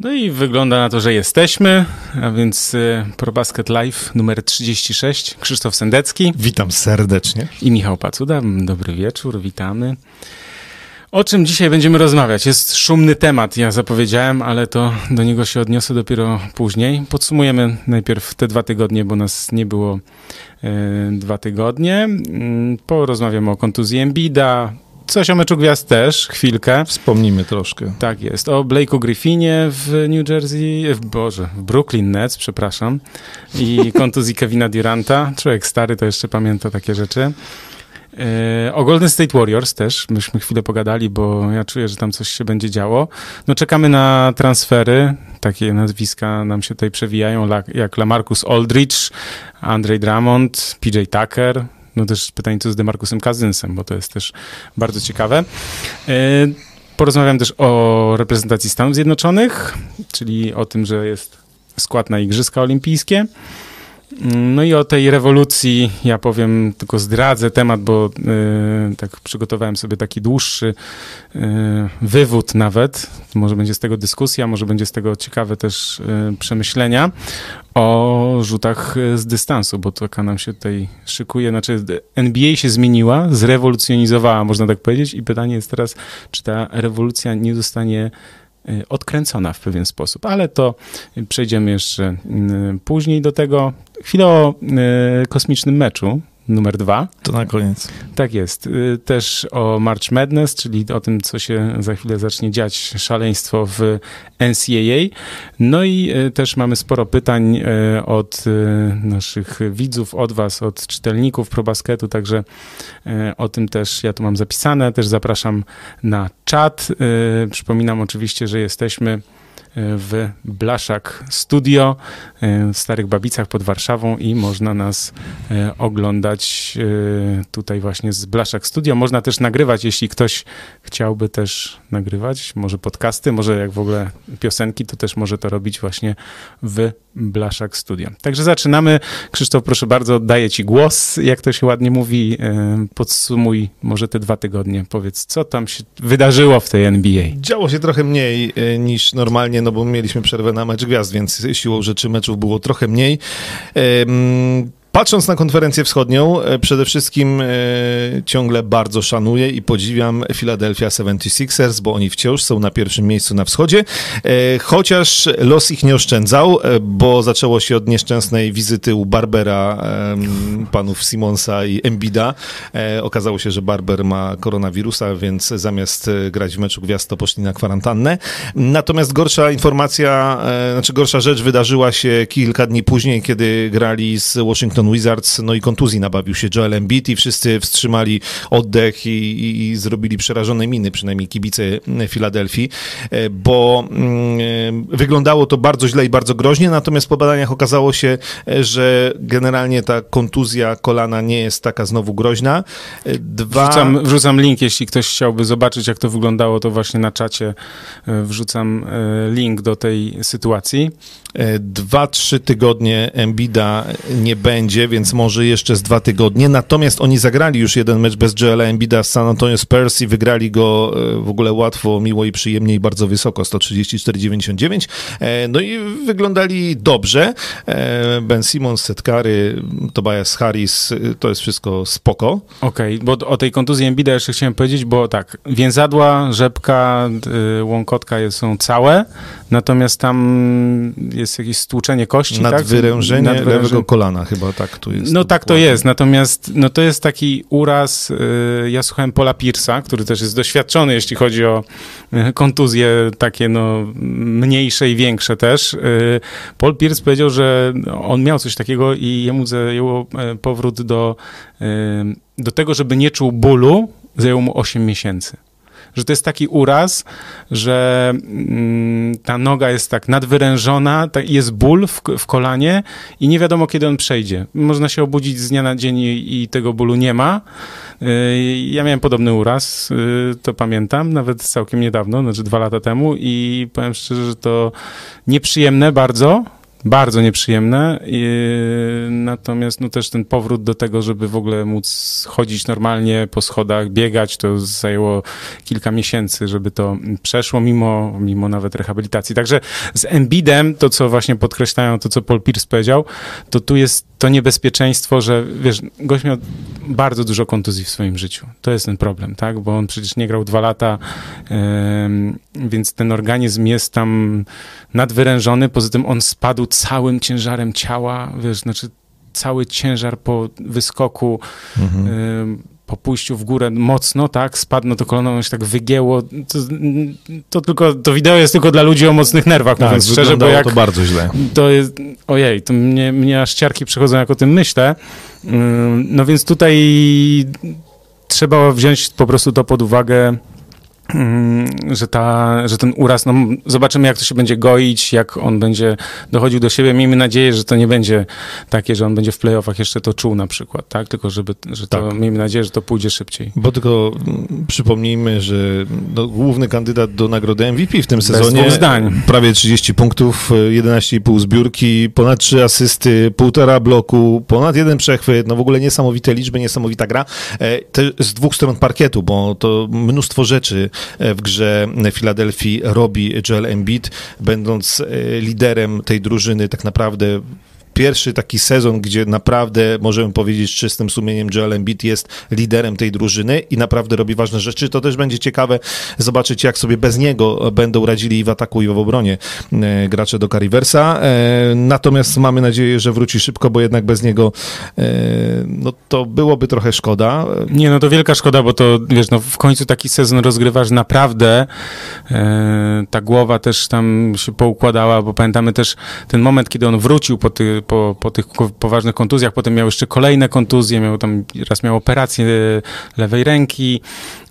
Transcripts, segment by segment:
No i wygląda na to, że jesteśmy, a więc y, ProBasket Live numer 36, Krzysztof Sendecki. Witam serdecznie. I Michał Pacuda. Dobry wieczór, witamy. O czym dzisiaj będziemy rozmawiać? Jest szumny temat, ja zapowiedziałem, ale to do niego się odniosę dopiero później. Podsumujemy najpierw te dwa tygodnie, bo nas nie było e, dwa tygodnie. Mm, porozmawiamy o kontuzji Embida, coś o meczu gwiazd też, chwilkę. Wspomnimy troszkę. Tak jest. O Blake'u Griffinie w New Jersey, w Boże, w Brooklyn Nets, przepraszam. I kontuzji Kevina Duranta. Człowiek stary to jeszcze pamięta takie rzeczy. E, o Golden State Warriors też myśmy chwilę pogadali, bo ja czuję, że tam coś się będzie działo. No czekamy na transfery, takie nazwiska nam się tutaj przewijają, jak Lamarcus Aldridge, Andre Drummond, PJ Tucker, no też pytanie, co z Demarcusem Cousinsem, bo to jest też bardzo ciekawe. E, porozmawiam też o reprezentacji Stanów Zjednoczonych, czyli o tym, że jest skład na Igrzyska Olimpijskie. No i o tej rewolucji ja powiem, tylko zdradzę temat, bo y, tak przygotowałem sobie taki dłuższy y, wywód nawet. Może będzie z tego dyskusja, może będzie z tego ciekawe też y, przemyślenia o rzutach z dystansu, bo taka nam się tutaj szykuje. Znaczy NBA się zmieniła, zrewolucjonizowała, można tak powiedzieć i pytanie jest teraz, czy ta rewolucja nie zostanie Y, odkręcona w pewien sposób, ale to przejdziemy jeszcze y, później do tego. Chwilę o y, kosmicznym meczu, numer dwa. To na koniec. Tak jest. Y, też o March Madness, czyli o tym, co się za chwilę zacznie dziać, szaleństwo w NCAA. No i y, też mamy sporo pytań y, od naszych widzów, od was, od czytelników ProBasketu, także o tym też ja tu mam zapisane. Też zapraszam na czat. Przypominam oczywiście, że jesteśmy w Blaszak Studio e, w Starych Babicach pod Warszawą i można nas e, oglądać e, tutaj właśnie z Blaszak Studio. Można też nagrywać, jeśli ktoś chciałby też nagrywać, może podcasty, może jak w ogóle piosenki, to też może to robić właśnie w Blaszak Studio. Także zaczynamy. Krzysztof, proszę bardzo, oddaję Ci głos, jak to się ładnie mówi. Podsumuj może te dwa tygodnie. Powiedz, co tam się wydarzyło w tej NBA? Działo się trochę mniej niż normalnie, no bo mieliśmy przerwę na mecz gwiazd, więc siłą rzeczy meczów było trochę mniej. Patrząc na konferencję wschodnią, e, przede wszystkim e, ciągle bardzo szanuję i podziwiam Philadelphia 76ers, bo oni wciąż są na pierwszym miejscu na wschodzie, e, chociaż los ich nie oszczędzał, bo zaczęło się od nieszczęsnej wizyty u Barbera, panów Simonsa i Embida. Okazało się, że Barber ma koronawirusa, więc zamiast grać w meczu gwiazd, to poszli na kwarantannę. Natomiast gorsza informacja, znaczy gorsza rzecz wydarzyła się kilka dni później, kiedy grali z Washington Wizards, no i kontuzji nabawił się Joel Embiid i wszyscy wstrzymali oddech i, i, i zrobili przerażone miny, przynajmniej kibice Filadelfii, e, bo mm, wyglądało to bardzo źle i bardzo groźnie, natomiast po badaniach okazało się, e, że generalnie ta kontuzja kolana nie jest taka znowu groźna. E, dwa... Wrzucam, wrzucam link, jeśli ktoś chciałby zobaczyć, jak to wyglądało, to właśnie na czacie wrzucam link do tej sytuacji. Dwa, trzy tygodnie Embida nie będzie więc może jeszcze z dwa tygodnie. Natomiast oni zagrali już jeden mecz bez Joela Embida z San Antonio Spurs i wygrali go e, w ogóle łatwo, miło i przyjemnie i bardzo wysoko, 134-99. E, no i wyglądali dobrze. E, ben Simmons, Setkary, Tobias Harris, to jest wszystko spoko. Okej, okay, bo o tej kontuzji Embida jeszcze chciałem powiedzieć, bo tak, więzadła, rzepka, łąkotka są całe, natomiast tam jest jakieś stłuczenie kości, Nadwyrężenie, tak? Nadwyrężenie lewego kolana chyba, tak tu jest. No tak to jest, natomiast no to jest taki uraz, y, ja słuchałem Paula Pierce'a, który też jest doświadczony, jeśli chodzi o y, kontuzje takie no mniejsze i większe też. Y, Paul Pierce powiedział, że on miał coś takiego i jemu zajęło powrót do, do tego, żeby nie czuł bólu, zajęło mu 8 miesięcy że to jest taki uraz, że mm, ta noga jest tak nadwyrężona, jest ból w, w, kolanie i nie wiadomo, kiedy on przejdzie. Można się obudzić z dnia na dzień i, i tego bólu nie ma. Y, ja miałem podobny uraz, y, to pamiętam, nawet całkiem niedawno, znaczy dwa lata temu i powiem szczerze, że to nieprzyjemne bardzo, bardzo nieprzyjemne. I, natomiast no też ten powrót do tego, żeby w ogóle móc chodzić normalnie po schodach, biegać, to zajęło kilka miesięcy, żeby to przeszło, mimo, mimo nawet rehabilitacji. Także z Embidem, to co właśnie podkreślają, to co Paul Pierce powiedział, to tu jest to niebezpieczeństwo, że wiesz, gość miał bardzo dużo kontuzji w swoim życiu. To jest ten problem, tak? Bo on przecież nie grał dwa lata, więc ten organizm jest tam nadwyrężony. Poza tym on spadł całym ciężarem ciała, wiesz, znaczy cały ciężar po wyskoku, mhm. po pójściu w górę mocno, tak, spadł, to kolano się tak wygięło. To, to, tylko, to wideo jest tylko dla ludzi o mocnych nerwach, tak, mówiąc szczerze, bo jak... to bardzo źle. To jest, ojej, to mnie, mnie aż ciarki przychodzą, jak o tym myślę. No więc tutaj trzeba wziąć po prostu to pod uwagę, że, ta, że ten uraz, no zobaczymy jak to się będzie goić, jak on będzie dochodził do siebie. Miejmy nadzieję, że to nie będzie takie, że on będzie w playoffach jeszcze to czuł na przykład, tak? Tylko żeby, że to, tak. miejmy nadzieję, że to pójdzie szybciej. Bo tylko mm, przypomnijmy, że no, główny kandydat do nagrody MVP w tym sezonie. zdań. Prawie 30 punktów, 11,5 zbiórki, ponad 3 asysty, półtora bloku, ponad jeden przechwyt, no w ogóle niesamowite liczby, niesamowita gra. E, z dwóch stron parkietu, bo to mnóstwo rzeczy w grze Filadelfii robi Joel Embiid, będąc e, liderem tej drużyny tak naprawdę pierwszy taki sezon, gdzie naprawdę możemy powiedzieć z czystym sumieniem, Joel Embiid jest liderem tej drużyny i naprawdę robi ważne rzeczy. To też będzie ciekawe zobaczyć, jak sobie bez niego będą radzili i w ataku, i w obronie e, gracze do Cariversa. E, natomiast mamy nadzieję, że wróci szybko, bo jednak bez niego e, no to byłoby trochę szkoda. Nie, no to wielka szkoda, bo to wiesz, no w końcu taki sezon rozgrywasz naprawdę. Ta głowa też tam się poukładała, bo pamiętamy też ten moment, kiedy on wrócił po, ty, po, po tych poważnych kontuzjach, potem miał jeszcze kolejne kontuzje, miał tam, raz miał operację lewej ręki,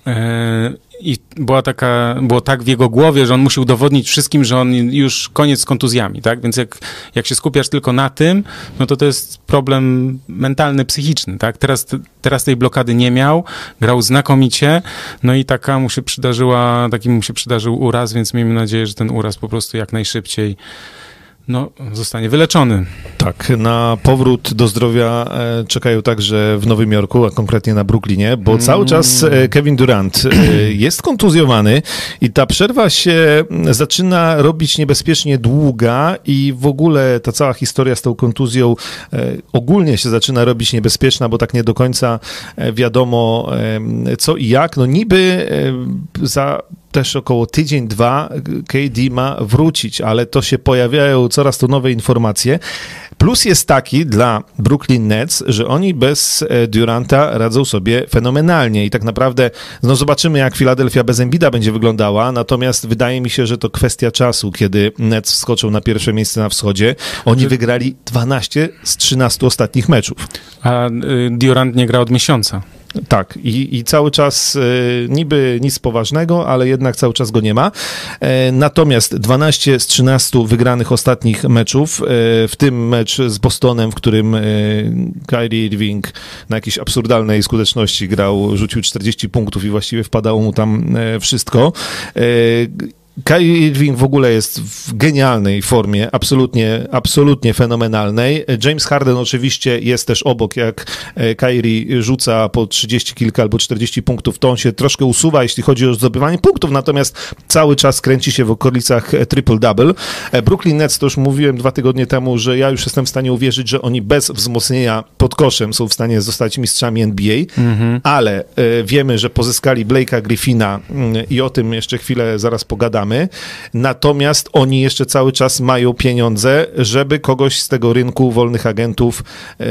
e, i była taka, było tak w jego głowie, że on musi udowodnić wszystkim, że on już koniec z kontuzjami, tak? Więc jak, jak się skupiasz tylko na tym, no to to jest problem mentalny, psychiczny, tak? Teraz, teraz tej blokady nie miał, grał znakomicie, no i taka mu się przydarzyła, taki mu się przydarzył uraz, więc miejmy nadzieję, że ten uraz po prostu jak najszybciej no, zostanie wyleczony. Tak, na powrót do zdrowia e, czekają także w Nowym Jorku, a konkretnie na Brooklynie, bo mm. cały czas e, Kevin Durant e, jest kontuzjowany i ta przerwa się zaczyna robić niebezpiecznie długa i w ogóle ta cała historia z tą kontuzją ogólnie się zaczyna robić niebezpieczna, bo tak nie do końca wiadomo co i jak. No niby za też około tydzień, dwa KD ma wrócić, ale to się pojawiają coraz to nowe informacje. Plus jest taki dla Brooklyn Nets, że oni bez e, Duranta radzą sobie fenomenalnie i tak naprawdę no zobaczymy jak Philadelphia bez Embida będzie wyglądała, natomiast wydaje mi się, że to kwestia czasu, kiedy Nets wskoczą na pierwsze miejsce na wschodzie. Oni wygrali 12 z 13 ostatnich meczów. A y, Durant nie gra od miesiąca. Tak, i, i cały czas y, niby nic poważnego, ale jednak cały czas go nie ma. E, natomiast 12 z 13 wygranych ostatnich meczów, e, w tym mecz z Bostonem, w którym e, Kyrie Irving na jakiejś absurdalnej skuteczności grał, rzucił 40 punktów i właściwie wpadało mu tam wszystko. Kyrie Irving w ogóle jest w genialnej formie, absolutnie, absolutnie fenomenalnej. James Harden oczywiście jest też obok, jak e, Kyrie rzuca po 30 kilka albo 40 punktów, to on się troszkę usuwa, jeśli chodzi o zdobywanie punktów, natomiast cały czas kręci się w okolicach triple-double. E, Brooklyn Nets, to już mówiłem dwa tygodnie temu, że ja już jestem w stanie uwierzyć, że oni bez wzmocnienia pod koszem są w stanie zostać mistrzami NBA, mhm. ale e, wiemy, że pozyskali Blake'a Griffina mm, i o tym jeszcze chwilę zaraz pogadamy natomiast oni jeszcze cały czas mają pieniądze, żeby kogoś z tego rynku wolnych agentów e,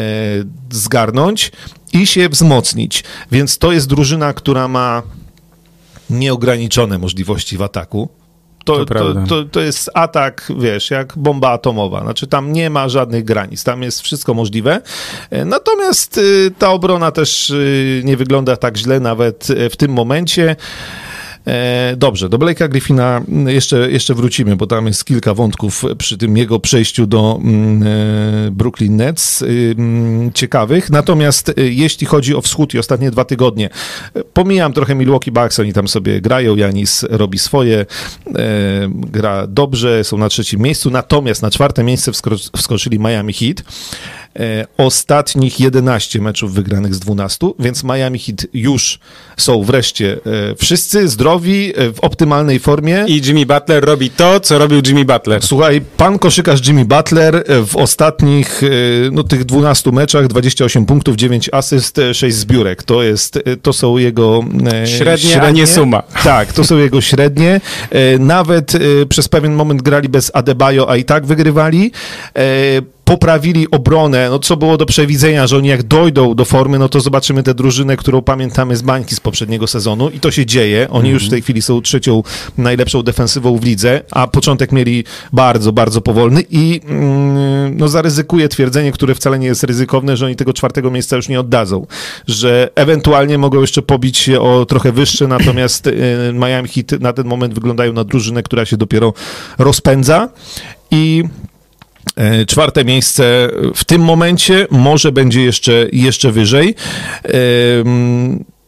zgarnąć i się wzmocnić. Więc to jest drużyna, która ma nieograniczone możliwości w ataku. To, to, to, to, jest atak, wiesz, jak bomba atomowa. Znaczy tam nie ma żadnych granic, tam jest wszystko możliwe. E, natomiast y, ta obrona też y, nie wygląda tak źle nawet w tym momencie. E, dobrze, do Blake'a Griffina jeszcze, jeszcze wrócimy, bo tam jest kilka wątków przy tym jego przejściu do mm, e, Brooklyn Nets y, mm, ciekawych. Natomiast y, jeśli chodzi o wschód i ostatnie dwa tygodnie, pomijam trochę Milwaukee Bucks, oni tam sobie grają, Janis robi swoje, e, gra dobrze, są na trzecim miejscu, natomiast na czwarte miejsce wskoczyli Miami Heat. E, ostatnich 11 meczów wygranych z 12, więc Miami Heat już są wreszcie e, wszyscy zdrowi, e, w optymalnej formie. I Jimmy Butler robi to, co robił Jimmy Butler. Słuchaj, pan koszykarz Jimmy Butler w ostatnich, no tych 12 meczach 28 punktów, 9 asyst, 6 zbiórek. To jest, to są jego średnie, średnie, a nie suma. Tak, to są jego średnie. Nawet przez pewien moment grali bez Adebayo, a i tak wygrywali poprawili obronę, no co było do przewidzenia, że oni jak dojdą do formy, no to zobaczymy tę drużynę, którą pamiętamy z bańki z poprzedniego sezonu i to się dzieje. Oni mm już w tej chwili są trzecią najlepszą defensywą w lidze, a początek mieli bardzo, bardzo powolny i mm, no zaryzykuje twierdzenie, które wcale nie jest ryzykowne, że oni tego czwartego miejsca już nie oddadzą, że ewentualnie mogą jeszcze pobić się o trochę wyższe, natomiast y, Miami Heat na ten moment wyglądają na drużynę, która się dopiero rozpędza i czwarte miejsce w tym momencie, może będzie jeszcze, jeszcze wyżej. E,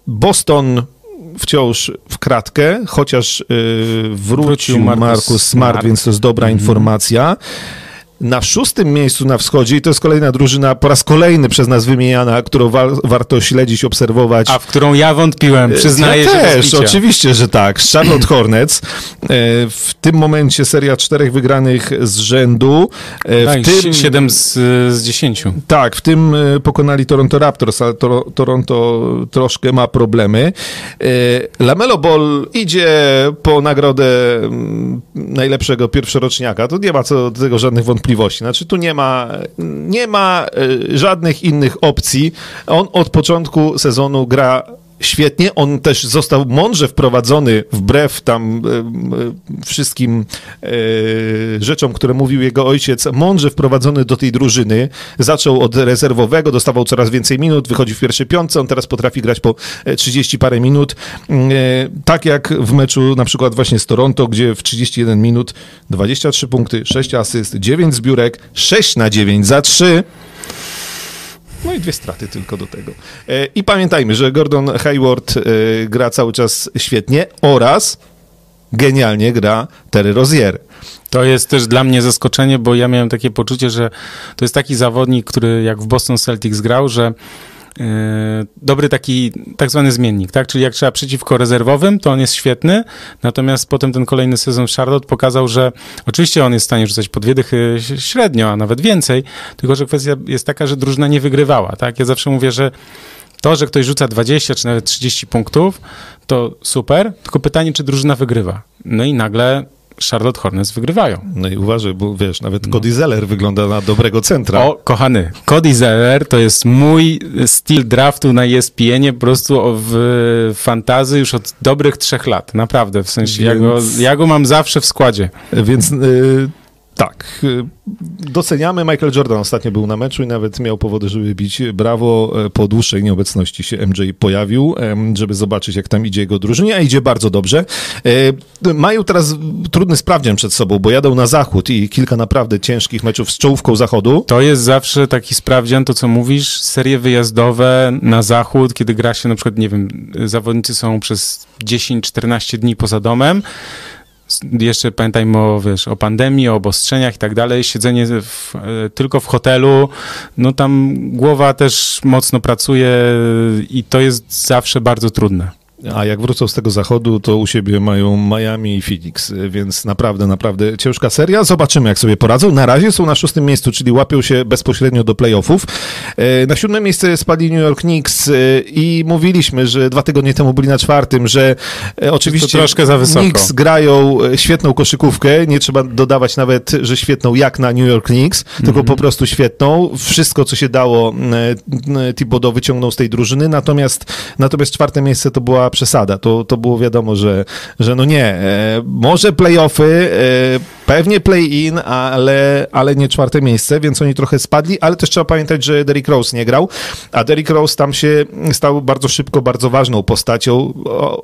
Boston wciąż w kratkę, chociaż e, wrócił, wrócił Marcus Smart, Smart, więc to jest dobra -hmm. informacja. Na szóstym miejscu na wschodzie, i to jest kolejna drużyna, po raz kolejny przez nas wymieniana, którą wa warto śledzić, obserwować. A w którą ja wątpiłem, przyznaję ja się. też, oczywiście, że tak. Charlotte Hornets. E, w tym momencie seria czterech wygranych z rzędu. E, w tak, tym, 7 z, z 10. Tak, w tym e, pokonali Toronto Raptors, ale to, Toronto troszkę ma problemy. Lamelo Ball idzie po nagrodę mm, najlepszego pierwszoroczniaka. To nie ma co do tego żadnych wątpliwości wątpliwości. Znaczy tu nie ma, nie ma e, żadnych innych opcji. On od początku sezonu gra świetnie. On też został mądrze wprowadzony wbrew tam e, e, wszystkim e, rzeczom, które mówił jego ojciec, mądrze wprowadzony do tej drużyny. Zaczął od rezerwowego, dostawał coraz więcej minut, wychodzi w pierwszej piątce, on teraz potrafi grać po 30 parę minut. Tak jak w meczu na przykład właśnie z Toronto, gdzie w 31 minut 23 punkty, 6 asyst, 9 zbiórek, 6 na 9 za 3 no i dwie straty tylko do tego. E, I pamiętajmy, że Gordon Hayward e, gra cały czas świetnie oraz genialnie gra Terry Rozier. To jest też dla mnie zaskoczenie, bo ja miałem takie poczucie, że to jest taki zawodnik, który jak w Boston Celtics grał, że dobry taki tak zwany zmiennik, tak? Czyli jak trzeba przeciwko rezerwowym, to on jest świetny, natomiast potem ten kolejny sezon w Charlotte pokazał, że oczywiście on jest w stanie rzucać po dwie dychy średnio, a nawet więcej, tylko że kwestia jest taka, że drużyna nie wygrywała, tak? Ja zawsze mówię, że to, że ktoś rzuca 20 czy nawet 30 punktów, to super, tylko pytanie, czy drużyna wygrywa. No i nagle Charlotte Hornets wygrywają. No i uważaj, bo wiesz, nawet no. Cody Zeller wygląda na dobrego centra. O, kochany, Cody Zeller to jest mój styl draftu na ESPN-ie po prostu w fantazy już od dobrych trzech lat, naprawdę, w sensie Więc... ja, go, ja go mam zawsze w składzie. Więc... Y tak. Y, doceniamy. Michael Jordan ostatnio był na meczu i nawet miał powody, żeby bić brawo. E, po dłuższej nieobecności się MJ pojawił, żeby zobaczyć, jak tam idzie jego drużynie, a idzie bardzo dobrze. E, mają teraz trudny sprawdzian przed sobą, bo jadą na zachód i kilka naprawdę ciężkich meczów z czołówką zachodu. To jest zawsze taki sprawdzian, to co mówisz, serie wyjazdowe na zachód, kiedy gra się na przykład, nie wiem, zawodnicy są przez 10-14 dni poza domem, jeszcze pamiętajmy o, wiesz, o pandemii, o obostrzeniach i tak dalej, siedzenie w, e, tylko w hotelu, no tam głowa też mocno pracuje i to jest zawsze bardzo trudne. A jak wrócą z tego zachodu, to u siebie mają Miami i Phoenix, więc naprawdę, naprawdę ciężka seria. Zobaczymy, jak sobie poradzą. Na razie są na szóstym miejscu, czyli łapią się bezpośrednio do playoffów. E, na siódmym miejscu spadli New York Knicks e, i mówiliśmy, że dwa tygodnie temu byli na czwartym, że e, oczywiście troszkę za wysoko. Knicks grają świetną koszykówkę, nie trzeba dodawać nawet, że świetną jak na New York Knicks, mm -hmm. tylko po prostu świetną. Wszystko, co się dało, Thibodeau wyciągnął z tej drużyny, natomiast, natomiast czwarte miejsce to była przesada. To, to było wiadomo, że, że no nie. E, może playoffy, e, Pewnie play-in, ale, ale nie czwarte miejsce, więc oni trochę spadli, ale też trzeba pamiętać, że Derrick Rose nie grał, a Derrick Rose tam się stał bardzo szybko, bardzo ważną postacią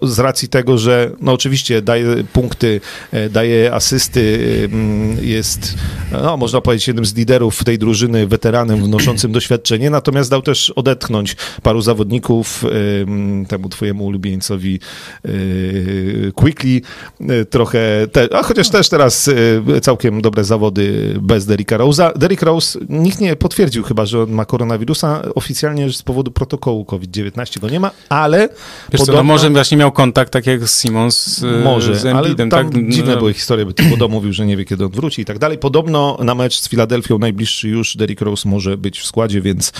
z racji tego, że no oczywiście daje punkty, e, daje asysty, mm, jest, no można powiedzieć, jednym z liderów tej drużyny, weteranem wnoszącym doświadczenie, natomiast dał też odetchnąć paru zawodników, ym, temu twojemu ulubieńcowi yy, Quickly, trochę, te, a chociaż też teraz całkiem dobre zawody bez Derricka Rose'a. Derrick Rose, nikt nie potwierdził chyba, że on ma koronawirusa, oficjalnie z powodu protokołu COVID-19 go nie ma, ale Wiesz podobno... co, no może właśnie miał kontakt, tak jak z Simons y, Może, z ale Embiidem, tam tak? dziwne No, były historie, bo Thibodeau mówił, że nie wie, kiedy on wróci i tak dalej. Podobno na mecz z Filadelfią najbliższy już Derrick Rose może być w składzie, więc,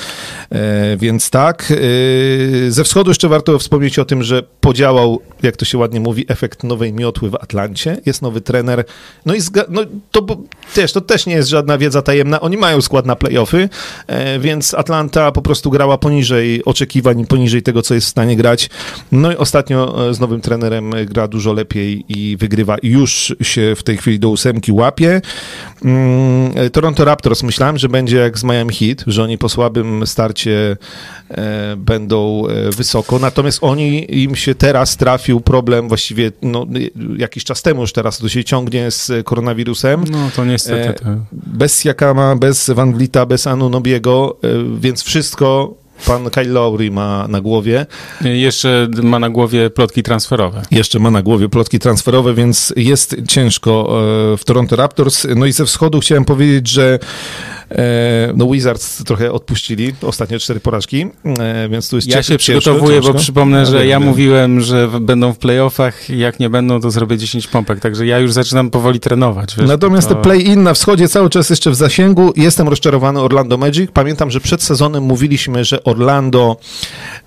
e, więc tak. E, ze wschodu jeszcze warto wspomnieć o tym, że podziałał, jak to się ładnie mówi, efekt nowej miotły w Atlancie. Jest nowy trener. No i zga- no, to też, to też nie jest żadna wiedza tajemna. Oni mają skład na playoffy, e, więc Atlanta po prostu grała poniżej oczekiwań, poniżej tego, co jest w stanie grać. No i ostatnio e, z nowym trenerem gra dużo lepiej i wygrywa. Już się w tej chwili do ósemki łapie. Mm, Toronto Raptors myślałem, że będzie jak z Miami Heat, że oni po słabym starcie e, będą e, wysoko, natomiast oni, im się teraz trafił problem właściwie no, jakiś czas temu już teraz to się ciągnie z koronawirusem. No to niestety. E, to... Bez Siakama, bez Van Vlita, bez Anunobiego, e, więc wszystko pan Kyle Lowry ma na głowie. Jeszcze ma na głowie plotki transferowe. Jeszcze ma na głowie plotki transferowe, więc jest ciężko e, w Toronto Raptors. No i ze wschodu chciałem powiedzieć, że e, no Wizards trochę odpuścili ostatnie cztery porażki, e, więc tu jest Ja się przygotowuję, ciężko. bo przypomnę, że wiem, ja wiem. mówiłem, że będą w playoffach, jak nie będą, to zrobię 10 pompek, także ja już zaczynam powoli trenować. Wiesz, Natomiast to... play-in na wschodzie cały czas jeszcze w zasięgu. Jestem rozczarowany Orlando Magic. Pamiętam, że przed sezonem mówiliśmy, że Orlando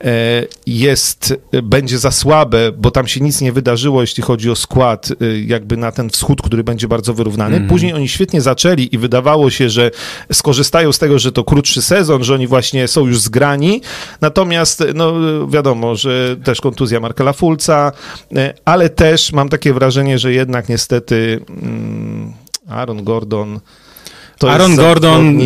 e, jest, e, będzie za słabe, bo tam się nic nie wydarzyło, jeśli chodzi o skład, e, jakby na ten wschód, który będzie bardzo wyrównany. Mhm. Później oni świetnie zaczęli i wydawało się, że skorzystają z tego, że to krótszy sezon, że oni właśnie są już zgrani. Natomiast, no wiadomo, że też kontuzja Markela Fulca, e, ale też mam takie wrażenie, że jednak niestety mm, Aaron Gordon. To Aaron Gordon,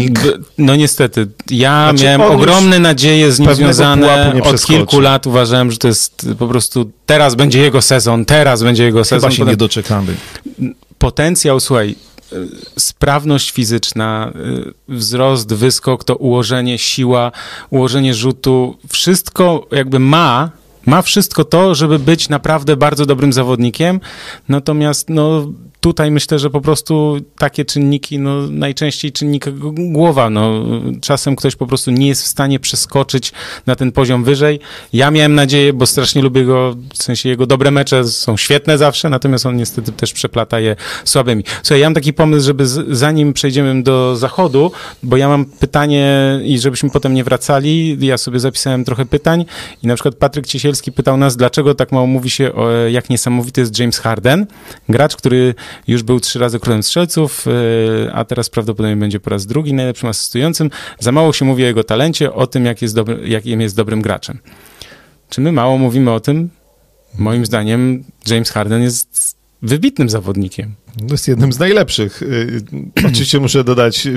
no niestety, ja Znaczy, miałem ogromne nadzieje z nim związane. Od kilku lat uważałem, że to jest po prostu, teraz będzie jego sezon, teraz będzie jego sezon. Chyba się Potem- nie doczekamy. potencjał, słuchaj, sprawność fizyczna, y, wzrost, wyskok, to ułożenie, siła, ułożenie rzutu, wszystko jakby ma, ma wszystko to, żeby być naprawdę bardzo dobrym zawodnikiem, natomiast no tutaj myślę, że po prostu takie czynniki, no najczęściej czynnik głowa, no czasem ktoś po prostu nie jest w stanie przeskoczyć na ten poziom wyżej. Ja miałem nadzieję, bo strasznie lubię go, w sensie jego dobre mecze są świetne zawsze, natomiast on niestety też przeplata je słabymi. Słuchaj, ja mam taki pomysł, żeby z, zanim przejdziemy do zachodu, bo ja mam pytanie i żebyśmy potem nie wracali, ja sobie zapisałem trochę pytań i na przykład Patryk Ciesielski pytał nas, dlaczego tak mało mówi się o jak niesamowity jest James Harden, gracz, który już był trzy razy królem strzelców, yy, a teraz prawdopodobnie będzie po raz drugi najlepszym asystującym. Za mało się mówi o jego talencie, o tym, jak jest dobry, jakim jest dobrym graczem. Czy my mało mówimy o tym? Moim zdaniem James Harden jest wybitnym zawodnikiem. Jest jednym z najlepszych. Y, Oczywiście muszę dodać,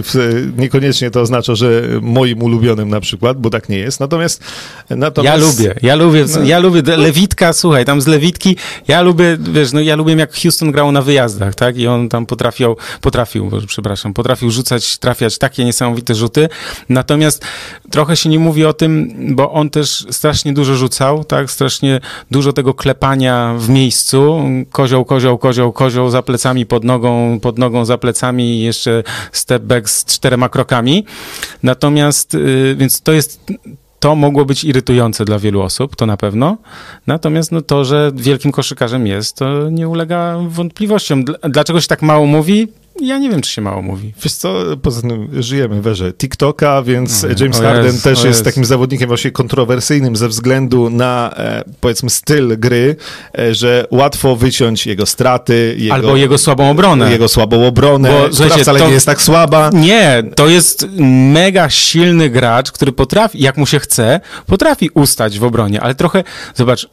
niekoniecznie to oznacza, że moim ulubionym na przykład, bo tak nie jest. Natomiast, Ja natomiast lubię, ja lubię, No. ja lubię Lewitka, słuchaj, tam z Lewitki, ja lubię, wiesz, no ja lubię jak Houston grał na wyjazdach, tak, i on tam potrafił, potrafił, przepraszam, potrafił rzucać, trafiać takie niesamowite rzuty, natomiast trochę się nie mówi o tym, bo on też strasznie dużo rzucał, tak, strasznie dużo tego klepania w miejscu, kozioł, kozioł, kozioł, kozioł za plecami, pod nogą, pod nogą, za plecami i jeszcze step back z czterema krokami, natomiast, y, więc to jest to mogło być irytujące dla wielu osób, to na pewno. Natomiast no, to, że wielkim koszykarzem jest, to nie ulega wątpliwościom. Dl- Dlaczego się tak mało mówi? Ja nie wiem, czy się mało mówi. Wiesz co, poza tym żyjemy w erze TikToka, więc No, James Harden Jezu, też jest Jezu. takim zawodnikiem właśnie kontrowersyjnym ze względu na, e, powiedzmy, styl gry, e, że łatwo wyciąć jego straty, jego, Albo jego słabą obronę. jego słabą obronę, Bo, która słuchajcie, wcale to- nie jest tak słaba. Nie, to jest mega silny gracz, który potrafi, jak mu się chce, potrafi ustać w obronie, ale trochę, zobacz,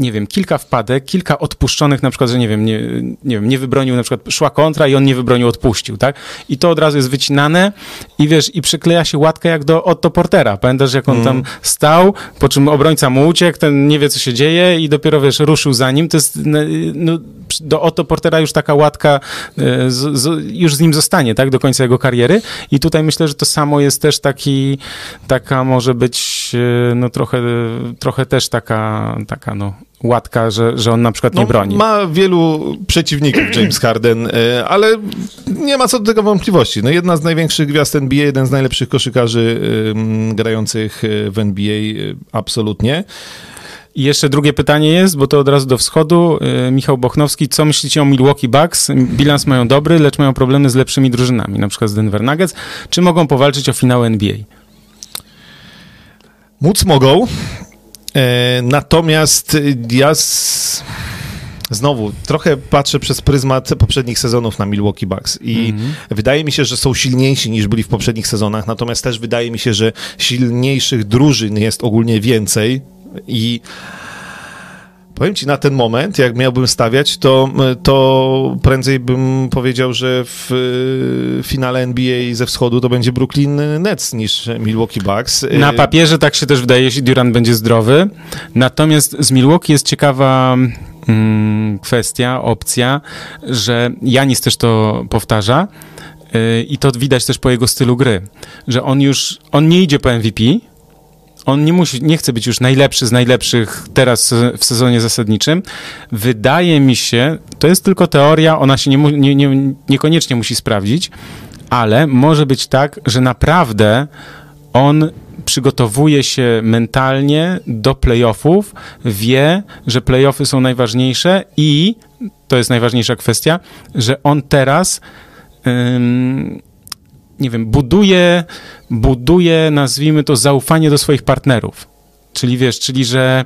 nie wiem, kilka wpadek, kilka odpuszczonych, na przykład, że nie wiem, nie, nie wiem, nie wybronił, na przykład szła kontra i on nie wybronił, odpuścił, tak? I to od razu jest wycinane i wiesz, i przykleja się łatka jak do Otto Portera. Pamiętasz, jak on mm. tam stał, po czym obrońca mu uciekł, ten nie wie, co się dzieje i dopiero, wiesz, ruszył za nim. To jest, no, do Otto Portera już taka łatka e, z, z, już z nim zostanie, tak, do końca jego kariery. I tutaj myślę, że to samo jest też taki, taka może być, e, no trochę, trochę też taka, taka, no, łatka, że, że on na przykład no, nie broni. Ma wielu przeciwników James Harden, e, ale nie ma co do tego wątpliwości. No jedna z największych gwiazd NBA, jeden z najlepszych koszykarzy grających w NBA, absolutnie. I jeszcze drugie pytanie jest, bo to od razu do wschodu. E, Michał Bochnowski, co myślicie o Milwaukee Bucks? Bilans mają dobry, lecz mają problemy z lepszymi drużynami, na przykład z Denver Nuggets. Czy mogą powalczyć o finał NBA? Móc mogą, e, natomiast ja z... znowu trochę patrzę przez pryzmat poprzednich sezonów na Milwaukee Bucks i mm -hmm. wydaje mi się, że są silniejsi niż byli w poprzednich sezonach, natomiast też wydaje mi się, że silniejszych drużyn jest ogólnie więcej i powiem ci, na ten moment, jak miałbym stawiać, to, to prędzej bym powiedział, że w finale NBA ze wschodu to będzie Brooklyn Nets niż Milwaukee Bucks. Na papierze tak się też wydaje, jeśli Durant będzie zdrowy. Natomiast z Milwaukee jest ciekawa mm, kwestia, opcja, że Janis też to powtarza. Y, I to widać też po jego stylu gry, że on już, on nie idzie po MVP, on nie, musi, nie chce być już najlepszy z najlepszych teraz w sezonie zasadniczym. Wydaje mi się, to jest tylko teoria, ona się nie, nie, nie, niekoniecznie musi sprawdzić, ale może być tak, że naprawdę on przygotowuje się mentalnie do playoffów, wie, że playoffy są najważniejsze i to jest najważniejsza kwestia, że on teraz nie wiem, buduje, buduje, nazwijmy to, zaufanie do swoich partnerów. Czyli wiesz, czyli że,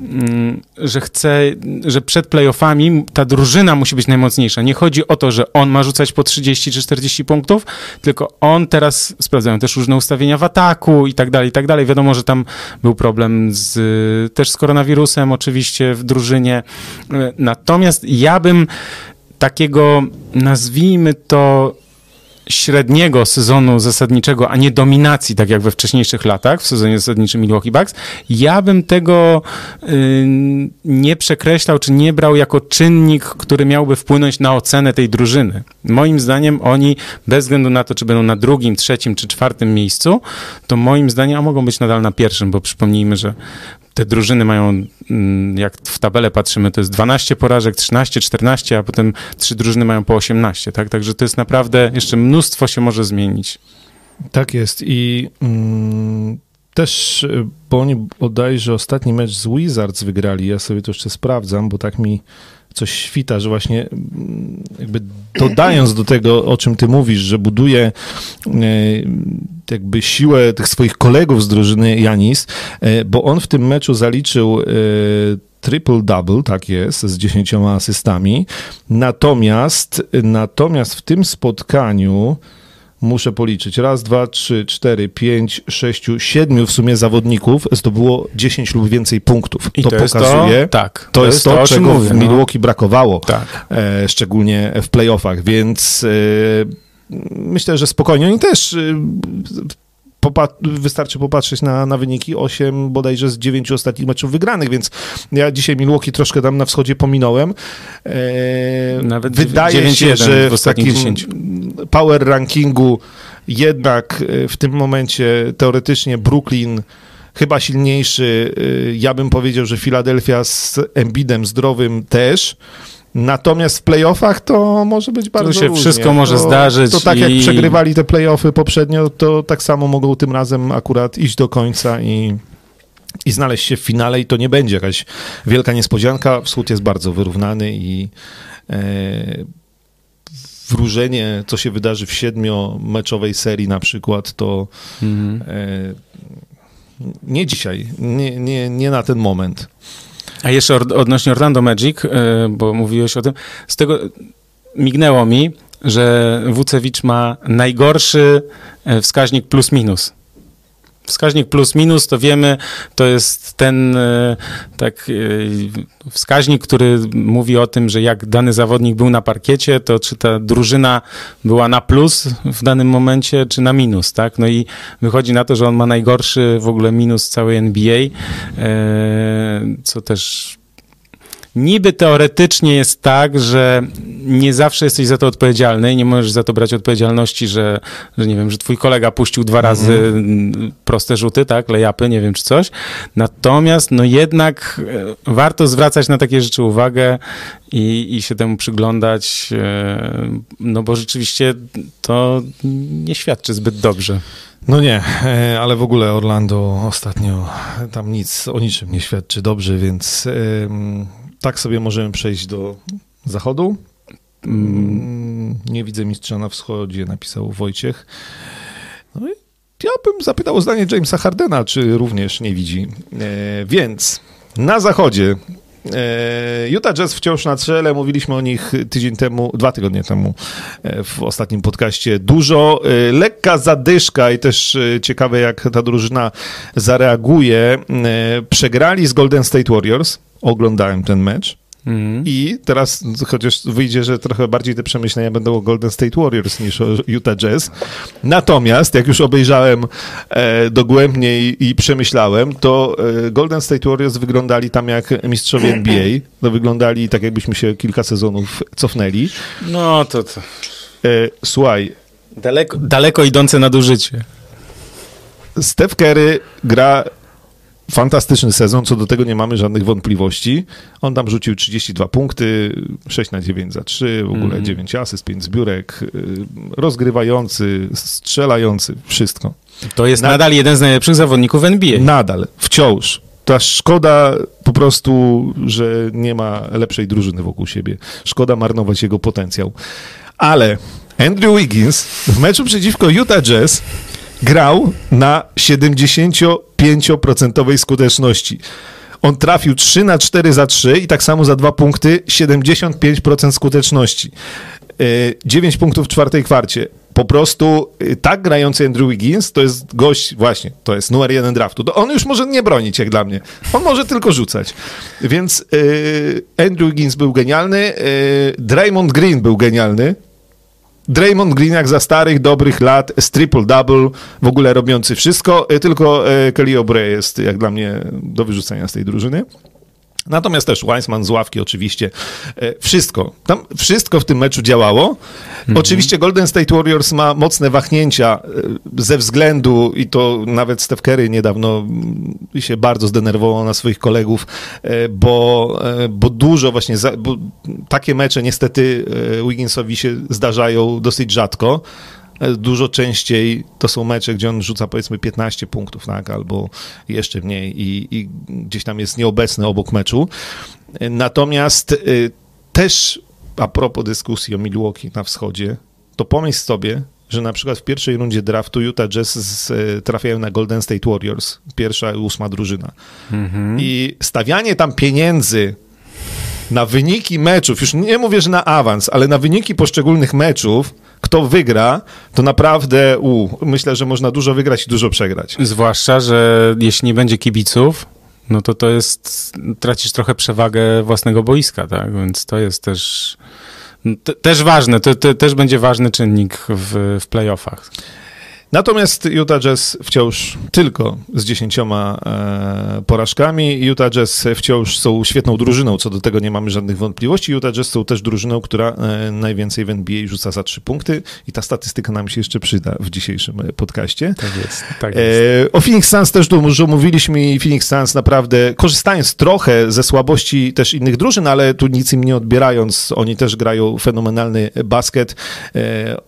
mm, że chce, że przed playoffami ta drużyna musi być najmocniejsza. Nie chodzi o to, że on ma rzucać po 30 czy 40 punktów, tylko on teraz, sprawdzają też różne ustawienia w ataku i tak dalej, i tak dalej. Wiadomo, że tam był problem z, też z koronawirusem oczywiście w drużynie. Natomiast ja bym takiego, nazwijmy to, średniego sezonu zasadniczego, a nie dominacji, tak jak we wcześniejszych latach, w sezonie zasadniczym Milwaukee Bucks, ja bym tego y, nie przekreślał, czy nie brał jako czynnik, który miałby wpłynąć na ocenę tej drużyny. Moim zdaniem oni, bez względu na to, czy będą na drugim, trzecim, czy czwartym miejscu, to moim zdaniem, a mogą być nadal na pierwszym, bo przypomnijmy, że te drużyny mają, mm, jak w tabelę patrzymy, to jest 12 porażek, 13, 14, a potem trzy drużyny mają po 18, tak? Także to jest naprawdę, jeszcze mnóstwo się może zmienić. Tak jest i mm, też, bo oni bodajże ostatni mecz z Wizards wygrali, ja sobie to jeszcze sprawdzam, bo tak mi coś świta, że właśnie mm, jakby dodając do tego, o czym ty mówisz, że buduje e, jakby siłę tych swoich kolegów z drużyny Janis, e, bo on w tym meczu zaliczył e, triple-double, tak jest, z dziesięcioma asystami. Natomiast, natomiast w tym spotkaniu muszę policzyć. Raz, dwa, trzy, cztery, pięć, sześciu, siedmiu w sumie zawodników zdobyło 10 lub więcej punktów. I to, to pokazuje, to, tak, to, to jest to, czego mówię, w no. Milwaukee no. brakowało, tak. e, szczególnie w playoffach, więc e, myślę, że spokojnie oni też e, wystarczy popatrzeć na, na wyniki. 8 bodajże z 9 ostatnich meczów wygranych, więc ja dzisiaj Milwaukee troszkę tam na wschodzie pominąłem. E, Nawet Wydaje się, że w, w takim 10. power rankingu jednak e, w tym momencie teoretycznie Brooklyn chyba silniejszy. E, ja bym powiedział, że Philadelphia z Embidem zdrowym też. Natomiast w playoffach to może być bardzo Tu się różnie. wszystko może to, zdarzyć. To tak i... jak przegrywali te playoffy poprzednio, to tak samo mogą tym razem akurat iść do końca i, i znaleźć się w finale i to nie będzie jakaś wielka niespodzianka. Wschód jest bardzo wyrównany i e, wróżenie, co się wydarzy w siedmiomeczowej serii na przykład, to mhm. e, nie dzisiaj, nie, nie, nie na ten moment. A jeszcze odnośnie Orlando Magic, e, bo mówiłeś o tym, z tego mignęło mi, że Wucewicz ma najgorszy e, wskaźnik plus minus. Wskaźnik plus minus, to wiemy, to jest ten e, tak e, wskaźnik, który mówi o tym, że jak dany zawodnik był na parkiecie, to czy ta drużyna była na plus w danym momencie, czy na minus, tak? No i wychodzi na to, że on ma najgorszy w ogóle minus całej NBA, co też niby teoretycznie jest tak, że nie zawsze jesteś za to odpowiedzialny i nie możesz za to brać odpowiedzialności, że, że nie wiem, że twój kolega puścił dwa razy mm. proste rzuty, tak, lejapy, nie wiem, czy coś. Natomiast, no jednak e, warto zwracać na takie rzeczy uwagę i, i się temu przyglądać, e, no bo rzeczywiście to nie świadczy zbyt dobrze. No nie, e, ale w ogóle Orlando ostatnio tam nic o niczym nie świadczy dobrze, więc tak sobie możemy przejść do zachodu. Mm, nie widzę mistrza na wschodzie, napisał Wojciech. No i ja bym zapytał o zdanie Jamesa Hardena, czy również nie widzi. E, więc na zachodzie Utah Jazz wciąż na czele, mówiliśmy o nich tydzień temu, dwa tygodnie temu e, w ostatnim podcaście. Dużo, e, lekka zadyszka i też e, ciekawe jak ta drużyna zareaguje. E, przegrali z Golden State Warriors, oglądałem ten mecz. Mm. I teraz, chociaż wyjdzie, że trochę bardziej te przemyślenia będą o Golden State Warriors niż o Utah Jazz. Natomiast, jak już obejrzałem e, dogłębnie i, przemyślałem, to e, Golden State Warriors wyglądali tam jak mistrzowie NBA. No, wyglądali tak, jakbyśmy się kilka sezonów cofnęli. No to. to. E, słuchaj. Daleko, daleko idące nadużycie. Steph Curry gra fantastyczny sezon, co do tego nie mamy żadnych wątpliwości. On tam rzucił 32 punkty, 6 na 9 za 3, w ogóle mm. 9 asyst, 5 zbiórek, y, rozgrywający, strzelający, wszystko. To jest nadal jeden z najlepszych zawodników NBA. Nadal, wciąż. Ta szkoda po prostu, że nie ma lepszej drużyny wokół siebie. Szkoda marnować jego potencjał. Ale Andrew Wiggins w meczu przeciwko Utah Jazz grał na 75% skuteczności. On trafił 3 na 4 za 3 i tak samo za 2 punkty 75% skuteczności. 9 e, punktów w czwartej kwarcie. Po prostu e, tak grający Andrew Wiggins to jest gość, właśnie, to jest numer jeden draftu. To on już może nie bronić, jak dla mnie. On może tylko rzucać. Więc e, Andrew Wiggins był genialny, Draymond Green był genialny, Draymond Green jak za starych, dobrych lat z triple-double, w ogóle robiący wszystko, e, tylko e, Kelly Oubre jest jak dla mnie do wyrzucenia z tej drużyny. Natomiast też Weissman z ławki oczywiście. E, wszystko. Tam wszystko w tym meczu działało. Mhm. Oczywiście Golden State Warriors ma mocne wahnięcia e, ze względu, i to nawet Steph Curry niedawno mm, się bardzo zdenerwował na swoich kolegów, e, bo, bo dużo właśnie, za, bo takie mecze niestety Wigginsowi się zdarzają dosyć rzadko. Dużo częściej to są mecze, gdzie on rzuca powiedzmy 15 punktów, tak, albo jeszcze mniej i, i gdzieś tam jest nieobecny obok meczu. Natomiast y, też a propos dyskusji o Milwaukee na wschodzie, to pomyśl sobie, że na przykład w pierwszej rundzie draftu Utah Jazz z, trafiają na Golden State Warriors, pierwsza i ósma drużyna. Mhm. I stawianie tam pieniędzy na wyniki meczów, już nie mówię, że na awans, ale na wyniki poszczególnych meczów, kto wygra, to naprawdę u, myślę, że można dużo wygrać i dużo przegrać. Zwłaszcza, że jeśli nie będzie kibiców, no to to jest, tracisz trochę przewagę własnego boiska, tak? Więc to jest też, też ważne, to, to, też będzie ważny czynnik w, w playoffach. Natomiast Utah Jazz wciąż tylko z dziesięcioma e, porażkami. Utah Jazz wciąż są świetną drużyną, co do tego nie mamy żadnych wątpliwości. Utah Jazz są też drużyną, która e, najwięcej w NBA rzuca za trzy punkty i ta statystyka nam się jeszcze przyda w dzisiejszym e, podcaście. Tak jest. Tak jest. o Phoenix Suns też dużo mówiliśmy i Phoenix Suns naprawdę, korzystając trochę ze słabości też innych drużyn, ale tu nic im nie odbierając, oni też grają fenomenalny basket.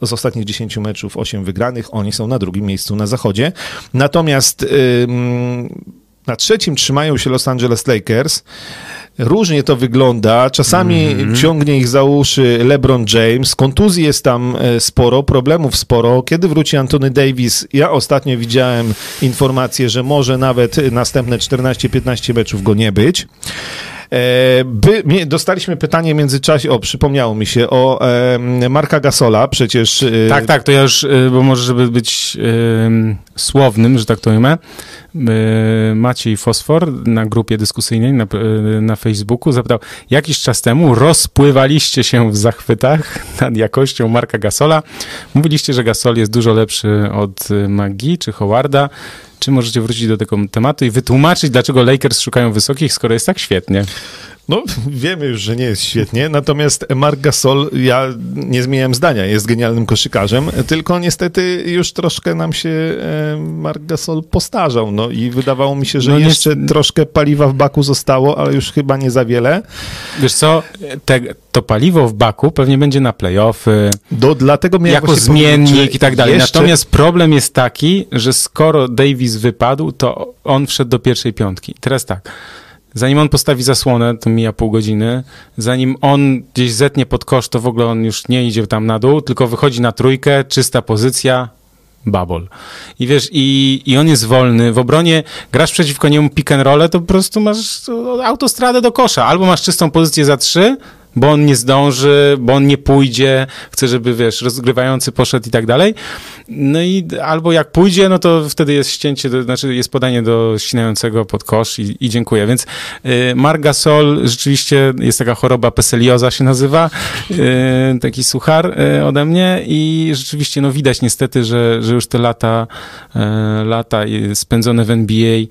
z ostatnich 10 meczów 8 wygranych, oni są na na drugim miejscu na zachodzie. Natomiast na trzecim trzymają się Los Angeles Lakers. Różnie to wygląda. Czasami mm -hmm. ciągnie ich za uszy LeBron James. Kontuzji jest tam e, sporo, problemów sporo. Kiedy wróci Anthony Davis? Ja ostatnio widziałem informację, że może nawet następne 14-15 meczów go nie być. E, by, dostaliśmy pytanie w międzyczasie, o, przypomniało mi się, o Marka Gasola, przecież... E... Tak, tak, to ja już, e, bo może, żeby być słownym, że tak to ujmę, Maciej Fosfor na grupie dyskusyjnej na, na Facebooku zapytał, jakiś czas temu rozpływaliście się w zachwytach nad jakością Marka Gasola. Mówiliście, że Gasol jest dużo lepszy od Magii czy Howarda. Czy możecie wrócić do tego tematu i wytłumaczyć, dlaczego Lakers szukają wysokich, skoro jest tak świetnie? No, wiemy już, że nie jest świetnie, natomiast Marc Gasol, ja nie zmieniałem zdania, jest genialnym koszykarzem, tylko niestety już troszkę nam się e, Marc Gasol postarzał, no i wydawało mi się, że no jeszcze troszkę paliwa w baku zostało, ale już chyba nie za wiele. Wiesz co, te, to paliwo w baku pewnie będzie na playoffy, Do, dlatego jako zmiennik i tak dalej. Jeszcze... Natomiast problem jest taki, że skoro Davis wypadł, to on wszedł do pierwszej piątki. Teraz tak, zanim on postawi zasłonę, to mija pół godziny, zanim on gdzieś zetnie pod kosz, to w ogóle on już nie idzie tam na dół, tylko wychodzi na trójkę, czysta pozycja, babol. I wiesz, i, i on jest wolny. W obronie grasz przeciwko niemu pick and roll, to po prostu masz autostradę do kosza. Albo masz czystą pozycję za trzy, bo on nie zdąży, bo on nie pójdzie, chce, żeby, wiesz, rozgrywający poszedł i tak dalej. No i albo jak pójdzie, no to wtedy jest ścięcie, to znaczy jest podanie do ścinającego pod kosz i, i dziękuję. Więc y, Margasol rzeczywiście jest taka choroba peselioza się nazywa, y, taki suchar y, ode mnie i rzeczywiście no widać niestety, że, że już te lata, y, lata spędzone w NBA y,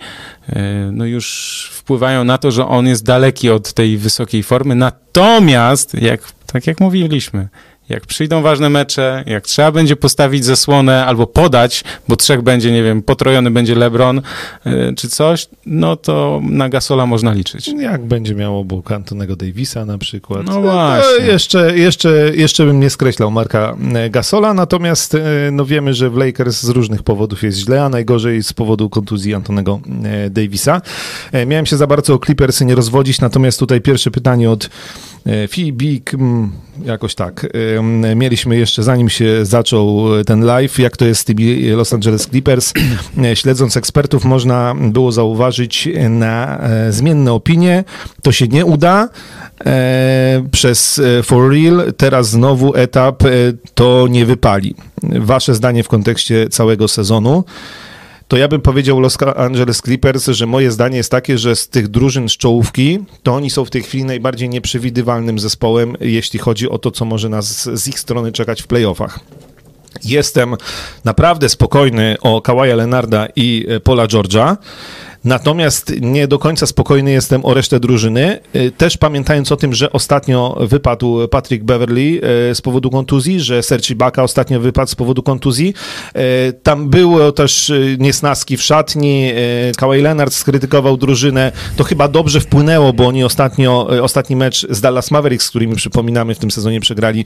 no już wpływają na to, że on jest daleki od tej wysokiej formy. Natomiast, jak, tak jak mówiliśmy, jak przyjdą ważne mecze, jak trzeba będzie postawić zasłonę albo podać, bo trzech będzie, nie wiem, potrojony będzie LeBron yy, czy coś, no to na Gasola można liczyć. Jak będzie miało obok Antonego Davisa na przykład. No właśnie. jeszcze, jeszcze, jeszcze bym nie skreślał Marka e, Gasola, natomiast e, no wiemy, że w Lakers z różnych powodów jest źle, a najgorzej z powodu kontuzji Antonego Davisa. Miałem się za bardzo o Clippersy nie rozwodzić, natomiast tutaj pierwsze pytanie od Fibik, jakoś tak. Mieliśmy jeszcze, zanim się zaczął ten live, jak to jest z tymi Los Angeles Clippers. Śledząc ekspertów, można było zauważyć na e, zmienne opinie. To się nie uda e, przez e, For Real. Teraz znowu etap to nie wypali. Wasze zdanie w kontekście całego sezonu to ja bym powiedział Los Angeles Clippers, że moje zdanie jest takie, że z tych drużyn z czołówki, to oni są w tej chwili najbardziej nieprzewidywalnym zespołem, jeśli chodzi o to, co może nas z ich strony czekać w playoffach. Jestem naprawdę spokojny o Kawaja Leonarda i Paula George'a. Natomiast nie do końca spokojny jestem o resztę drużyny. Y, też pamiętając o tym, że ostatnio wypadł Patrick Beverly y, z powodu kontuzji, że Sergi Ibaka ostatnio wypadł z powodu kontuzji. Y, tam było też niesnaski w szatni. Kawhi Leonard skrytykował drużynę. To chyba dobrze wpłynęło, bo oni ostatnio, ostatni mecz z Dallas Mavericks, z którymi przypominamy w tym sezonie przegrali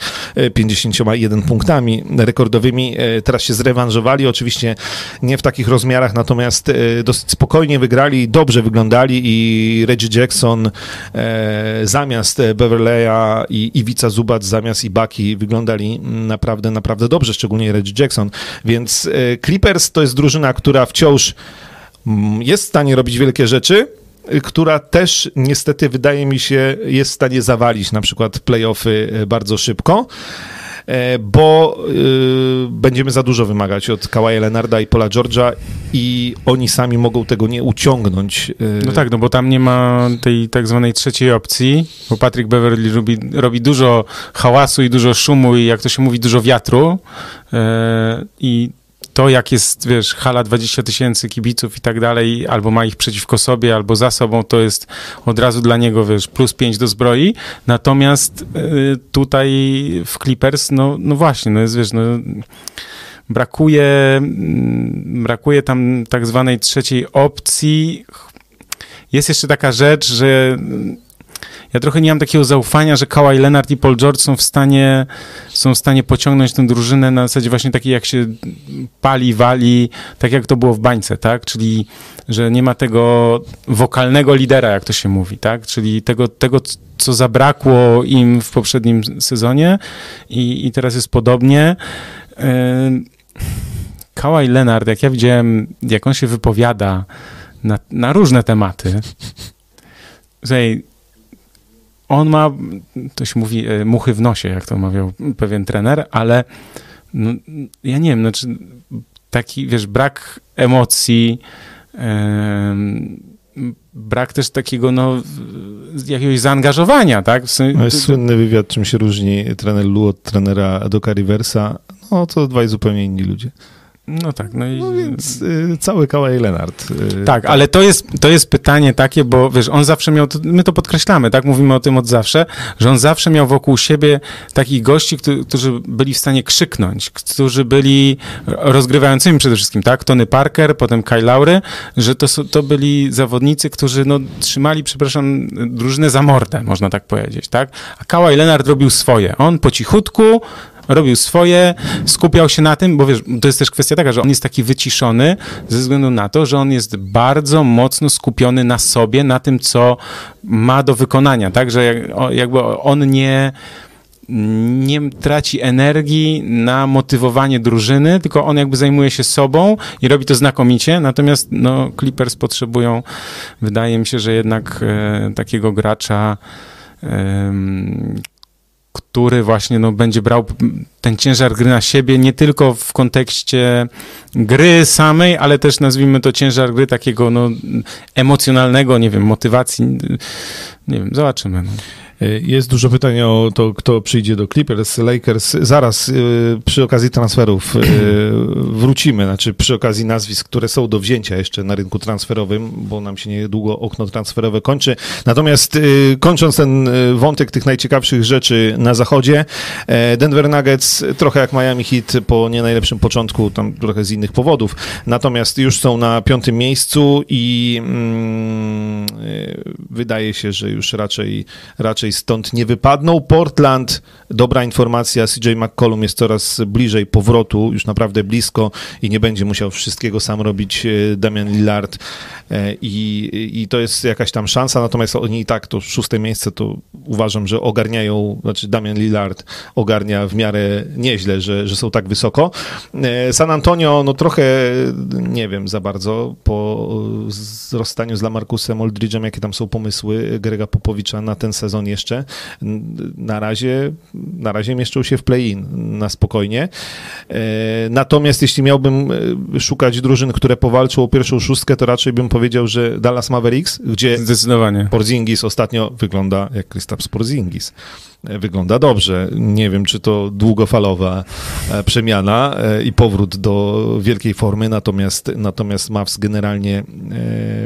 51 punktami rekordowymi. Teraz się zrewanżowali. Oczywiście nie w takich rozmiarach, natomiast dosyć spokojnie wygrali wygrali, dobrze wyglądali i Reggie Jackson e, zamiast Beverleya i Iwica Zubac zamiast Ibaki wyglądali naprawdę, naprawdę dobrze, szczególnie Reggie Jackson. Więc e, Clippers to jest drużyna, która wciąż mm, jest w stanie robić wielkie rzeczy, która też niestety wydaje mi się jest w stanie zawalić na przykład playoffy e, bardzo szybko. E, bo y, będziemy za dużo wymagać od Kawaja Leonarda i Paula George'a i oni sami mogą tego nie uciągnąć. Y. No tak, no bo tam nie ma tej tak zwanej trzeciej opcji, bo Patrick Beverly robi, robi dużo hałasu i dużo szumu i jak to się mówi, dużo wiatru e, i to, jak jest, wiesz, hala 20 tysięcy kibiców i tak dalej, albo ma ich przeciwko sobie, albo za sobą, to jest od razu dla niego, wiesz, plus 5 do zbroi. Natomiast y, tutaj w Clippers, no, no właśnie, no jest, wiesz, no brakuje, mm, brakuje tam tak zwanej trzeciej opcji. Jest jeszcze taka rzecz, że ja trochę nie mam takiego zaufania, że Kawhi Leonard i Paul George są w stanie, są w stanie pociągnąć tę drużynę na zasadzie właśnie takiej, jak się pali, wali, tak jak to było w bańce, tak? Czyli, że nie ma tego wokalnego lidera, jak to się mówi, tak? Czyli tego, tego co zabrakło im w poprzednim sezonie i, i teraz jest podobnie. Yy, Kawhi Leonard, jak ja widziałem, jak on się wypowiada na, na różne tematy, że on ma, to się mówi, e, muchy w nosie, jak to mawiał pewien trener, ale no, ja nie wiem, znaczy taki, wiesz, brak emocji, brak też takiego, no, jakiegoś zaangażowania, tak? W sensie, no jest słynny wywiad, czym się różni trener Lu od trenera Doka Riversa. No, to dwaj zupełnie inni ludzie. No tak, no i... No więc y, cały Kawhi Leonard. Y, tak, tak, ale to jest, to jest pytanie takie, bo wiesz, on zawsze miał, my to podkreślamy, tak, mówimy o tym od zawsze, że on zawsze miał wokół siebie takich gości, którzy, którzy byli w stanie krzyknąć, którzy byli rozgrywającymi przede wszystkim, tak, Tony Parker, potem Kyle Laury, że to, to byli zawodnicy, którzy, no, trzymali, przepraszam, drużynę za mordę, można tak powiedzieć, tak, a Kawhi Leonard robił swoje. On po cichutku robił swoje, skupiał się na tym, bo wiesz, to jest też kwestia taka, że on jest taki wyciszony ze względu na to, że on jest bardzo mocno skupiony na sobie, na tym, co ma do wykonania, tak, że jakby on nie nie traci energii na motywowanie drużyny, tylko on jakby zajmuje się sobą i robi to znakomicie, natomiast no, Clippers potrzebują, wydaje mi się, że jednak e, takiego gracza, który właśnie no, będzie brał ten ciężar gry na siebie, nie tylko w kontekście gry samej, ale też nazwijmy to ciężar gry takiego no, emocjonalnego, nie wiem, motywacji. Nie wiem, zobaczymy. No. Jest dużo pytań o to, kto przyjdzie do Clippers, Lakers. Zaraz y, przy okazji transferów y, wrócimy, znaczy przy okazji nazwisk, które są do wzięcia jeszcze na rynku transferowym, bo nam się niedługo okno transferowe kończy. Natomiast y, kończąc ten wątek tych najciekawszych rzeczy na zachodzie, Denver Nuggets trochę jak Miami Heat po nie najlepszym początku, tam trochę z innych powodów, natomiast już są na piątym miejscu i mm, wydaje się, że już raczej, raczej raczej stąd nie wypadną. Portland, dobra informacja, CJ McCollum jest coraz bliżej powrotu, już naprawdę blisko i nie będzie musiał wszystkiego sam robić e, Damian Lillard e, i, i to jest jakaś tam szansa, natomiast oni i tak to szóste miejsce to uważam, że ogarniają, znaczy Damian Lillard ogarnia w miarę nieźle, że, że są tak wysoko. E, San Antonio, no trochę nie wiem za bardzo po rozstaniu z Lamarcusem Aldridge'em, jakie tam są pomysły Grega Popowicza na ten sezon jeszcze jeszcze. Na razie, na razie mieszczą się w play-in na spokojnie. E, natomiast jeśli miałbym e, szukać drużyn, które powalczą o pierwszą szóstkę, to raczej bym powiedział, że Dallas Mavericks, gdzie Zdecydowanie. Porzingis ostatnio wygląda jak Kristaps Porzingis e, wygląda dobrze. Nie wiem, czy to długofalowa przemiana i powrót do wielkiej formy, natomiast, natomiast Mavs generalnie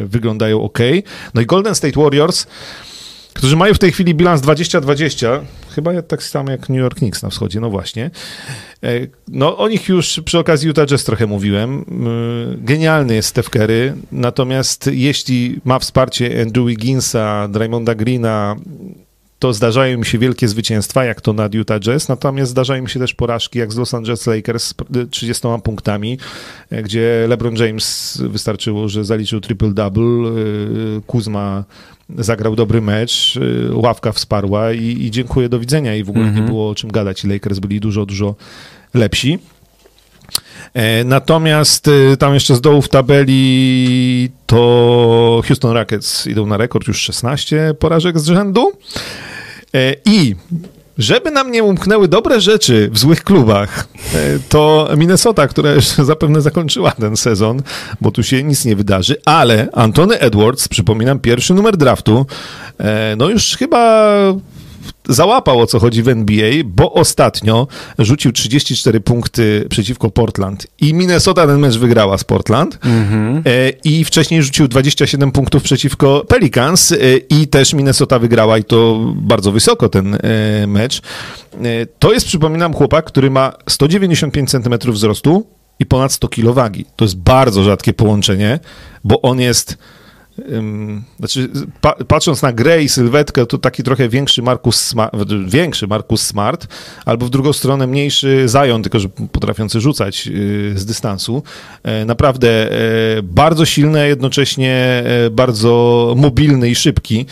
wyglądają ok. No i Golden State Warriors którzy mają w tej chwili bilans 20-20, chyba tak samo jak New York Knicks na wschodzie, no właśnie. E, no o nich już przy okazji Utah Jazz trochę mówiłem. E, genialny jest Steph Curry, natomiast jeśli ma wsparcie Andrew Wigginsa, Draymonda Greena, to zdarzają mi się wielkie zwycięstwa, jak to nad Utah Jazz, natomiast zdarzają mi się też porażki, jak z Los Angeles Lakers z 30 punktami, e, gdzie LeBron James wystarczyło, że zaliczył triple-double, Kuzma zagrał dobry mecz, y, ławka wsparła i, i dziękuję, do widzenia i w ogóle -hmm. nie mhm. było o czym gadać. Lakers byli dużo, dużo lepsi. E, natomiast tam jeszcze z dołu w tabeli to Houston Rockets idą na rekord, już 16 porażek z rzędu. E, I żeby nam nie umknęły dobre rzeczy w złych klubach, e, to Minnesota, która już zapewne zakończyła ten sezon, bo tu się nic nie wydarzy, ale Antony Edwards, przypominam, pierwszy numer draftu, e, no już chyba załapał o co chodzi w NBA, bo ostatnio rzucił 34 punkty przeciwko Portland i Minnesota ten mecz wygrała z Portland mm-hmm. i wcześniej rzucił 27 punktów przeciwko Pelicans e, i też Minnesota wygrała i to bardzo wysoko ten e, mecz. To jest, przypominam, chłopak, który ma 195 cm wzrostu i ponad 100 kg wagi. To jest bardzo rzadkie połączenie, bo on jest znaczy, pa, patrząc na grę i sylwetkę, to taki trochę większy Markus Smart, większy Markus Smart, albo w drugą stronę mniejszy Zion, tylko że potrafiący rzucać y, z dystansu. E, naprawdę e, bardzo silny, a jednocześnie e, bardzo mobilny i szybki.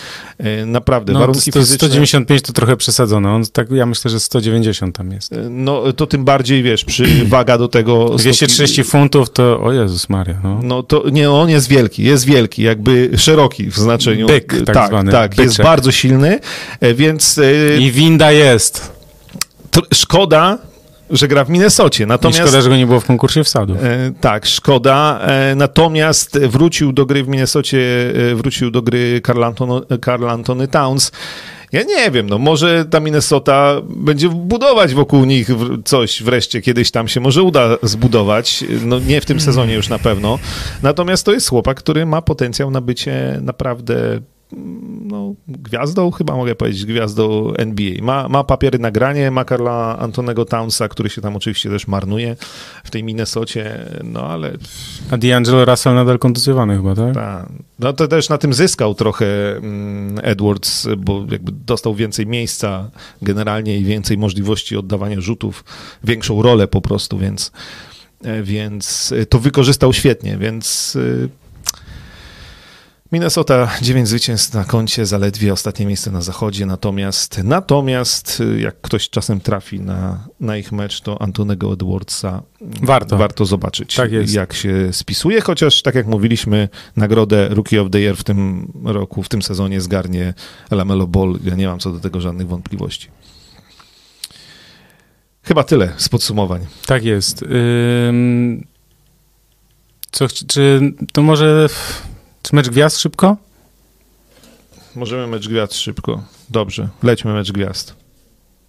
Naprawdę, no, warunki to, fizyczne... 195 to trochę przesadzone. On tak, ja myślę, że 190 tam jest. No, to tym bardziej, wiesz, przy waga do tego... 230 funtów to, o Jezus Maria, no. No to, nie, on jest wielki, jest wielki, jakby jakby szeroki w znaczeniu. Byk, tak tak, zwany, tak jest bardzo silny, e, więc e, I winda jest. szkoda, że gra w Minnesocie. I Natomiast szkoda, że go nie było w konkursie wsadów. E, tak, szkoda. E, natomiast wrócił do gry w Minnesocie, e, wrócił do gry Carl Anton, Carl Antony Towns. Ja nie wiem, no może ta Minnesota będzie budować wokół nich coś wreszcie, kiedyś tam się może uda zbudować. No nie w tym sezonie już na pewno. Natomiast to jest chłopak, który ma potencjał na bycie naprawdę no, gwiazdą, chyba mogę powiedzieć, gwiazdą NBA. Ma, ma papiery na granie, ma Karla Antonego Townsa, który się tam oczywiście też marnuje w tej Minnesocie, no ale A D'Angelo Russell nadal kontuzjowany chyba, tak? ta, no to też na tym zyskał trochę mm, Edwards, bo jakby dostał więcej miejsca generalnie i więcej możliwości oddawania rzutów, większą rolę po prostu, więc, e, więc e, to wykorzystał świetnie, więc e, Minnesota 9 zwycięstw na koncie, zaledwie ostatnie miejsce na zachodzie, natomiast natomiast e, jak ktoś czasem trafi na, na ich mecz, to Antonego Edwardsa Warto. warto zobaczyć, Tak jak się spisuje, chociaż tak jak mówiliśmy, nagrodę Rookie of the Year w tym roku, w tym sezonie zgarnie Lamelo Ball. Ja nie mam co do tego żadnych wątpliwości. Chyba tyle z podsumowań. Tak jest. Ym... Co, czy to może... Czy mecz gwiazd szybko? Możemy mecz gwiazd szybko. Dobrze, lećmy mecz gwiazd.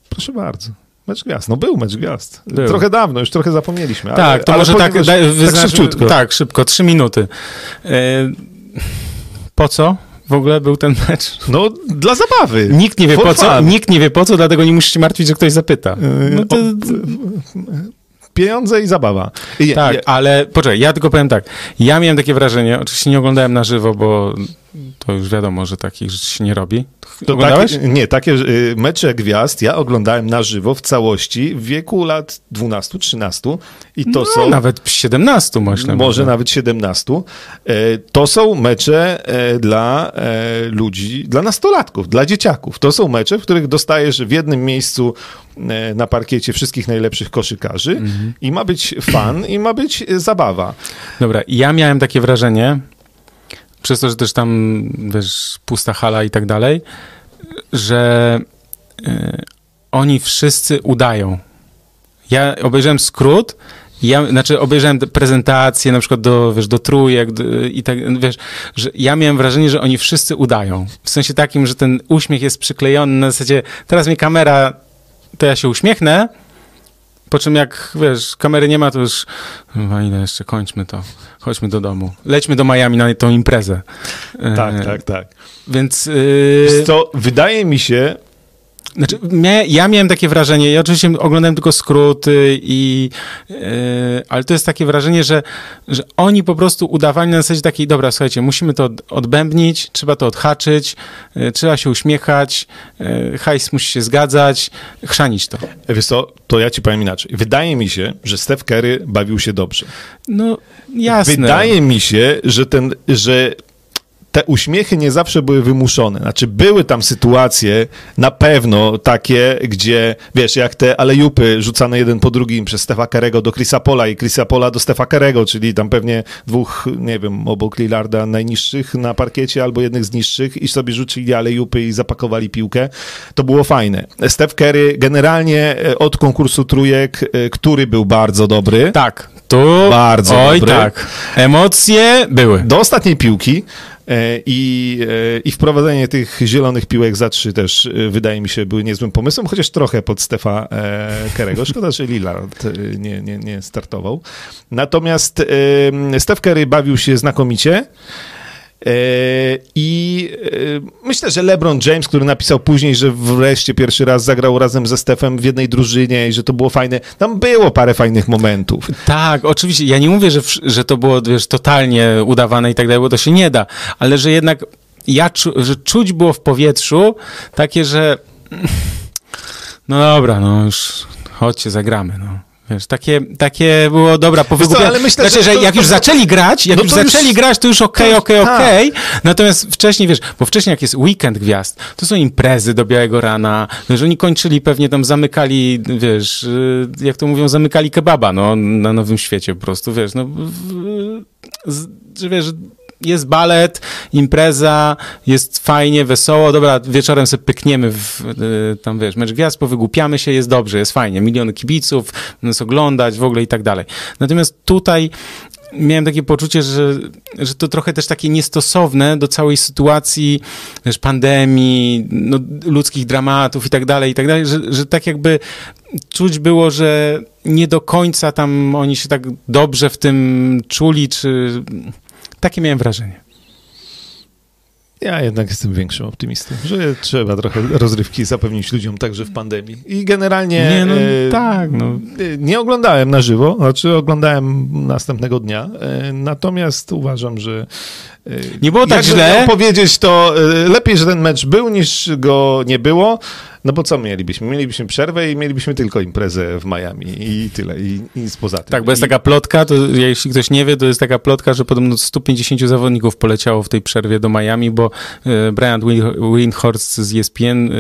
Proszę bardzo. Mecz gwiazd. No był mecz gwiazd. Był. Trochę dawno, już trochę zapomnieliśmy. Ale, tak, to ale może tak, daj, tak szybciutko. Tak, szybko, trzy minuty. E, po co w ogóle był ten mecz? No, dla zabawy. Nikt nie wie For po co, fun. nikt nie wie po co, dlatego nie musisz się martwić, że ktoś zapyta. No to, Pieniądze i zabawa. I tak, nie, ale poczekaj, ja tylko powiem tak. Ja miałem takie wrażenie, oczywiście nie oglądałem na żywo, bo to już wiadomo, że takich rzeczy się nie robi. To Oglądałeś? takie, nie, takie y, mecze gwiazd ja oglądałem na żywo w całości w wieku lat 12-13 i to no, są... Nawet 17 myślę. Może nawet 17. E, To są mecze e, dla e, ludzi, dla nastolatków, dla dzieciaków. To są mecze, w których dostajesz w jednym miejscu na parkiecie wszystkich najlepszych koszykarzy Mhm. i ma być fan i ma być zabawa. Dobra, ja miałem takie wrażenie, przez to, że też tam, wiesz, pusta hala i tak dalej, że y, oni wszyscy udają. Ja obejrzałem skrót, ja, znaczy obejrzałem te prezentacje na przykład do, wiesz, do trójek do, i tak, wiesz, że ja miałem wrażenie, że oni wszyscy udają. W sensie takim, że ten uśmiech jest przyklejony na zasadzie, teraz mnie kamera, to ja się uśmiechnę, po czym jak, wiesz, kamery nie ma, to już ile jeszcze, kończmy to. Chodźmy do domu. Lećmy do Miami na tą imprezę. Tak, E, tak, tak. Więc... Yy, Wiesz co, wydaje mi się, znaczy, mia, ja miałem takie wrażenie, ja oczywiście oglądałem tylko skróty i... Yy, ale to jest takie wrażenie, że, że oni po prostu udawali na zasadzie takiej, dobra, słuchajcie, musimy to od- odbębnić, trzeba to odhaczyć, yy, trzeba się uśmiechać, yy, hajs musi się zgadzać, chrzanić to. wiesz co, to ja ci powiem inaczej. Wydaje mi się, że Steph Curry bawił się dobrze. No, jasne. Wydaje mi się, że ten, że te uśmiechy nie zawsze były wymuszone. Znaczy, były tam sytuacje, na pewno takie, gdzie, wiesz, jak te alejupy rzucane jeden po drugim przez Stefa Karego do Chrisa Pola i Chrisa Pola do Stefa Karego, czyli tam pewnie dwóch, nie wiem, obok Lillarda najniższych na parkiecie albo jednych z niższych i sobie rzucili alejupy i zapakowali piłkę. To było fajne. Steph Curry generalnie e, od konkursu trójek, e, który był bardzo dobry, Tak, tu... Bardzo Oj, dobry. tak. Emocje były. do ostatniej piłki i, e, i wprowadzenie tych zielonych piłek za trzy też e, wydaje mi się były niezłym pomysłem, chociaż trochę pod Stefa e, Kerego. Szkoda, że Lillard e, nie, nie, nie startował. Natomiast e, Steph Curry bawił się znakomicie. E, I e, myślę, że LeBron James, który napisał później, że wreszcie pierwszy raz zagrał razem ze Stefem w jednej drużynie i że to było fajne. Tam było parę fajnych momentów. Tak, oczywiście. Ja nie mówię, że, że to było wiesz, totalnie udawane i tak dalej, bo to się nie da, ale że jednak ja czu, że czuć było w powietrzu takie, że no dobra, no już chodźcie, zagramy, no. Wiesz, takie, takie było, dobra, po Wiesz co, wygłupia- ale myślę, znaczy, że że jak już zaczęli grać, jak No już to już- zaczęli grać, to już okej, okej, tak. okej. Natomiast wcześniej, wiesz, bo wcześniej jak jest weekend gwiazd, to są imprezy do białego rana, wiesz, oni kończyli pewnie tam, zamykali, wiesz, y, jak to mówią, zamykali kebaba, no, na Nowym Świecie po prostu, wiesz, no, że wiesz, jest balet, impreza, jest fajnie, wesoło, dobra, wieczorem sobie pykniemy w, y, tam, wiesz, mecz gwiazd, powygłupiamy się, jest dobrze, jest fajnie, miliony kibiców, nas oglądać w ogóle i tak dalej. Natomiast tutaj miałem takie poczucie, że, że to trochę też takie niestosowne do całej sytuacji, wiesz, pandemii, no, ludzkich dramatów i tak dalej, i tak dalej, że, że tak jakby czuć było, że nie do końca tam oni się tak dobrze w tym czuli, czy takie miałem wrażenie. Ja jednak jestem większym optymistą, że trzeba trochę rozrywki zapewnić ludziom także w pandemii. I generalnie. Nie, no, e, tak. No. E, nie oglądałem na żywo, znaczy oglądałem następnego dnia. E, natomiast uważam, że. E, nie było tak źle. powiedzieć, to e, lepiej, że ten mecz był, niż go nie było. No bo co mielibyśmy? Mielibyśmy przerwę i mielibyśmy tylko imprezę w Miami i tyle, i, i nic poza tym. Tak, bo jest I... taka plotka, to jeśli ktoś nie wie, to jest taka plotka, że podobno 150 zawodników poleciało w tej przerwie do Miami, bo e, Brian Windhorst z ESPN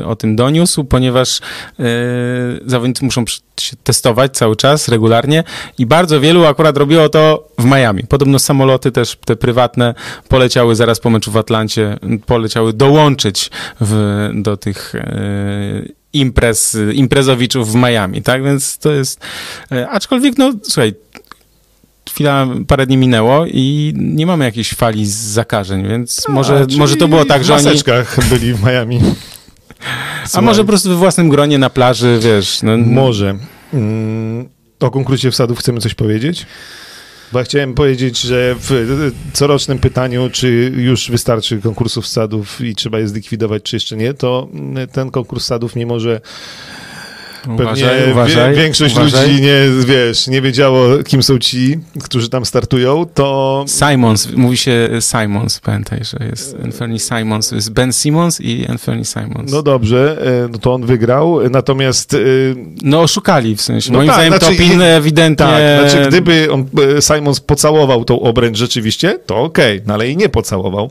e, o tym doniósł, ponieważ e, zawodnicy muszą się testować cały czas, regularnie i bardzo wielu akurat robiło to w Miami. Podobno samoloty też te prywatne poleciały zaraz po meczu w Atlancie, poleciały dołączyć w, do tych imprez, imprezowiczów w Miami, tak? Więc to jest... E, aczkolwiek, no słuchaj, chwila, parę dni minęło i nie mamy jakiejś fali zakażeń, więc A, może, może to było tak, że oni... w byli w Miami. A może po prostu we własnym gronie na plaży, wiesz. No... Może. Mm, o konkursie wsadów chcemy coś powiedzieć? Bo ja chciałem powiedzieć, że w corocznym pytaniu, czy już wystarczy konkursów sadów i trzeba je zlikwidować, czy jeszcze nie, to ten konkurs sadów, mimo że Pewnie uważaj, większość uważaj. ludzi nie, wiesz, nie wiedziało, kim są ci, którzy tam startują, to... Simons, mówi się Simons, pamiętaj, że jest Anthony Simons, jest Ben Simons i Anthony Simons. No dobrze, e, no to on wygrał, natomiast... E, no oszukali w sensie, no moim tak, zdaniem znaczy, Topin ewidentnie... Tak, znaczy gdyby on, e, Simons pocałował tą obręcz rzeczywiście, to okej, okay, no ale i nie pocałował,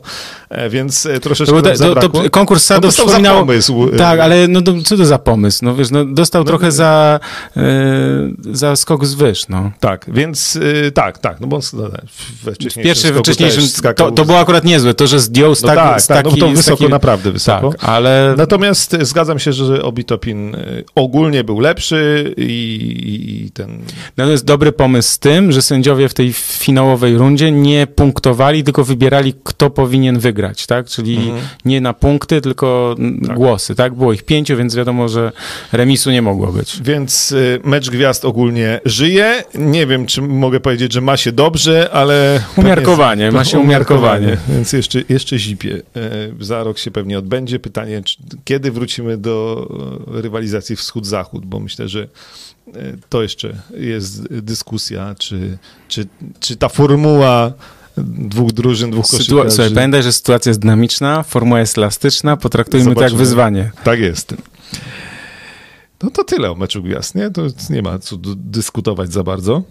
więc troszeczkę to, to, to, Konkurs sadów no, przypominał... pomysł. Tak, ale no, co to za pomysł? No wiesz, no dostał trochę za, y, za skok z wyż, no. Tak, więc y, tak, tak, no bo no, we wcześniejszym Pierwszy, wcześniejszym, to, to było akurat niezłe, to, że zdjął z, no tak, tak, z tak, no to wysoko, taki, naprawdę wysoko. Tak, ale... Natomiast zgadzam się, że Obitopin ogólnie był lepszy i, i ten... No to jest dobry pomysł z tym, że sędziowie w tej finałowej rundzie nie punktowali, tylko wybierali, kto powinien wygrać, tak? Czyli mhm. nie na punkty, tylko tak. głosy, tak? Było ich pięciu, więc wiadomo, że remisu nie mogło być. Więc y, mecz gwiazd ogólnie żyje. Nie wiem, czy mogę powiedzieć, że ma się dobrze, ale... Umiarkowanie, ma się umiarkowanie. umiarkowanie. Więc jeszcze, jeszcze zipie. E, za rok się pewnie odbędzie. Pytanie, czy, kiedy wrócimy do rywalizacji wschód-zachód, bo myślę, że e, to jeszcze jest dyskusja, czy, czy, czy ta formuła dwóch drużyn, dwóch koszykarzy. Słuchaj, pamiętaj, że sytuacja jest dynamiczna, formuła jest elastyczna, potraktujmy Zobaczymy. to jak wyzwanie. Tak jest. No to tyle o meczu gwiazd, nie? To nie ma co dyskutować za bardzo.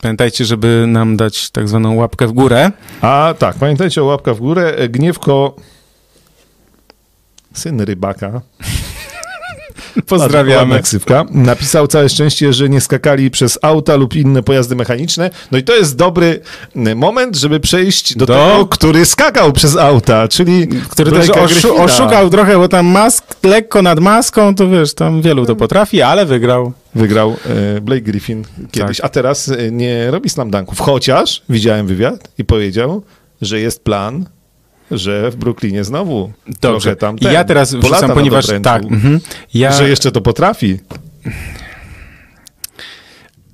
Pamiętajcie, żeby nam dać tak zwaną łapkę w górę. A tak, pamiętajcie o łapkę w górę. Gniewko, syn rybaka, Pozdrawiamy. Napisał całe szczęście, że nie skakali przez auta lub inne pojazdy mechaniczne. No i to jest dobry moment, żeby przejść do, do... tego, który skakał przez auta, czyli który też oszu oszukał trochę, bo tam mask lekko nad maską, to wiesz, tam wielu to potrafi, ale wygrał. Wygrał e, Blake Griffin kiedyś, tak. a teraz e, nie robi slam dunków. Chociaż widziałem wywiad i powiedział, że jest plan że w Brooklynie znowu Dobrze. trochę tam ten, Ja teraz wrzucam, ponieważ tak, mm ja... że jeszcze to potrafi.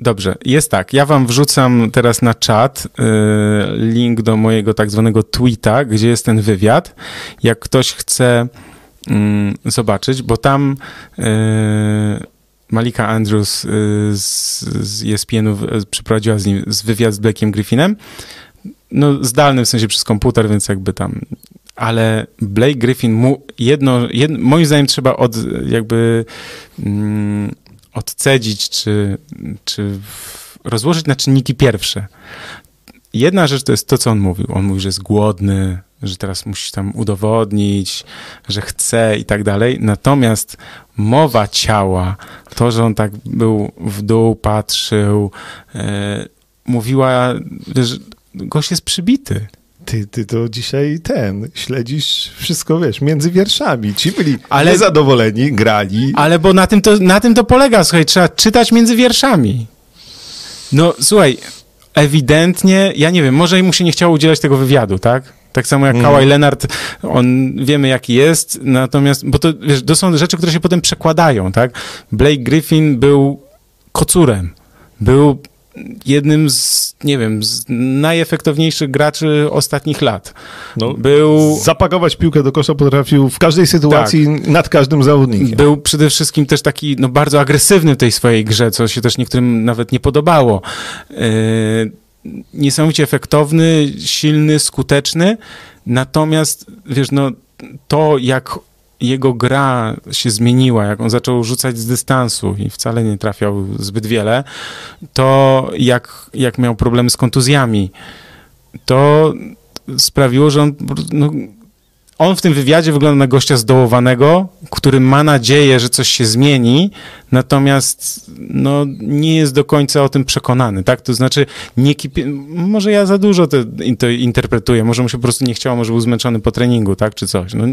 Dobrze, jest tak. Ja wam wrzucam teraz na czat y, link do mojego tak zwanego tweeta, gdzie jest ten wywiad. Jak ktoś chce y, zobaczyć, bo tam y, Malika Andrews y, z, z ESPN-u przeprowadziła z nim z wywiad z Blackiem Griffinem no zdalny w sensie przez komputer, więc jakby tam, ale Blake Griffin mu jedno, moim zdaniem trzeba od jakby mm, odcedzić, czy, czy rozłożyć na czynniki pierwsze. Jedna rzecz to jest to, co on mówił. On mówi, że jest głodny, że teraz musi tam udowodnić, że chce i tak dalej. Natomiast mowa ciała, to, że on tak był w dół, patrzył, e, mówiła, wiesz, gość jest przybity. Ty, ty to dzisiaj ten, śledzisz wszystko, wiesz, między wierszami. Ci byli Ale- niezadowoleni, grali. Ale bo na tym, to, na tym to polega, słuchaj, trzeba czytać między wierszami. No, słuchaj, ewidentnie, ja nie wiem, może mu się nie chciało udzielać tego wywiadu, tak? Tak samo jak Mhm. Kawhi Leonard, on wiemy jaki jest, natomiast, bo to, wiesz, to są rzeczy, które się potem przekładają, tak? Blake Griffin był kocurem, był jednym z, nie wiem, z najefektowniejszych graczy ostatnich lat. No, Był... Zapakować piłkę do kosza potrafił w każdej sytuacji Tak. nad każdym zawodnikiem. Był przede wszystkim też taki no, bardzo agresywny w tej swojej grze, co się też niektórym nawet nie podobało. Yy, niesamowicie efektowny, silny, skuteczny. Natomiast, wiesz, no, to jak jego gra się zmieniła, jak on zaczął rzucać z dystansu i wcale nie trafiał zbyt wiele, to jak, jak miał problemy z kontuzjami, to sprawiło, że on, no, on w tym wywiadzie wygląda na gościa zdołowanego, który ma nadzieję, że coś się zmieni, natomiast no, nie jest do końca o tym przekonany, tak? To znaczy, nie może ja za dużo to, to interpretuję, może mu się po prostu nie chciało, może był zmęczony po treningu, tak? Czy coś. No,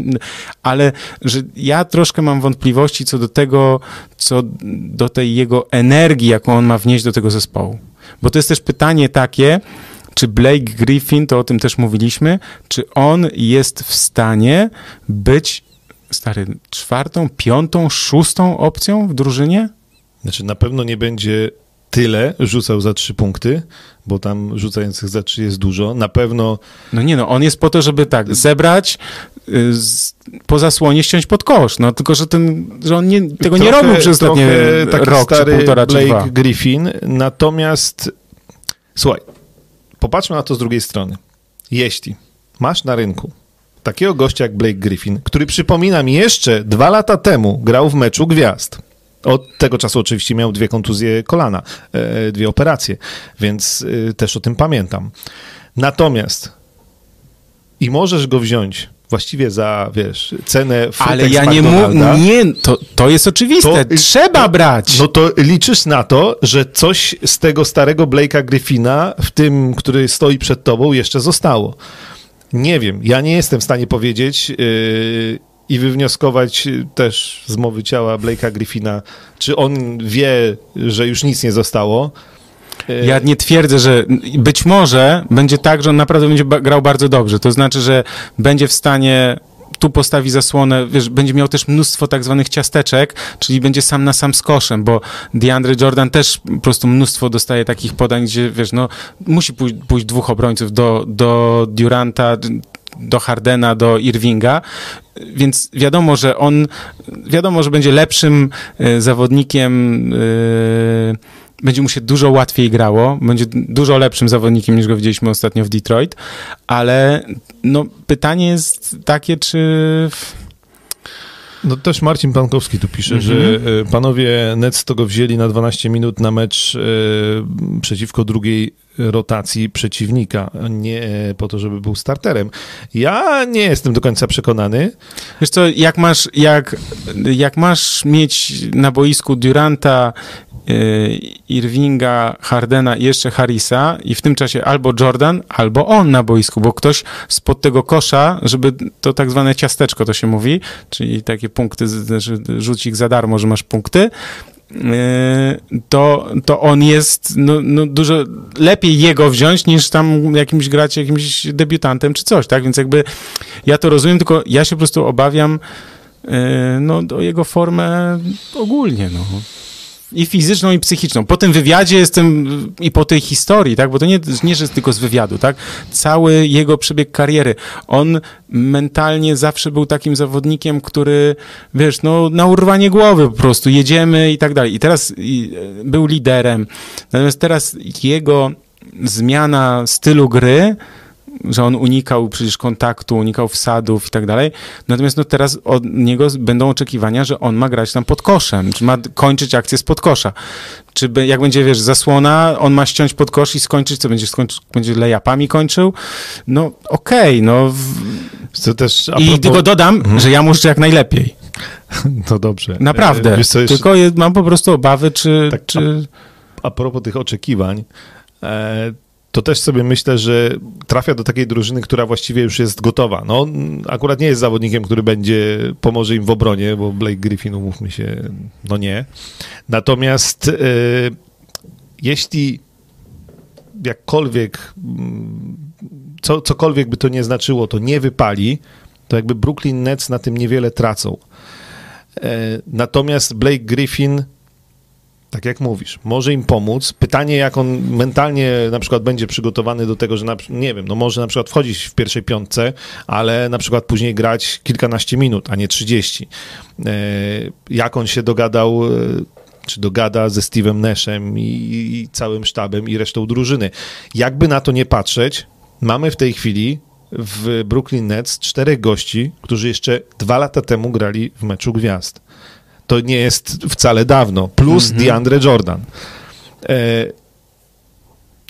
ale że ja troszkę mam wątpliwości co do tego, co do tej jego energii, jaką on ma wnieść do tego zespołu. Bo to jest też pytanie takie, czy Blake Griffin, to o tym też mówiliśmy, czy on jest w stanie być, stary, czwartą, piątą, szóstą opcją w drużynie? Znaczy na pewno nie będzie tyle rzucał za trzy punkty, bo tam rzucających za trzy jest dużo. Na pewno No nie no, on jest po to, żeby tak, zebrać, y, z, po zasłonie ściąć pod kosz, no tylko, że, ten, że on nie, tego nie trochę- robił przez ostatnie rok, czy stary półtora, czy Blake dwa. Griffin. Natomiast słuchaj, popatrzmy na to z drugiej strony. Jeśli masz na rynku takiego gościa jak Blake Griffin, który przypomina mi jeszcze dwa lata temu grał w meczu gwiazd. Od tego czasu oczywiście miał dwie kontuzje kolana, e, dwie operacje, więc e, też o tym pamiętam. Natomiast i możesz go wziąć właściwie za, wiesz, cenę Ale ja nie mówię, nie, to, to jest oczywiste, To- trzeba brać. No to liczysz na to, że coś z tego starego Blake'a Griffina w tym, który stoi przed tobą, jeszcze zostało. Nie wiem, ja nie jestem w stanie powiedzieć yy, i wywnioskować też z mowy ciała Blake'a Griffina, czy on wie, że już nic nie zostało. Ja nie twierdzę, że być może będzie tak, że on naprawdę będzie grał bardzo dobrze. To znaczy, że będzie w stanie tu postawi zasłonę, wiesz, będzie miał też mnóstwo tak zwanych ciasteczek, czyli będzie sam na sam z koszem, bo DeAndre Jordan też po prostu mnóstwo dostaje takich podań, gdzie, wiesz, no, musi pójść, pójść dwóch obrońców do, do Duranta, do Hardena, do Irvinga, więc wiadomo, że on, wiadomo, że będzie lepszym e, zawodnikiem, e, będzie mu się dużo łatwiej grało, będzie dużo lepszym zawodnikiem niż go widzieliśmy ostatnio w Detroit, ale no, pytanie jest takie, czy... No też Marcin Pankowski tu pisze, Mhm. że e, panowie Nets to go wzięli na 12 minut na mecz e, przeciwko drugiej rotacji przeciwnika, nie po to, żeby był starterem. Ja nie jestem do końca przekonany. Wiesz co, jak masz, jak, jak masz mieć na boisku Duranta, Irvinga, Hardena i jeszcze Harrisa i w tym czasie albo Jordan, albo on na boisku, bo ktoś spod tego kosza, żeby to tak zwane ciasteczko to się mówi, czyli takie punkty, znaczy rzucik za darmo, że masz punkty, yy, to, to on jest no, no dużo lepiej jego wziąć niż tam jakimś grać jakimś debiutantem czy coś, tak? Więc jakby ja to rozumiem, tylko ja się po prostu obawiam yy, no, o jego formę ogólnie, no. I fizyczną, i psychiczną. Po tym wywiadzie jestem i po tej historii, tak? Bo to nie, nie że jest tylko z wywiadu, tak? Cały jego przebieg kariery. On mentalnie zawsze był takim zawodnikiem, który, wiesz, no, na urwanie głowy po prostu, jedziemy i tak dalej. I teraz i, e, był liderem. Natomiast teraz jego zmiana stylu gry że on unikał przecież kontaktu, unikał wsadów i tak dalej. Natomiast no teraz od niego będą oczekiwania, że on ma grać tam pod koszem, czy ma kończyć akcję z podkosza. Czy be- jak będzie, wiesz, zasłona, on ma ściąć pod kosz i skończyć, co będzie skończyć, będzie lejapami kończył? No okej, no. W... Co też a I propos- tylko dodam, że ja muszę jak najlepiej. To dobrze. Naprawdę. E, co, jeszcze, Tylko je, mam po prostu obawy, czy... Tak, czy... a propos tych oczekiwań, e, to też sobie myślę, że trafia do takiej drużyny, która właściwie już jest gotowa. No, akurat nie jest zawodnikiem, który będzie, pomoże im w obronie, bo Blake Griffin, umówmy się, no nie. Natomiast e, jeśli jakkolwiek, mm, co, cokolwiek by to nie znaczyło, to nie wypali, to jakby Brooklyn Nets na tym niewiele tracą. E, natomiast Blake Griffin tak jak mówisz, może im pomóc. Pytanie, jak on mentalnie na przykład będzie przygotowany do tego, że na, nie wiem, no może na przykład wchodzić w pierwszej piątce, ale na przykład później grać kilkanaście minut, a nie 30. E, jak on się dogadał e, czy dogada ze Steve'em Nashem i, i całym sztabem i resztą drużyny. Jakby na to nie patrzeć, mamy w tej chwili w Brooklyn Nets czterech gości, którzy jeszcze dwa lata temu grali w meczu gwiazd. To nie jest wcale dawno. Plus mm -hmm. DeAndre Jordan. E,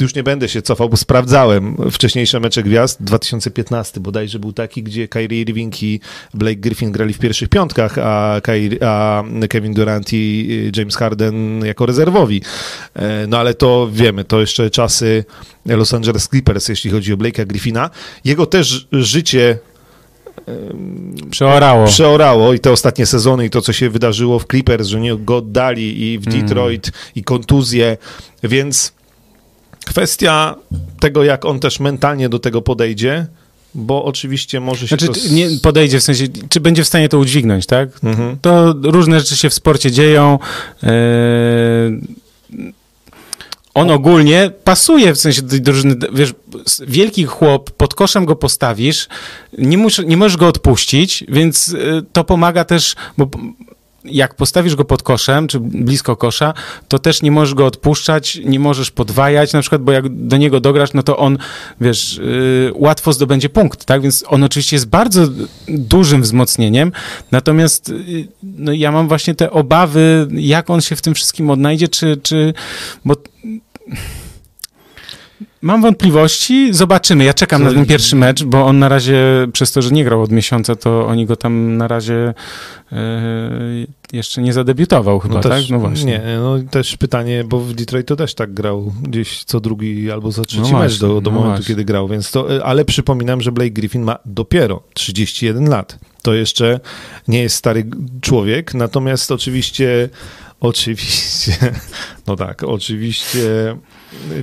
już nie będę się cofał, bo sprawdzałem wcześniejsze mecze gwiazd. 2015 bodajże był taki, gdzie Kyrie Irving i Blake Griffin grali w pierwszych piątkach, a, Kyrie, a Kevin Durant i James Harden jako rezerwowi. E, no ale to wiemy, to jeszcze czasy Los Angeles Clippers, jeśli chodzi o Blake'a Griffina. Jego też życie Przeorało. Przeorało i te ostatnie sezony i to, co się wydarzyło w Clippers, że nie go oddali i w mm. Detroit mm. i kontuzje, więc kwestia tego, jak on też mentalnie do tego podejdzie, bo oczywiście może się znaczy, to... nie podejdzie, w sensie, czy będzie w stanie to udźwignąć, tak? Mhm. To różne rzeczy się w sporcie dzieją. Yy on ogólnie pasuje w sensie tej drużyny, wiesz, wielki chłop, pod koszem go postawisz, nie, mus, nie możesz go odpuścić, więc y, to pomaga też, bo jak postawisz go pod koszem, czy blisko kosza, to też nie możesz go odpuszczać, nie możesz podwajać, na przykład, bo jak do niego dograsz, no to on, wiesz, yy, łatwo zdobędzie punkt, tak? Więc on oczywiście jest bardzo dużym wzmocnieniem, natomiast yy, no, ja mam właśnie te obawy, jak on się w tym wszystkim odnajdzie, czy, czy bo Mam wątpliwości, zobaczymy. Ja czekam Co? na ten pierwszy mecz, bo on na razie, przez to, że nie grał od miesiąca, to oni go tam na razie e, jeszcze nie zadebiutował chyba, no też, tak? No właśnie. Nie, no też pytanie, bo w Detroit to też tak grał gdzieś co drugi albo co trzeci no mecz do, do no momentu, właśnie. kiedy grał, więc to, e, ale przypominam, że Blake Griffin ma dopiero 31 lat. To jeszcze nie jest stary człowiek, natomiast oczywiście Oczywiście, no tak, oczywiście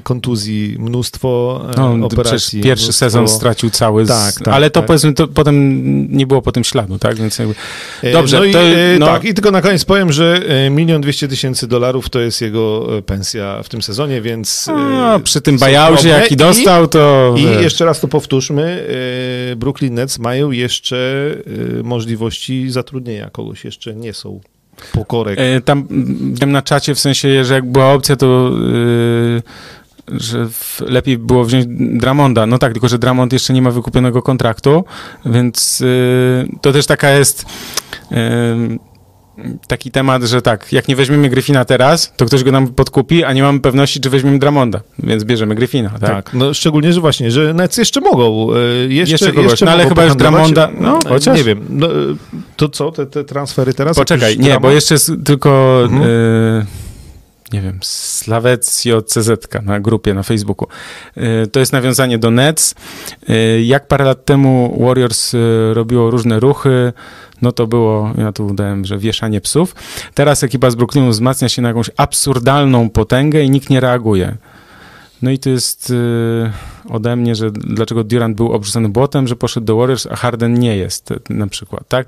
kontuzji, mnóstwo e, no, operacji. Pierwszy mnóstwo... sezon stracił cały, z... tak, tak, ale to tak. powiedzmy, to potem nie było po tym śladu, tak? Więc jakby... E, Dobrze. No i, to, e, no... Tak, i tylko na koniec powiem, że milion dwieście tysięcy dolarów to jest jego pensja w tym sezonie, więc... No, przy tym buyoutie, jaki dostał, to... I, I jeszcze raz to powtórzmy, Brooklyn Nets mają jeszcze możliwości zatrudnienia kogoś, jeszcze nie są Pokorek. E, tam wiem na czacie, w sensie, że jak była opcja, to yy, że lepiej było wziąć Dramonda. No tak, tylko że Dramond jeszcze nie ma wykupionego kontraktu, więc yy, to też taka jest... Taki temat, że tak, jak nie weźmiemy Gryfina teraz, to ktoś go nam podkupi, a nie mamy pewności, czy weźmiemy Dramonda, więc bierzemy Gryfina, tak? tak no szczególnie, że właśnie, że Nets jeszcze mogą. E, jeszcze, jeszcze kogoś, jeszcze no ale chyba już Dramonda, no e, chociaż. Nie wiem, no, to co, te, te transfery teraz? Poczekaj, nie, bo jeszcze jest tylko... Mhm. Y nie wiem, Slawecjo CZ na grupie na Facebooku. To jest nawiązanie do Nets. Jak parę lat temu Warriors robiło różne ruchy, no to było, ja tu dałem, że wieszanie psów. Teraz ekipa z Brooklynu wzmacnia się na jakąś absurdalną potęgę i nikt nie reaguje. No i to jest y, ode mnie, że dlaczego Durant był obrzucony błotem, że poszedł do Warriors, a Harden nie jest na przykład, tak?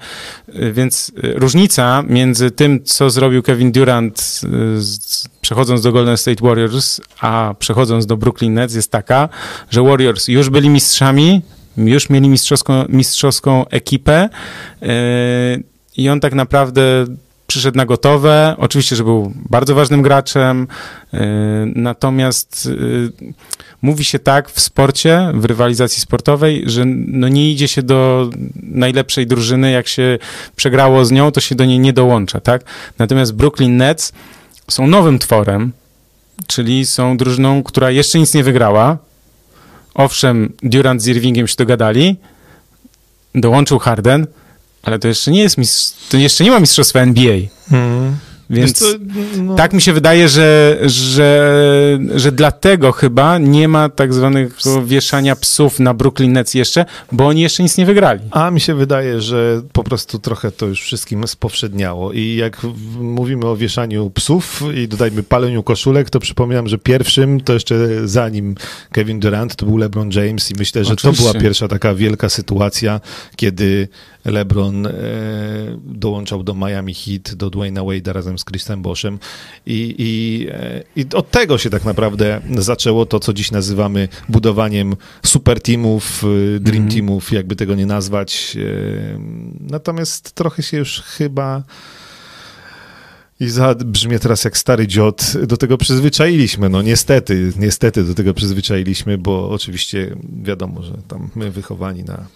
Y, więc y, różnica między tym, co zrobił Kevin Durant przechodząc do Golden State Warriors, a przechodząc do Brooklyn Nets jest taka, że Warriors już byli mistrzami, już mieli mistrzowską, mistrzowską ekipę i on tak naprawdę przyszedł na gotowe. Oczywiście, że był bardzo ważnym graczem, yy, natomiast yy, mówi się tak w sporcie, w rywalizacji sportowej, że no nie idzie się do najlepszej drużyny, jak się przegrało z nią, to się do niej nie dołącza, tak? Natomiast Brooklyn Nets są nowym tworem, czyli są drużyną, która jeszcze nic nie wygrała, Owszem, Durant z Irvingiem się dogadali, dołączył Harden, ale to jeszcze nie jest mistrz, to jeszcze nie ma mistrzostwa NBA. Hmm. Więc co, no, tak mi się wydaje, że, że, że dlatego chyba nie ma tak zwanego wieszania psów na Brooklyn Nets jeszcze, bo oni jeszcze nic nie wygrali. A mi się wydaje, że po prostu trochę to już wszystkim spowszedniało. I jak mówimy o wieszaniu psów i dodajmy paleniu koszulek, to przypominam, że pierwszym, to jeszcze zanim Kevin Durant, to był LeBron James i myślę, że Oczywiście. to była pierwsza taka wielka sytuacja, kiedy LeBron e, dołączał do Miami Heat, do Dwayna Wade'a razem z Chrisem Boshem i, i, e, i od tego się tak naprawdę zaczęło to, co dziś nazywamy budowaniem super teamów, e, dream Mhm. teamów, jakby tego nie nazwać. Natomiast trochę się już chyba i za brzmię teraz jak stary dziot, do tego przyzwyczailiśmy. No niestety, niestety do tego przyzwyczailiśmy, bo oczywiście wiadomo, że tam my wychowani na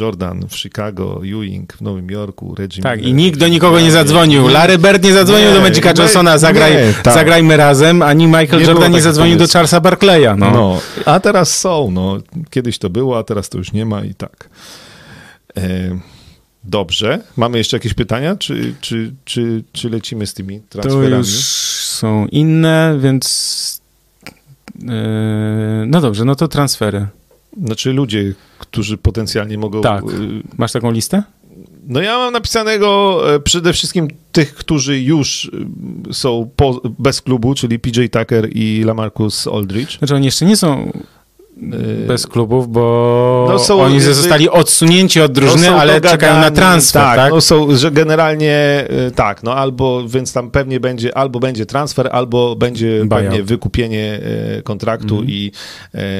Jordan w Chicago, Ewing w Nowym Jorku, Reggie Tak, Miller i nikt do nikogo nie zadzwonił. Larry Bird nie zadzwonił Nie, do Magica Johnsona, zagraj, nie, tak. zagrajmy razem, ani Michael Nie Jordan nie zadzwonił do. Charlesa Barclaya. No. No. a teraz są, no. Kiedyś to było, a teraz to już nie ma i tak. E, dobrze. Mamy jeszcze jakieś pytania, czy, czy, czy, czy lecimy z tymi To transferami? już są inne, więc... Yy, no dobrze, no to transfery. Znaczy ludzie, którzy potencjalnie mogą... Tak. y, Masz taką listę? No ja mam napisanego e, przede wszystkim tych, którzy już y, są po, bez klubu, czyli PJ Tucker i Lamarcus Aldridge. Znaczy oni jeszcze nie są bez klubów, bo No są oni zostali odsunięci od drużyny, No ale dogadani, czekają na transfer, tak? Tak, no są, że generalnie y, tak, no albo, więc tam pewnie będzie, albo będzie transfer, albo będzie Buyout. pewnie wykupienie y, kontraktu Mhm. i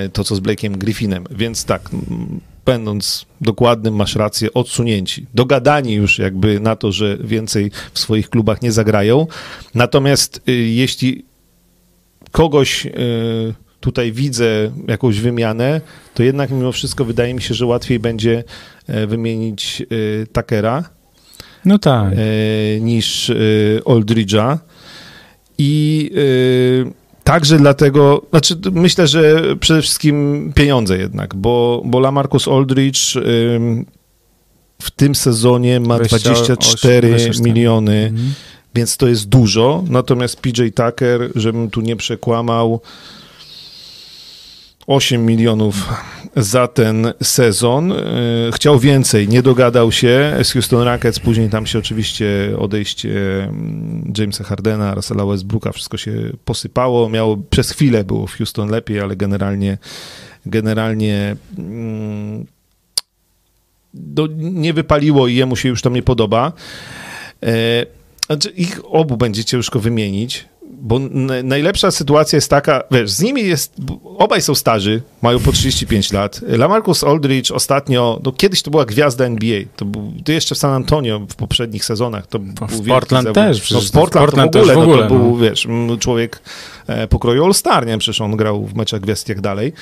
y, to, co z Blake'em Griffinem. Więc tak, mm, będąc dokładnym, masz rację, odsunięci. Dogadani już jakby na to, że więcej w swoich klubach nie zagrają. Natomiast y, jeśli kogoś y, tutaj widzę jakąś wymianę, to jednak mimo wszystko wydaje mi się, że łatwiej będzie e, wymienić y, Takera No tak. e, niż Aldridge'a. I także dlatego, znaczy myślę, że przede wszystkim pieniądze jednak, bo, bo Lamarcus Aldridge w tym sezonie ma 28, 24 24. miliony, Mhm. więc to jest dużo. Natomiast PJ Tucker, żebym tu nie przekłamał, 8 milionów za ten sezon. E, Chciał więcej, nie dogadał się z Houston Rockets, później tam się oczywiście odejście mm, Jamesa Hardena, Russella Westbrooka, wszystko się posypało. Miało, przez chwilę było w Houston lepiej, ale generalnie generalnie mm, no, nie wypaliło i jemu się już to nie podoba. E, Znaczy, ich obu będzie ciężko wymienić, bo najlepsza sytuacja jest taka, wiesz, z nimi jest, obaj są starzy, mają po 35 lat. Lamarcus Aldridge ostatnio, no kiedyś to była gwiazda NBA, to, był, to jeszcze w San Antonio w poprzednich sezonach. To był w Portland też, No, w to w Portland, Portland to w też ogóle, w ogóle, no, to był, no. wiesz, człowiek pokroju All-Star, nie? Przecież on grał w meczach gwiazd tak dalej.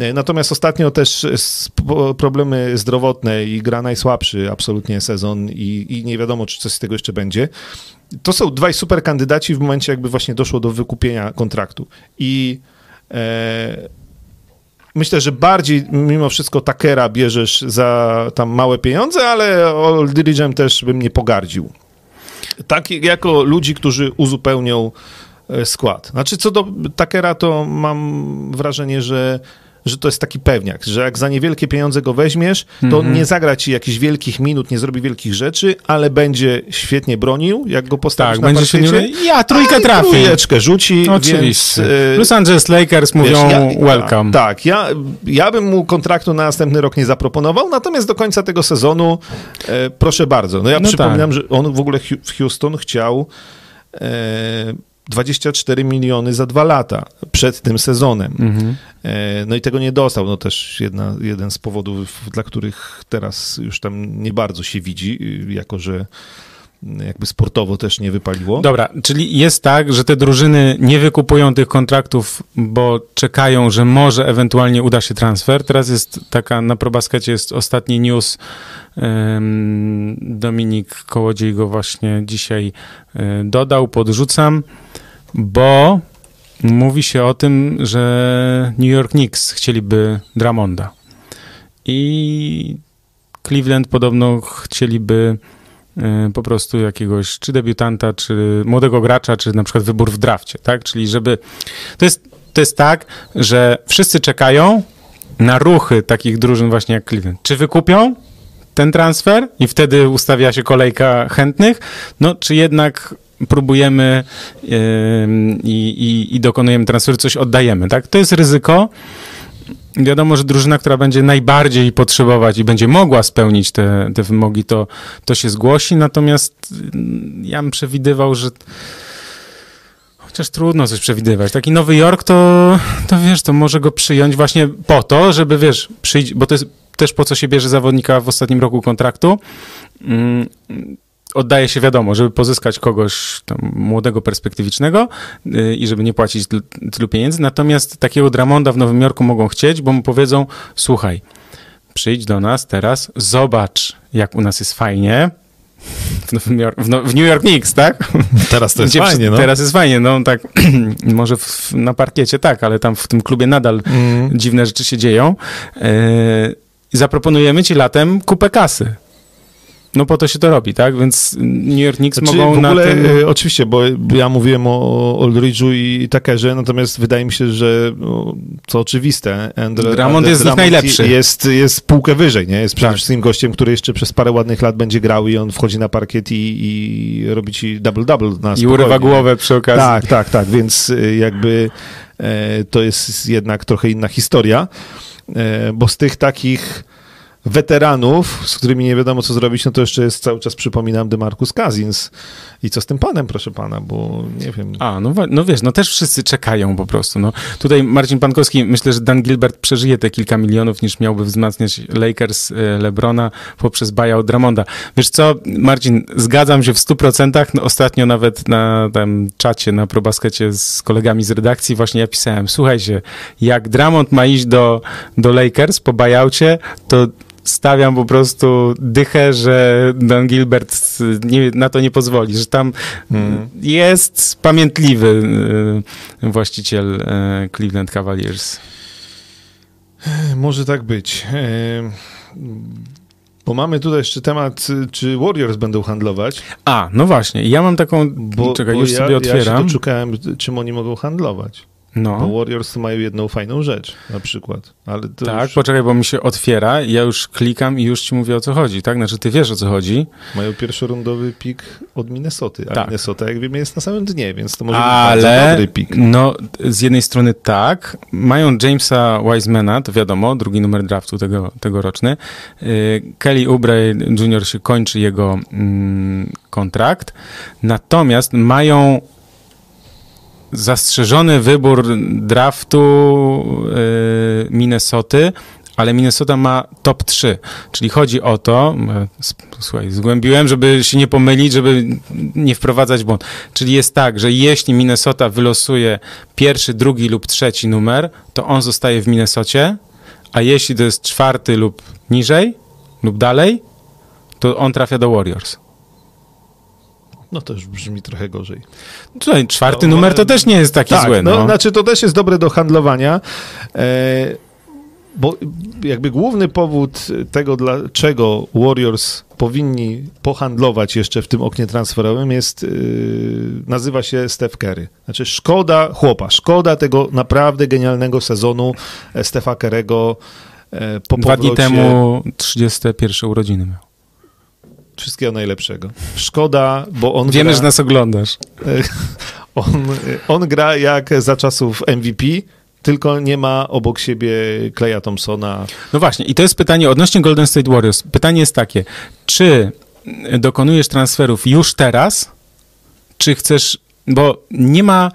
E, Natomiast ostatnio też problemy zdrowotne i gra najsłabszy absolutnie sezon i, i nie wiadomo, czy coś z tego jeszcze będzie. To są dwaj super kandydaci w momencie, jakby właśnie doszło do wykupienia kontraktu. I e, myślę, że bardziej mimo wszystko Takera bierzesz za tam małe pieniądze, ale Aldridge'em też bym nie pogardził. Tak jako ludzi, którzy uzupełnią e, skład. Znaczy co do Takera, to mam wrażenie, że że to jest taki pewniak, że jak za niewielkie pieniądze go weźmiesz, to on Mhm. nie zagra ci jakichś wielkich minut, nie zrobi wielkich rzeczy, ale będzie świetnie bronił, jak go postawisz Tak, na będzie się parkiecie. nie... Ja trójkę trafię. Trójeczkę rzuci, Oczywiście. więc... e, Los Angeles Lakers mówią Wiesz, ja- welcome. Tak, ja, ja bym mu kontraktu na następny rok nie zaproponował, natomiast do końca tego sezonu e, proszę bardzo. No ja No przypominam, że on w ogóle w Houston chciał e, 24 miliony za dwa lata przed tym sezonem. Mhm. E, no i tego nie dostał. No też jedna, jeden z powodów, dla których teraz już tam nie bardzo się widzi, y, jako że jakby sportowo też nie wypaliło. Dobra, czyli jest tak, że te drużyny nie wykupują tych kontraktów, bo czekają, że może ewentualnie uda się transfer. Teraz jest taka, na probaskecie jest ostatni news, Dominik Kołodziej go właśnie dzisiaj e, dodał, podrzucam, bo mówi się o tym, że New York Knicks chcieliby Dramonda i Cleveland podobno chcieliby po prostu jakiegoś czy debiutanta, czy młodego gracza, czy na przykład wybór w drafcie, tak? Czyli żeby... To jest, to jest tak, że wszyscy czekają na ruchy takich drużyn właśnie jak Cleveland. Czy wykupią ten transfer i wtedy ustawia się kolejka chętnych, no czy jednak próbujemy yy, i, i dokonujemy transferu, coś oddajemy, tak? To jest ryzyko, wiadomo, że drużyna, która będzie najbardziej potrzebować i będzie mogła spełnić te, te wymogi, to, to się zgłosi, natomiast mm, ja bym przewidywał, że chociaż trudno coś przewidywać. Taki Nowy Jork, to, to wiesz, to może go przyjąć właśnie po to, żeby, wiesz, przyjść, bo to jest też po co się bierze zawodnika w ostatnim roku kontraktu. Oddaje się wiadomo, żeby pozyskać kogoś młodego, perspektywicznego yy, i żeby nie płacić tylu pieniędzy. Natomiast takiego Dramonda w Nowym Jorku mogą chcieć, bo mu powiedzą, słuchaj, przyjdź do nas teraz, zobacz, jak u nas jest fajnie, w, Nowym York, w, no, w New York Knicks, tak? Teraz to jest Gdzie, fajnie, no. Teraz jest fajnie, no tak, może w, na parkiecie tak, ale tam w tym klubie nadal mm. dziwne rzeczy się dzieją. Yy, zaproponujemy ci latem kupę kasy. No po to się to robi, tak? Więc New York Knicks znaczy, mogą w ogóle, na tym... E, oczywiście, bo ja mówiłem o Oldridge'u i Takerze, natomiast wydaje mi się, że no, co oczywiste, Andre, Drummond jest nich najlepszy. Jest, jest półkę wyżej, nie? Jest przede tak. wszystkim gościem, który jeszcze przez parę ładnych lat będzie grał i on wchodzi na parkiet i, i robi ci double-double na I urywa głowę przy okazji. Tak, tak, tak, więc e, jakby e, to jest jednak trochę inna historia, e, bo z tych takich weteranów, z którymi nie wiadomo co zrobić, no to jeszcze jest cały czas, przypominam, DeMarcus Cousins. I co z tym panem, proszę pana, bo nie wiem. A, no, no wiesz, no też wszyscy czekają po prostu. No. Tutaj Marcin Pankowski, myślę, że Dan Gilbert przeżyje te kilka milionów, niż miałby wzmacniać Lakers, e, Lebrona poprzez buyout Dramonda. Wiesz co, Marcin, zgadzam się w stu procentach. No, ostatnio nawet na tym czacie, na probaskecie z kolegami z redakcji właśnie ja pisałem, słuchajcie, jak Dramond ma iść do, do Lakers po buyoutie, to stawiam po prostu dychę, że Dan Gilbert nie, na to nie pozwoli, że tam hmm. jest pamiętliwy e, właściciel Cleveland Cavaliers. Może tak być. E, bo mamy tutaj jeszcze temat, czy Warriors będą handlować. A, no właśnie. Ja mam taką... Bo, Czekaj, bo już ja, sobie otwieram. Ja się czym oni mogą handlować. No. Bo Warriors mają jedną fajną rzecz na przykład. Ale tak, już... poczekaj, bo mi się otwiera ja już klikam i już ci mówię o co chodzi, tak? Znaczy ty wiesz o co chodzi. Mają pierwszorundowy pik od Minnesoty, a tak. Minnesota jak wiemy jest na samym dnie, więc to może Ale, być bardzo dobry pik. no z jednej strony tak, mają Jamesa Wisemana, to wiadomo, drugi numer draftu tego, tegoroczny. Y, Kelly Oubre Jr. się kończy jego mm, kontrakt, natomiast mają zastrzeżony wybór draftu yy, Minnesoty, ale Minnesota ma top 3. Czyli chodzi o to, e, słuchaj, zgłębiłem, żeby się nie pomylić, żeby nie wprowadzać błąd. Czyli jest tak, że jeśli Minnesota wylosuje pierwszy, drugi lub trzeci numer, to on zostaje w Minnesocie, a jeśli to jest czwarty lub niżej, lub dalej, to on trafia do Warriors. No to już brzmi trochę gorzej. Tutaj czwarty no, numer to też nie jest taki tak, zły. No. no, znaczy to też jest dobre do handlowania. E, bo jakby główny powód tego, dlaczego Warriors powinni pohandlować jeszcze w tym oknie transferowym jest, yy, nazywa się Steph Curry. Znaczy szkoda chłopa, szkoda tego naprawdę genialnego sezonu e, Stefa Kerego e, po Dwa powrocie. dni temu 31 urodziny miał. Wszystkiego najlepszego. Szkoda, bo on. Wiemy, gra, że nas oglądasz. On, on gra jak za czasów MVP, tylko nie ma obok siebie Kleja Thompsona. No właśnie, i to jest pytanie odnośnie Golden State Warriors. Pytanie jest takie, czy dokonujesz transferów już teraz, czy chcesz, bo nie ma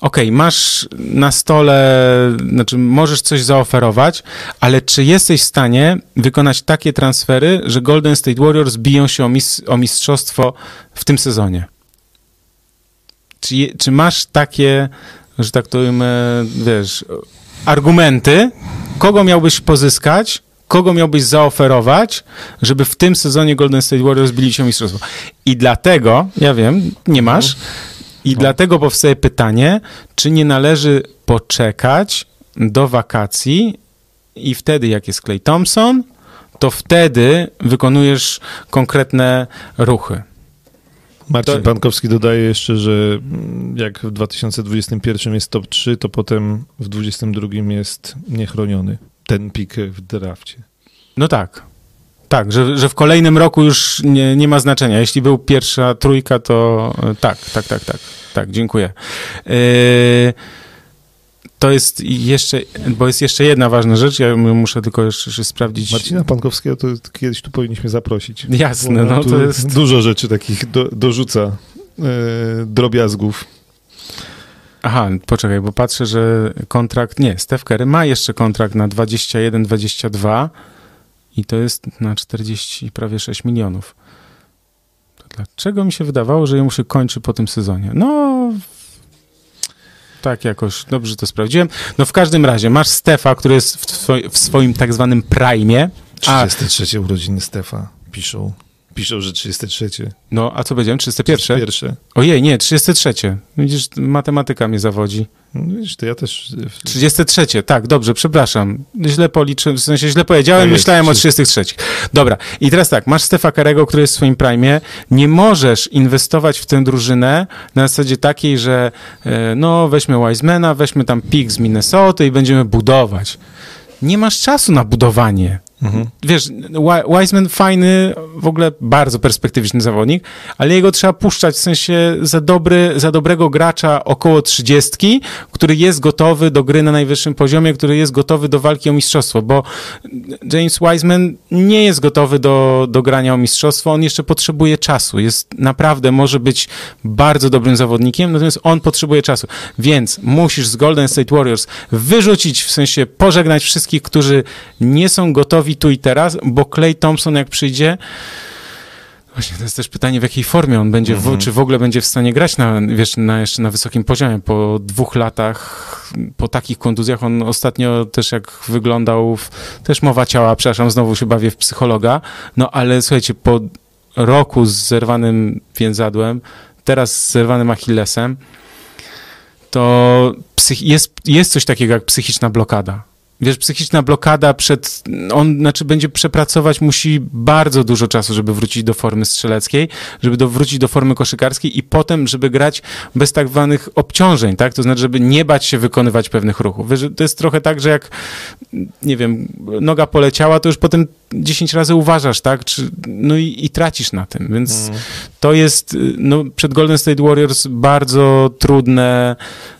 okej, okay, masz na stole, znaczy możesz coś zaoferować, ale czy jesteś w stanie wykonać takie transfery, że Golden State Warriors biją się o, mis o mistrzostwo w tym sezonie? Czy, czy masz takie, że tak to ujmę, wiesz, argumenty, kogo miałbyś pozyskać, kogo miałbyś zaoferować, żeby w tym sezonie Golden State Warriors bili się mistrzostwo? I dlatego, ja wiem, nie masz, i no. dlatego powstaje pytanie, czy nie należy poczekać do wakacji i wtedy, jak jest Clay Thompson, to wtedy wykonujesz konkretne ruchy. Marcin Pankowski dodaje jeszcze, że jak w 2021 jest top 3, to potem w 2022 jest niechroniony. Ten pik w drafcie. No tak. Tak, że, że w kolejnym roku już nie, nie ma znaczenia. Jeśli był pierwsza trójka, to e, tak, tak, tak, tak. Tak, dziękuję. Yy, to jest jeszcze, bo jest jeszcze jedna ważna rzecz, ja muszę tylko jeszcze jeszcze sprawdzić. Marcina Pankowskiego to kiedyś tu powinniśmy zaprosić. Jasne, no to jest... Dużo rzeczy takich do, dorzuca, e, drobiazgów. Aha, poczekaj, bo patrzę, że kontrakt, nie, Steph Curry ma jeszcze kontrakt na 21-22 i to jest na 40, prawie 6 milionów. To dlaczego mi się wydawało, że jemu się kończy po tym sezonie? No, tak jakoś, dobrze to sprawdziłem. No w każdym razie, masz Stefa, który jest w, twoi- w swoim tak zwanym prime, a, 33 urodziny Stefa piszą. Piszą, że 33. no a co powiedziałem, 31? Pierwsze. Ojej, nie, 33. Widzisz, matematyka mnie zawodzi. No widzisz, to ja też... e, w- 33, tak, dobrze, przepraszam. Źle policzyłem, w sensie źle powiedziałem, Tak jest, myślałem o trzy- 33. Dobra, i teraz tak, masz Stefa Karego, który jest w swoim prime, nie możesz inwestować w tę drużynę na zasadzie takiej, że e, no weźmy Wisemana, weźmy tam pik z Minnesota i będziemy budować. Nie masz czasu na budowanie. Mhm. Wiesz, Wi- Wiseman fajny, w ogóle bardzo perspektywiczny zawodnik, ale jego trzeba puszczać w sensie za, dobry, za dobrego gracza około trzydziestki, który jest gotowy do gry na najwyższym poziomie, który jest gotowy do walki o mistrzostwo, bo James Wiseman nie jest gotowy do, do grania o mistrzostwo, on jeszcze potrzebuje czasu, jest naprawdę, może być bardzo dobrym zawodnikiem, natomiast on potrzebuje czasu, więc musisz z Golden State Warriors wyrzucić, w sensie pożegnać wszystkich, którzy nie są gotowi tu i teraz, bo Clay Thompson jak przyjdzie, Właśnie, to jest też pytanie, w jakiej formie on będzie, w, czy w ogóle będzie w stanie grać na, wiesz, na, jeszcze na wysokim poziomie. Po dwóch latach, po takich kontuzjach, on ostatnio też jak wyglądał, w, też mowa ciała, przepraszam, znowu się bawię w psychologa, no ale słuchajcie, po roku z zerwanym więzadłem, teraz z zerwanym achillesem, to jest, jest coś takiego jak psychiczna blokada. Wiesz, psychiczna blokada przed, on, znaczy będzie przepracować, musi bardzo dużo czasu, żeby wrócić do formy strzeleckiej, żeby do, wrócić do formy koszykarskiej i potem, żeby grać bez tak zwanych obciążeń, tak? To znaczy, żeby nie bać się wykonywać pewnych ruchów. Wiesz, to jest trochę tak, że jak, nie wiem, noga poleciała, to już potem 10 razy uważasz, tak? Czy, no i, i tracisz na tym, więc to jest, y, no, przed Golden State Warriors bardzo trudne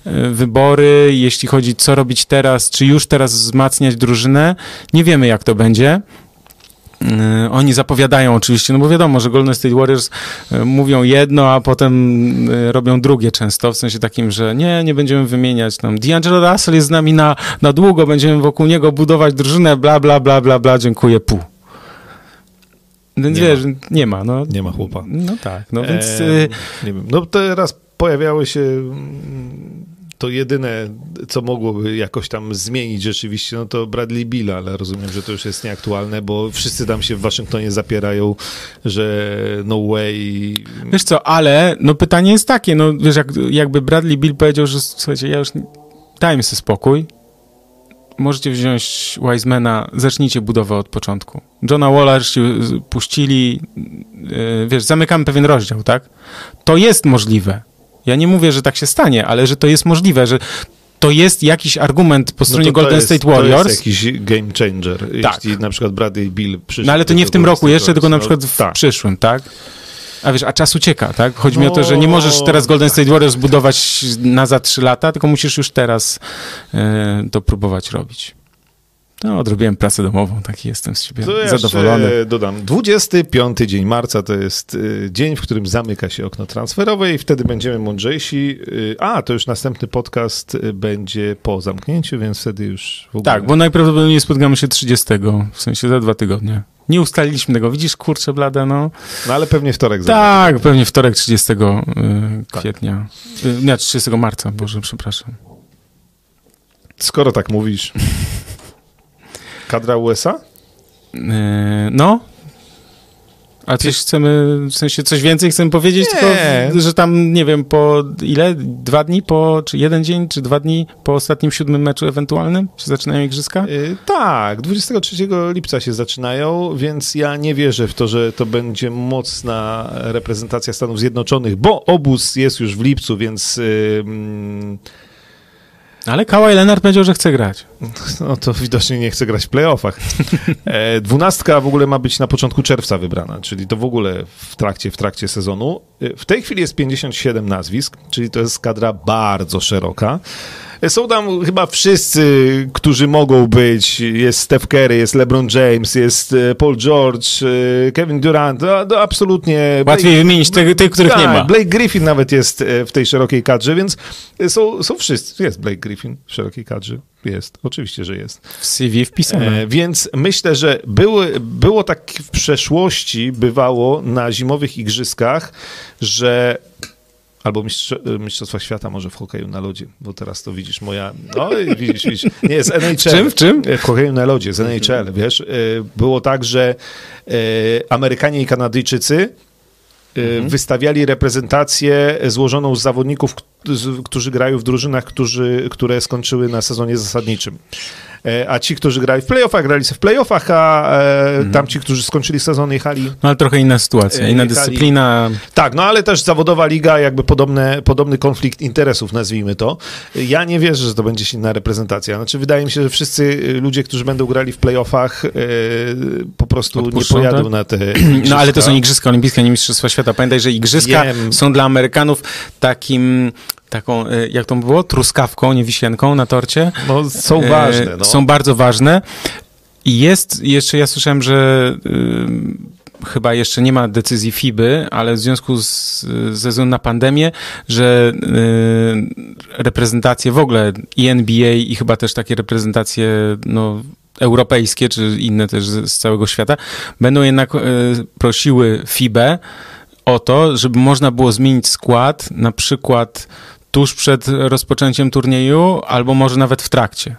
y, wybory, jeśli chodzi co robić teraz, czy już teraz wzmacniać drużynę. Nie wiemy, jak to będzie. Y, Oni zapowiadają oczywiście, no bo wiadomo, że Golden State Warriors y, mówią jedno, a potem y, robią drugie często, w sensie takim, że nie, nie będziemy wymieniać tam. D'Angelo Russell jest z nami na, na długo, będziemy wokół niego budować drużynę, bla, bla, bla, bla, bla, dziękuję, pół. Więc Nie wiesz, nie ma, no. Nie ma chłopa. No tak, no więc... Y, nie wiem. No teraz pojawiały się to jedyne, co mogłoby jakoś tam zmienić rzeczywiście, no to Bradley Bill, ale rozumiem, że to już jest nieaktualne, bo wszyscy tam się w Waszyngtonie zapierają, że no way. Wiesz co, ale no pytanie jest takie, no wiesz, jak, jakby Bradley Bill powiedział, że słuchajcie, ja już dajmy sobie spokój, możecie wziąć Wisemana, zacznijcie budowę od początku. Johna Walla puścili, yy, wiesz, zamykamy pewien rozdział, tak? To jest możliwe. Ja nie mówię, że tak się stanie, ale że to jest możliwe, że to jest jakiś argument po No stronie to to Golden jest- State To Warriors. jest jakiś game changer, Tak. jeśli na przykład Bradley Bill przyszedł. No ale to nie w tym roku jeszcze, tylko na przykład w No, tak. przyszłym, tak? A wiesz, a czas ucieka, tak? Chodzi mi o to, że nie No, możesz teraz Golden State Warriors budować na za trzy lata, tylko musisz już teraz e, to próbować robić. No, odrobiłem pracę domową, taki jestem z siebie To zadowolony. dodam. 25 dzień marca to jest y, dzień, w którym zamyka się okno transferowe i wtedy będziemy mądrzejsi. Y, A, to już następny podcast y, będzie po zamknięciu, więc wtedy już w ogóle... Tak, bo najprawdopodobniej spotkamy się 30, w sensie za dwa tygodnie. Nie ustaliliśmy tego, widzisz, kurczę blade, no. No ale pewnie wtorek. Tak, pewnie wtorek 30 y, kwietnia. Y, nie, 30 marca, Boże, przepraszam. Skoro tak mówisz. Kadra USA? Y, no, A coś chcemy, w sensie coś więcej chcemy powiedzieć, Nie. tylko że tam, nie wiem, po ile? Dwa dni po, czy jeden dzień, czy dwa dni po ostatnim siódmym meczu ewentualnym się zaczynają igrzyska? Y, tak, 23 lipca się zaczynają, więc ja nie wierzę w to, że to będzie mocna reprezentacja Stanów Zjednoczonych, bo obóz jest już w lipcu, więc y, mm, Ale Kawhi Leonard powiedział, że chce grać. no to widocznie nie chce grać w playoffach. E, Dwunastka w ogóle ma być na początku czerwca wybrana, czyli to w ogóle w trakcie, w trakcie sezonu. W tej chwili jest 57 nazwisk, czyli to jest kadra bardzo szeroka. Są tam chyba wszyscy, którzy mogą być. Jest Steph Curry, jest LeBron James, jest e, Paul George, e, Kevin Durant. No, no absolutnie. Łatwiej wymienić tych, tych których nie Tak, ma. Blake Griffin nawet jest e, w tej szerokiej kadrze, więc są, są wszyscy. Jest Blake Griffin w szerokiej kadrze. Jest, oczywiście, że jest. W CV wpisane. E, więc myślę, że były, było tak w przeszłości, bywało na zimowych igrzyskach, że albo mistrz, Mistrzostwa Świata może w hokeju na lodzie, bo teraz to widzisz moja, no widzisz, widzisz, nie, z NHL. W czym, w czym? W hokeju na lodzie, z NHL, wiesz, e, było tak, że e, Amerykanie i Kanadyjczycy e, wystawiali reprezentację złożoną z zawodników, którzy grają w drużynach, którzy, które skończyły na sezonie zasadniczym. E, A ci, którzy grali w playoffach, grali sobie w playoffach, a e, tamci, którzy skończyli sezon, jechali No ale trochę inna sytuacja, E, inna jechali- dyscyplina. tak, no ale też zawodowa liga, jakby podobne, podobny konflikt interesów, nazwijmy to. Ja nie wierzę, że to będzie silna reprezentacja. Znaczy, wydaje mi się, że wszyscy y, ludzie, którzy będą grali w playoffach, yy, po prostu Odpuszczą, nie pojadą tak? na te. No ale to są igrzyska. igrzyska olimpijskie, nie mistrzostwa świata. Pamiętaj, że igrzyska są dla Amerykanów takim, taką, e, jak to było, truskawką, nie wisienką na torcie. No, są E, ważne. No. Są bardzo ważne. I jest, jeszcze ja słyszałem, że y, chyba jeszcze nie ma decyzji FIBY, ale w związku z, ze względu na pandemię, że y, reprezentacje w ogóle i NBA i chyba też takie reprezentacje, no, europejskie, czy inne też z, z całego świata, będą jednak y, prosiły FIBę o to, żeby można było zmienić skład, na przykład tuż przed rozpoczęciem turnieju, albo może nawet w trakcie.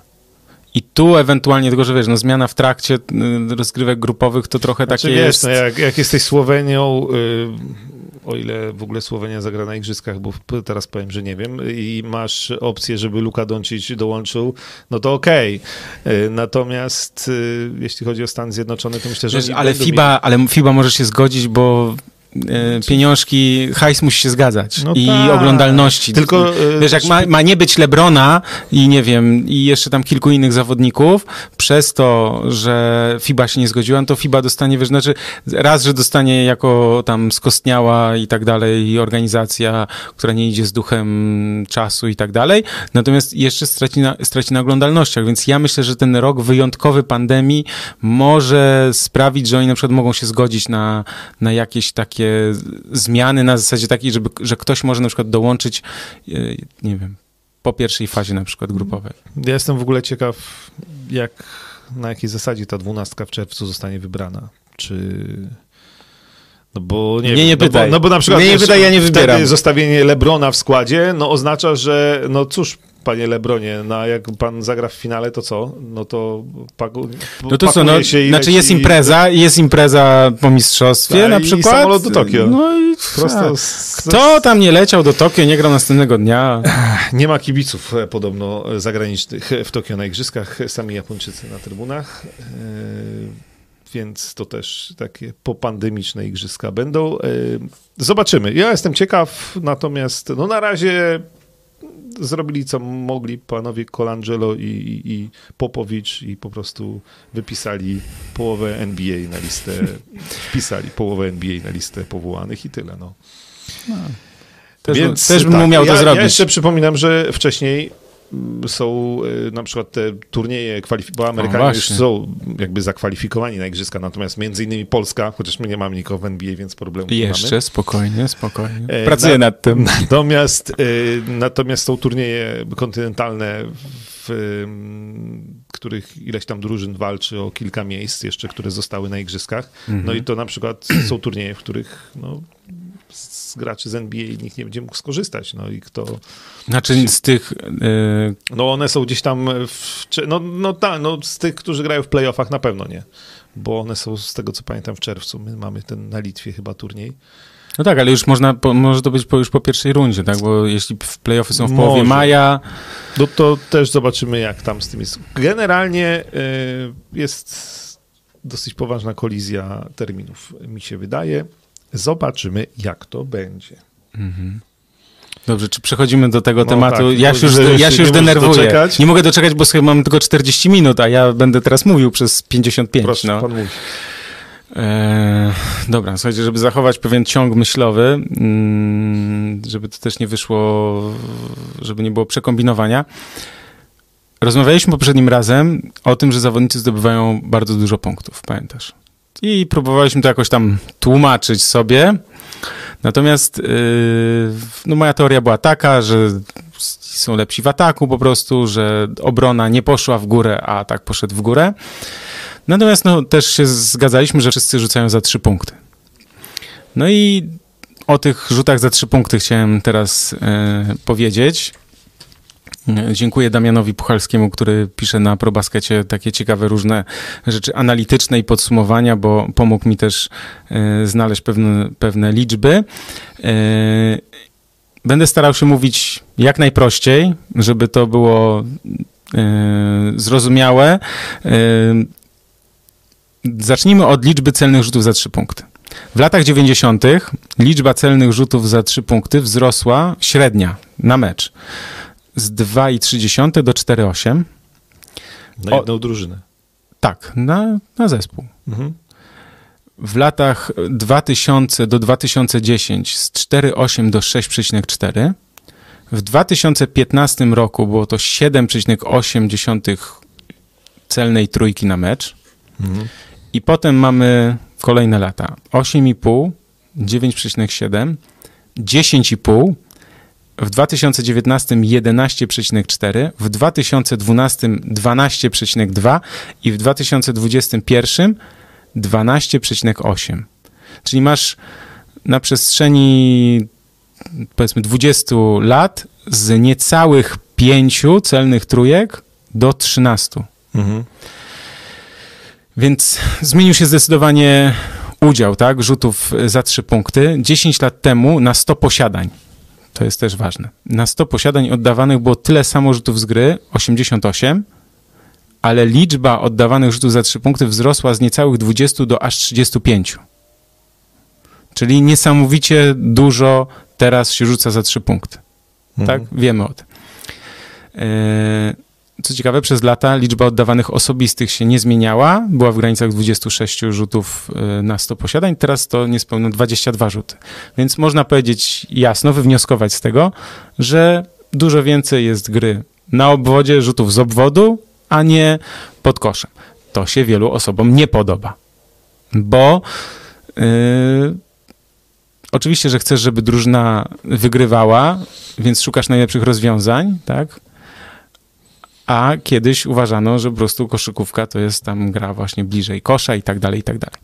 I tu ewentualnie, tylko że wiesz, no zmiana w trakcie y, rozgrywek grupowych to trochę Znaczy, takie wiesz, jest... no, jak, jak jesteś Słowenią, y, o ile w ogóle Słowenia zagra na igrzyskach, bo teraz powiem, że nie wiem, i masz opcję, żeby Luka Doncic dołączył, no to okej. Y, Natomiast y, jeśli chodzi o Stany Zjednoczone, to myślę, że... Wiesz, ale FIBA, ale FIBA może się zgodzić, bo pieniążki, hajs musi się zgadzać No i tak. oglądalności. Tylko, e, Wiesz, jak ma, ma nie być Lebrona i nie wiem, i jeszcze tam kilku innych zawodników, przez to, że FIBA się nie zgodziła, no to FIBA dostanie, wiesz, znaczy raz, że dostanie jako tam skostniała i tak dalej organizacja, która nie idzie z duchem czasu i tak dalej, natomiast jeszcze straci na, straci na oglądalnościach, więc ja myślę, że ten rok wyjątkowy pandemii może sprawić, że oni na przykład mogą się zgodzić na, na jakieś takie zmiany na zasadzie takiej, żeby, że ktoś może na przykład dołączyć, e, nie wiem, po pierwszej fazie na przykład grupowej. Ja jestem w ogóle ciekaw, jak, na jakiej zasadzie ta dwunastka w czerwcu zostanie wybrana. Czy... No bo nie, Nie, nie no pytaj. Bo, no bo na przykład Nie, nie pytaj, ja nie wybieram. zostawienie Lebrona w składzie, no oznacza, że no cóż, panie Lebronie, no a jak pan zagra w finale, to co? No to paku, No to co, no, i znaczy jest impreza, jest impreza po mistrzostwie Tak, na i przykład. samolot do Tokio. No i Prosto tak. z, Kto tam nie leciał do Tokio, nie grał następnego dnia? Nie ma kibiców e, podobno e, zagranicznych w Tokio na igrzyskach, sami Japończycy na trybunach, e, więc to też takie popandemiczne igrzyska będą. E, Zobaczymy. Ja jestem ciekaw, natomiast no na razie zrobili co mogli panowie Colangelo i, i, i Popowicz i po prostu wypisali połowę NBA na listę, wpisali połowę NBA na listę powołanych i tyle. No. Też, Więc też bym tak, umiał ja, to zrobić. Ja jeszcze przypominam, że wcześniej są y, na przykład te turnieje, bo Amerykanie już są jakby zakwalifikowani na igrzyska, natomiast między innymi Polska, chociaż my nie mamy nikogo w NBA, więc problemu nie Jeszcze, mamy. spokojnie, spokojnie. E, Pracuję na- nad tym. Natomiast, y, natomiast są turnieje kontynentalne, w których ileś tam drużyn walczy o kilka miejsc jeszcze, które zostały na igrzyskach. Mhm. No i to na przykład są turnieje, w których no, z graczy z NBA nikt nie będzie mógł skorzystać. No i kto... Znaczy z tych... Yy... No one są gdzieś tam, w, no, no tak, no z tych, którzy grają w playoffach na pewno nie, bo one są z tego, co pamiętam w czerwcu, my mamy ten na Litwie chyba turniej. No tak, ale już można, po, może to być po, już po pierwszej rundzie, tak? Bo jeśli playoffy są w połowie może. maja... No to też zobaczymy, jak tam z tym jest. Generalnie y, jest dosyć poważna kolizja terminów, mi się wydaje. Zobaczymy, jak to będzie. Mhm. Dobrze, czy przechodzimy do tego no tematu? Tak, ja się już, ja się już denerwuję. Nie mogę doczekać, bo sobie mam tylko 40 minut, a ja będę teraz mówił przez 55. Proszę, no. pan mówi. Eee, dobra, słuchajcie, żeby zachować pewien ciąg myślowy, mm, żeby to też nie wyszło, żeby nie było przekombinowania. Rozmawialiśmy poprzednim razem o tym, że zawodnicy zdobywają bardzo dużo punktów, pamiętasz? I próbowaliśmy to jakoś tam tłumaczyć sobie. Natomiast yy, no moja teoria była taka, że są lepsi w ataku po prostu, że obrona nie poszła w górę, a atak poszedł w górę. Natomiast no, też się zgadzaliśmy, że wszyscy rzucają za trzy punkty. No i o tych rzutach za trzy punkty chciałem teraz yy, powiedzieć. Dziękuję Damianowi Puchalskiemu, który pisze na ProBaskecie takie ciekawe różne rzeczy analityczne i podsumowania, bo pomógł mi też e, znaleźć pewne, pewne liczby. E, będę starał się mówić jak najprościej, żeby to było e, zrozumiałe. Zacznijmy od liczby celnych rzutów za trzy punkty. W latach 90. liczba celnych rzutów za trzy punkty wzrosła średnia na mecz z 2,3 do 4,8. Na jedną o, drużynę. Tak, na, na zespół. Mhm. W latach 2000 do 2010 z 4,8 do 6,4. W 2015 roku było to 7,8 celnej trójki na mecz. Mhm. I potem mamy kolejne lata. 8,5, 9,7, 10,5, w 2019 11,4, w 2012 12,2 i w 2021 12,8. Czyli masz na przestrzeni powiedzmy 20 lat z niecałych 5 celnych trójek do 13. Mhm. Więc zmienił się zdecydowanie udział, tak, rzutów za 3 punkty. 10 lat temu na 100 posiadań to jest też ważne. Na 100 posiadań oddawanych było tyle samo rzutów z gry, 88, ale liczba oddawanych rzutów za 3 punkty wzrosła z niecałych 20 do aż 35. Czyli niesamowicie dużo teraz się rzuca za 3 punkty. Mhm. Tak? Wiemy o tym. Yy, co ciekawe, przez lata liczba oddawanych osobistych się nie zmieniała. Była w granicach 26 rzutów y, na 100 posiadań, teraz to niespełna 22 rzuty. Więc można powiedzieć jasno, wywnioskować z tego, że dużo więcej jest gry na obwodzie, rzutów z obwodu, a nie pod koszem. To się wielu osobom nie podoba, bo yy, oczywiście, że chcesz, żeby drużyna wygrywała, więc szukasz najlepszych rozwiązań, tak? A kiedyś uważano, że po prostu koszykówka to jest tam gra właśnie bliżej kosza i tak dalej, i tak dalej.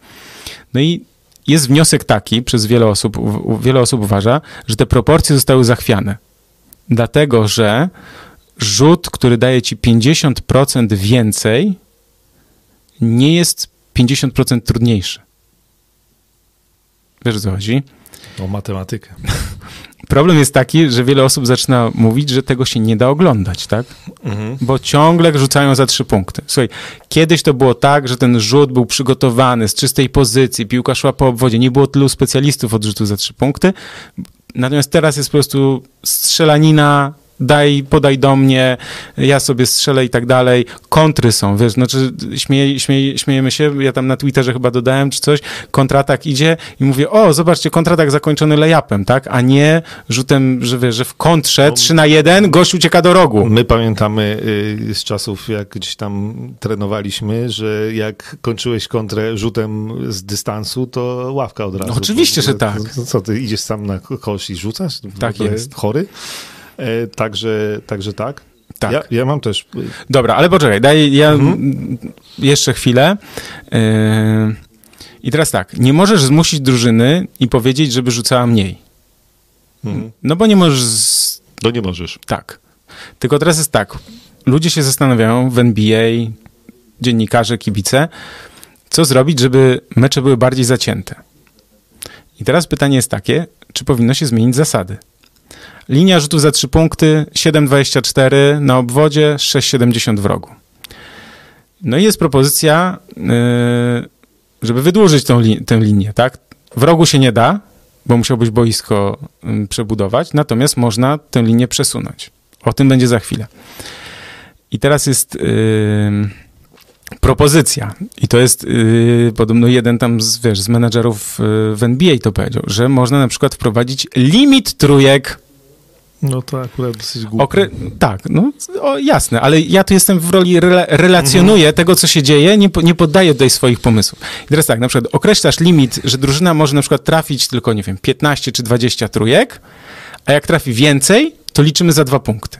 No i jest wniosek taki przez wiele osób, wiele osób uważa, że te proporcje zostały zachwiane. Dlatego, że rzut, który daje ci 50% więcej, nie jest 50% trudniejszy. Wiesz, o co chodzi? O matematykę. Problem jest taki, że wiele osób zaczyna mówić, że tego się nie da oglądać, tak? Mhm. Bo ciągle rzucają za trzy punkty. Słuchaj, kiedyś to było tak, że ten rzut był przygotowany z czystej pozycji, piłka szła po obwodzie, nie było tylu specjalistów od rzutu za trzy punkty. Natomiast teraz jest po prostu strzelanina daj, podaj do mnie, ja sobie strzelę i tak dalej. Kontry są, wiesz, znaczy śmieje, śmieje, śmiejemy się, ja tam na Twitterze chyba dodałem czy coś, kontratak idzie i mówię, o, zobaczcie, kontratak zakończony layupem, tak, a nie rzutem, że wiesz, że w kontrze no, 3 na 1 gość ucieka do rogu. My pamiętamy y, z czasów, jak gdzieś tam trenowaliśmy, że jak kończyłeś kontrę rzutem z dystansu, to ławka od razu. No, oczywiście, że tak. Co, ty idziesz sam na kosz i rzucasz? Tak jest. Chory? E, także, także tak. Tak. Ja, ja, mam też. Dobra, ale poczekaj, daj ja mhm. jeszcze chwilę. E, I teraz tak, nie możesz zmusić drużyny i powiedzieć, żeby rzucała mniej. Mhm. No bo nie możesz. Z... No nie możesz. Tak. Tylko teraz jest tak. Ludzie się zastanawiają w NBA, dziennikarze, kibice, co zrobić, żeby mecze były bardziej zacięte. I teraz pytanie jest takie, czy powinno się zmienić zasady? Linia rzutów za 3 punkty 7,24 na obwodzie, 6,70 w rogu. No i jest propozycja, yy, żeby wydłużyć tą tę linię, tak? W rogu się nie da, bo musiałbyś boisko yy, przebudować, natomiast można tę linię przesunąć. O tym będzie za chwilę. I teraz jest yy, propozycja. I to jest yy, podobno jeden tam z, wiesz, z menedżerów yy, w NBA to powiedział, że można na przykład wprowadzić limit trójek. No to akurat dosyć głupie. Okre tak, no o, jasne, ale ja tu jestem w roli rela relacjonuję Mhm. tego, co się dzieje, nie, po- nie poddaję tutaj swoich pomysłów. I teraz tak, na przykład określasz limit, że drużyna może na przykład trafić tylko, nie wiem, 15 czy 20 trójek, a jak trafi więcej, to liczymy za dwa punkty.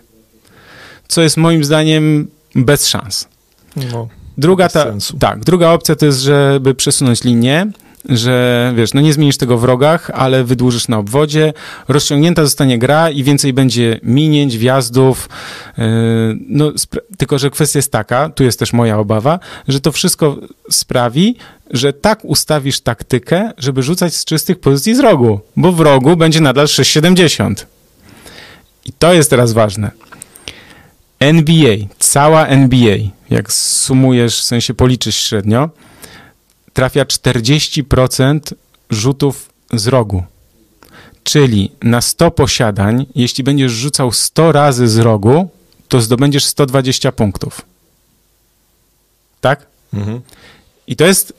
Co jest moim zdaniem bez szans. No. Druga Bez ta, sensu. tak, druga opcja to jest, żeby przesunąć linię, że wiesz, no nie zmienisz tego w rogach, ale wydłużysz na obwodzie, rozciągnięta zostanie gra i więcej będzie minięć, wjazdów. Yy, no, tylko, że kwestia jest taka, tu jest też moja obawa, że to wszystko sprawi, że tak ustawisz taktykę, żeby rzucać z czystych pozycji z rogu, bo w rogu będzie nadal 6,70. I to jest teraz ważne. NBA, cała NBA, jak sumujesz, w sensie policzysz średnio, trafia 40% rzutów z rogu. Czyli na 100 posiadań, jeśli będziesz rzucał 100 razy z rogu, to zdobędziesz 120 punktów. Tak? Mhm. I to jest.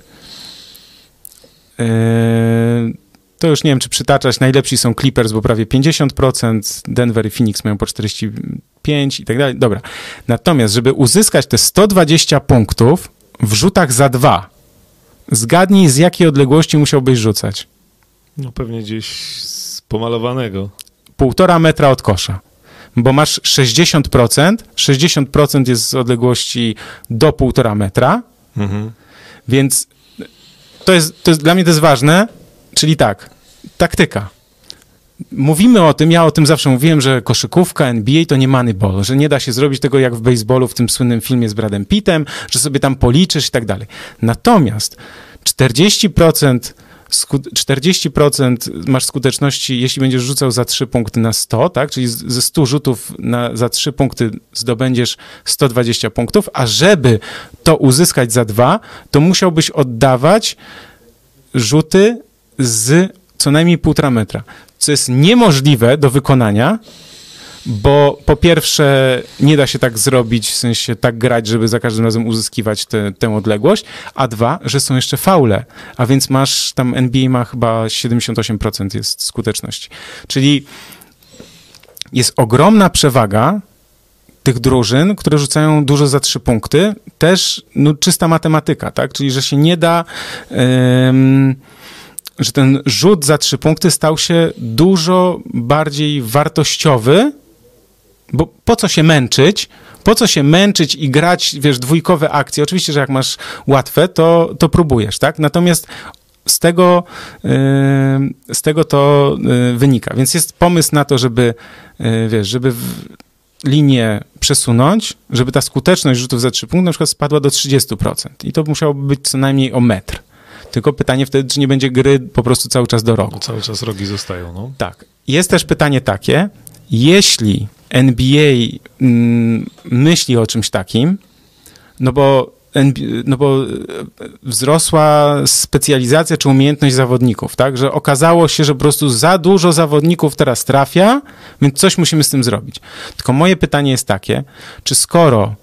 Yy, to już nie wiem, czy przytaczać. Najlepsi są Clippers, bo prawie 50%, Denver i Phoenix mają po 45 i tak dalej. Dobra. Natomiast, żeby uzyskać te 120 punktów w rzutach za dwa, zgadnij z jakiej odległości musiałbyś rzucać. No pewnie gdzieś z pomalowanego. Półtora metra od kosza. Bo masz 60%, 60% jest z odległości do półtora metra, Mhm. Więc to jest, to jest, dla mnie to jest ważne, czyli tak, taktyka. Mówimy o tym, ja o tym zawsze mówiłem, że koszykówka, NBA to nie moneyball, że nie da się zrobić tego jak w baseballu w tym słynnym filmie z Bradem Pittem, że sobie tam policzysz i tak dalej. Natomiast 40% sku- 40% masz skuteczności, jeśli będziesz rzucał za 3 punkty na 100, tak? Czyli ze 100 rzutów na, za 3 punkty zdobędziesz 120 punktów, a żeby to uzyskać za 2, to musiałbyś oddawać rzuty z co najmniej 1,5 metra, co jest niemożliwe do wykonania, bo po pierwsze nie da się tak zrobić, w sensie tak grać, żeby za każdym razem uzyskiwać tę- tę odległość, a dwa, że są jeszcze faule, a więc masz, tam NBA ma chyba 78% jest skuteczności. Czyli jest ogromna przewaga tych drużyn, które rzucają dużo za trzy punkty, też no, czysta matematyka, tak? Czyli, że się nie da, em, że ten rzut za trzy punkty stał się dużo bardziej wartościowy, bo po co się męczyć? Po co się męczyć i grać, wiesz, dwójkowe akcje? Oczywiście, że jak masz łatwe, to, to próbujesz, tak? Natomiast z tego, yy, z tego to yy, wynika. Więc jest pomysł na to, żeby, yy, wiesz, żeby linię przesunąć, żeby ta skuteczność rzutów za trzy punkty na przykład spadła do 30%. I to musiałoby być co najmniej o metr. Tylko pytanie wtedy, czy nie będzie gry po prostu cały czas do rogu. No, cały czas rogi zostają, no. Tak. Jest też pytanie takie, jeśli NBA mm, myśli o czymś takim, no bo, no bo e, wzrosła specjalizacja czy umiejętność zawodników, tak? Że okazało się, że po prostu za dużo zawodników teraz trafia, więc coś musimy z tym zrobić. Tylko moje pytanie jest takie, czy skoro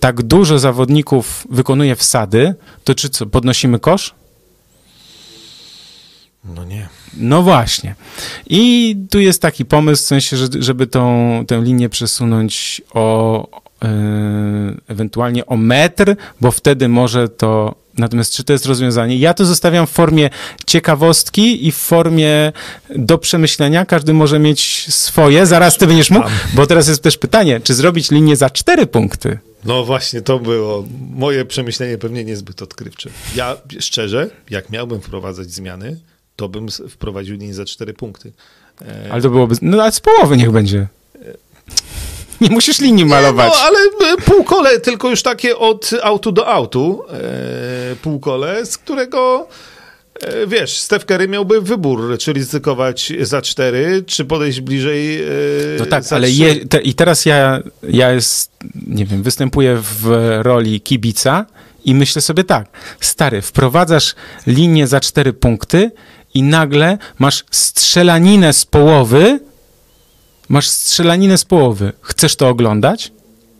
tak dużo zawodników wykonuje wsady, to czy co, podnosimy kosz? No nie. No właśnie. I tu jest taki pomysł, w sensie, że, żeby tą, tę linię przesunąć o, e, ewentualnie o metr, bo wtedy może to. Natomiast czy to jest rozwiązanie? Ja to zostawiam w formie ciekawostki i w formie do przemyślenia. Każdy może mieć swoje. Zaraz ty będziesz mógł, bo teraz jest też pytanie, czy zrobić linię za cztery punkty? No właśnie, to było moje przemyślenie pewnie niezbyt odkrywcze. Ja szczerze, jak miałbym wprowadzać zmiany, to bym wprowadził linię za cztery punkty. E, Ale to byłoby. No ale z połowy niech będzie. Nie musisz linii malować. No, ale e, półkole, tylko już takie od autu do autu. E, półkole, z którego wiesz, Steph Curry miałby wybór, czy ryzykować za cztery, czy podejść bliżej. No tak, ale je, te, i teraz ja, ja jest, nie wiem, występuję w roli kibica i myślę sobie tak, stary, wprowadzasz linię za cztery punkty i nagle masz strzelaninę z połowy, masz strzelaninę z połowy. Chcesz to oglądać?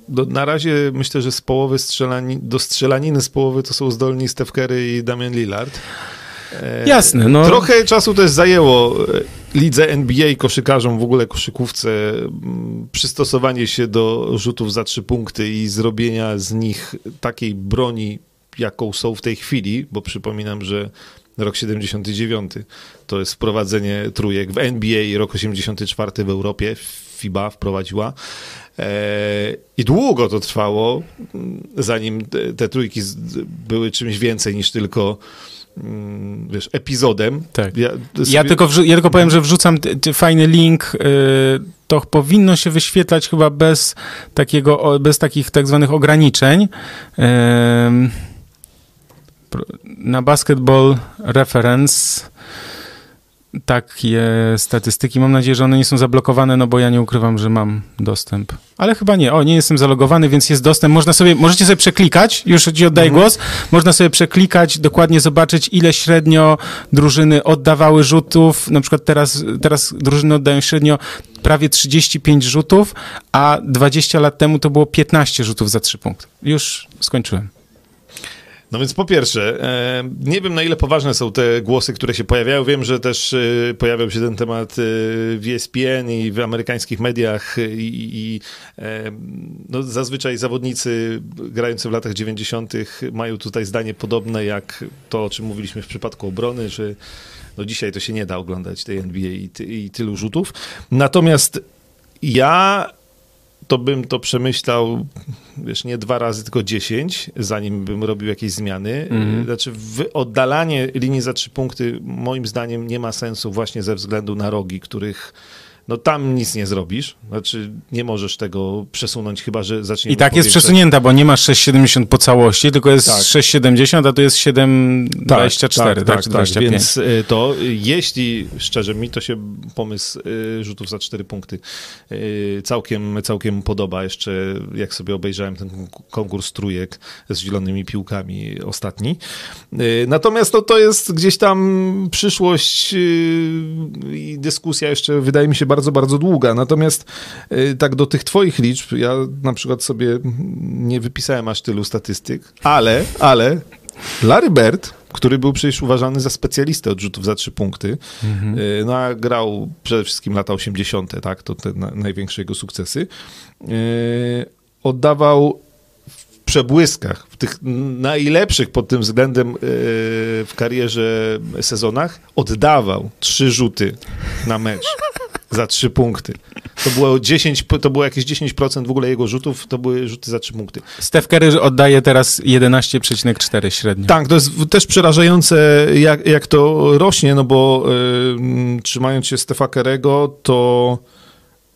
Do, na razie myślę, że z połowy strzelani, do strzelaniny z połowy to są zdolni Steph Curry i Damian Lillard. E, Jasne, no. Trochę czasu też zajęło e, lidze NBA, koszykarzom, w ogóle koszykówce, m, przystosowanie się do rzutów za trzy punkty i zrobienia z nich takiej broni, jaką są w tej chwili, bo przypominam, że rok 79 to jest wprowadzenie trójek w NBA, rok 84 w Europie, FIBA wprowadziła. E, I długo to trwało, zanim te, trójki były czymś więcej niż tylko mm, wiesz, epizodem. Tak. Ja, Ja sobie- tylko, wrzu- ja tylko powiem, że wrzucam fajny link. y, To powinno się wyświetlać chyba bez takiego, bez takich tak zwanych ograniczeń. Na Basketball Reference takie statystyki. Mam nadzieję, że one nie są zablokowane, no bo ja nie ukrywam, że mam dostęp. Ale chyba nie. O, nie jestem zalogowany, więc jest dostęp. Można sobie, możecie sobie przeklikać, już ci oddaję głos. Można sobie przeklikać, dokładnie zobaczyć, ile średnio drużyny oddawały rzutów. Na przykład teraz, teraz drużyny oddają średnio prawie 35 rzutów, a 20 lat temu to było 15 rzutów za 3 punkty. Już skończyłem. No więc po pierwsze, e, nie wiem na ile poważne są te głosy, które się pojawiają. Wiem, że też e, pojawiał się ten temat e, w ESPN i w amerykańskich mediach i, i no, zazwyczaj zawodnicy grający w latach 90. mają tutaj zdanie podobne jak to, o czym mówiliśmy w przypadku obrony, że no dzisiaj to się nie da oglądać tej NBA i, ty, i tylu rzutów. Natomiast ja to bym to przemyślał, wiesz, nie dwa razy, tylko dziesięć, zanim bym robił jakieś zmiany. Mhm. Znaczy, oddalanie linii za trzy punkty, moim zdaniem, nie ma sensu właśnie ze względu na rogi, których no tam nic nie zrobisz. Znaczy, nie możesz tego przesunąć, chyba że zaczniesz. I tak jest przesunięta, bo nie ma 6,70 po całości, tylko jest Tak. 6,70, a tu jest 7,24, tak, czy 25. Więc y, to, y, jeśli, szczerze, mi to się pomysł y, rzutów za cztery punkty całkiem, całkiem podoba. Jeszcze jak sobie obejrzałem ten konk- konkurs trójek z zielonymi piłkami ostatni. Natomiast to, to jest gdzieś tam przyszłość i dyskusja jeszcze wydaje mi się bardzo, bardzo długa. Natomiast y, tak do tych twoich liczb, ja na przykład sobie nie wypisałem aż tylu statystyk, ale, ale Larry Bird, który był przecież uważany za specjalistę od rzutów za trzy punkty, y, no a grał przede wszystkim lata 80., tak, to te na, największe jego sukcesy, y, oddawał w przebłyskach, w tych najlepszych pod tym względem y, w karierze sezonach, oddawał trzy rzuty na mecz za trzy punkty. To było 10, to było jakieś 10% w ogóle jego rzutów, to były rzuty za trzy punkty. Steph Curry oddaje teraz 11,4 średnio. Tak, to jest też przerażające, jak, jak to rośnie, no bo y, trzymając się Stefa Kerego, to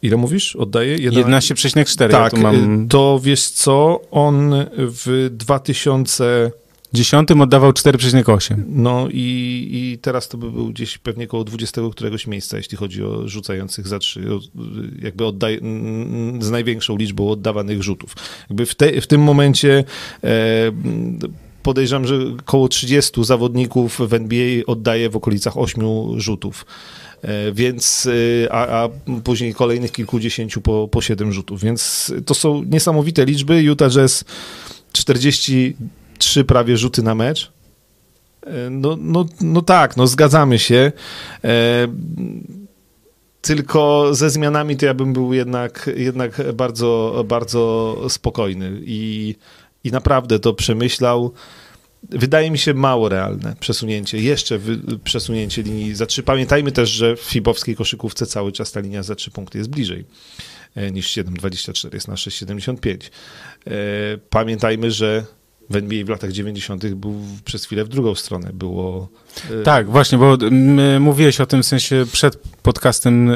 ile mówisz? Oddaje? 11? 11,4, Tak, ja mam... y, to wiesz co, on w 2000, Dziesiątym oddawał 4,8. no i, i teraz to by był gdzieś pewnie koło 20 któregoś miejsca, jeśli chodzi o rzucających za trzy, jakby oddaj, z największą liczbą oddawanych rzutów. Jakby w, te, w tym momencie e, podejrzewam, że koło 30 zawodników w NBA oddaje w okolicach 8 rzutów. E, Więc, e, a, a później kolejnych kilkudziesięciu po, po 7 rzutów. Więc to są niesamowite liczby. Utah Jazz 43 prawie rzuty na mecz. E, No, no, no tak, no zgadzamy się. E, tylko ze zmianami to ja bym był jednak, jednak bardzo, bardzo spokojny i, i naprawdę to przemyślał. Wydaje mi się mało realne przesunięcie, jeszcze przesunięcie linii za trzy. Pamiętajmy też, że w fibowskiej koszykówce cały czas ta linia za trzy punkty jest bliżej e, niż 7,24, jest na 6,75. E, pamiętajmy, że w NBA w latach 90. był przez chwilę w drugą stronę. Było. E, tak, właśnie, bo mówiłeś o tym w sensie przed podcastem.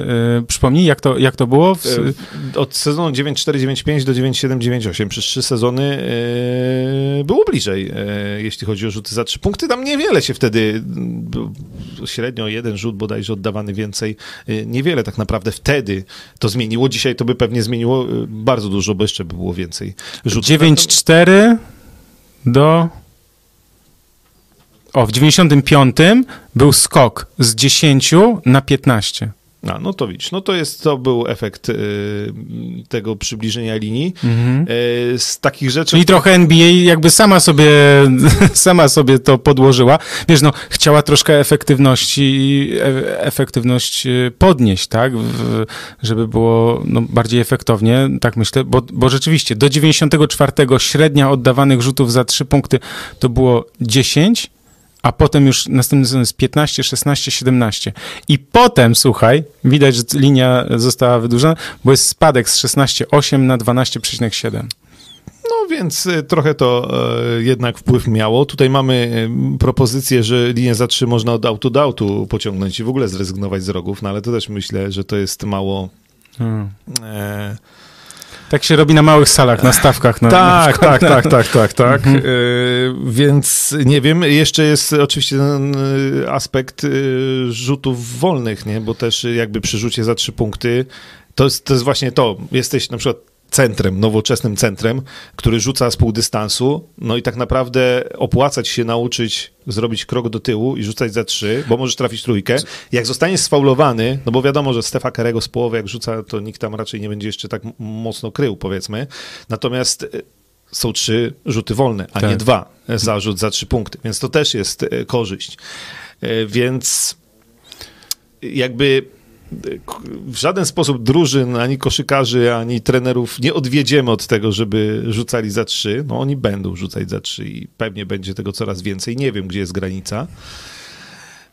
Przypomnij, jak to, jak to było? W... Od sezonu 9-4-9-5 do 9-7-9-8 przez trzy sezony było bliżej, jeśli chodzi o rzuty za trzy punkty. Tam niewiele się wtedy, średnio jeden rzut bodajże oddawany więcej. Niewiele tak naprawdę wtedy to zmieniło. Dzisiaj to by pewnie zmieniło bardzo dużo, bo jeszcze by było więcej rzutów. 9-4 do. O, w 95 był skok z 10 na 15. A, no to widzisz, no to jest, to był efekt y, tego przybliżenia linii. Mhm. Y, z takich rzeczy... Czyli trochę NBA jakby sama sobie, sama sobie to podłożyła. Wiesz, no, chciała troszkę efektywności, e, efektywność y, podnieść, tak? W, żeby było no, bardziej efektownie, tak myślę, bo, bo rzeczywiście do 94 średnia oddawanych rzutów za 3 punkty to było 10, a potem już następny sezon jest 15, 16, 17. I potem, słuchaj, widać, że linia została wydłużona, bo jest spadek z 16,8 na 12,7. No więc y, trochę to e, jednak wpływ miało. Tutaj mamy y, propozycję, że linię za 3 można od autu do autu pociągnąć i w ogóle zrezygnować z rogów, no ale to też myślę, że to jest mało... Hmm. E tak się robi na małych salach, na stawkach. Na, tak, na tak, tak, tak, tak, tak. Mhm. Y, więc nie wiem, jeszcze jest oczywiście ten y, aspekt y, rzutów wolnych, nie? Bo też jakby przy rzucie za trzy punkty to jest, to jest właśnie to. Jesteś na przykład centrem, nowoczesnym centrem, który rzuca z pół dystansu, no i tak naprawdę opłacać się nauczyć zrobić krok do tyłu i rzucać za trzy, bo możesz trafić trójkę. Jak zostaniesz sfaulowany, no bo wiadomo, że Stefa Karego z połowy jak rzuca, to nikt tam raczej nie będzie jeszcze tak mocno krył, powiedzmy. Natomiast e, są trzy rzuty wolne, a tak. nie dwa za rzut za trzy punkty, więc to też jest e, korzyść. E, więc jakby w żaden sposób drużyn, ani koszykarzy, ani trenerów nie odwiedziemy od tego, żeby rzucali za trzy. No oni będą rzucać za trzy i pewnie będzie tego coraz więcej. Nie wiem, gdzie jest granica.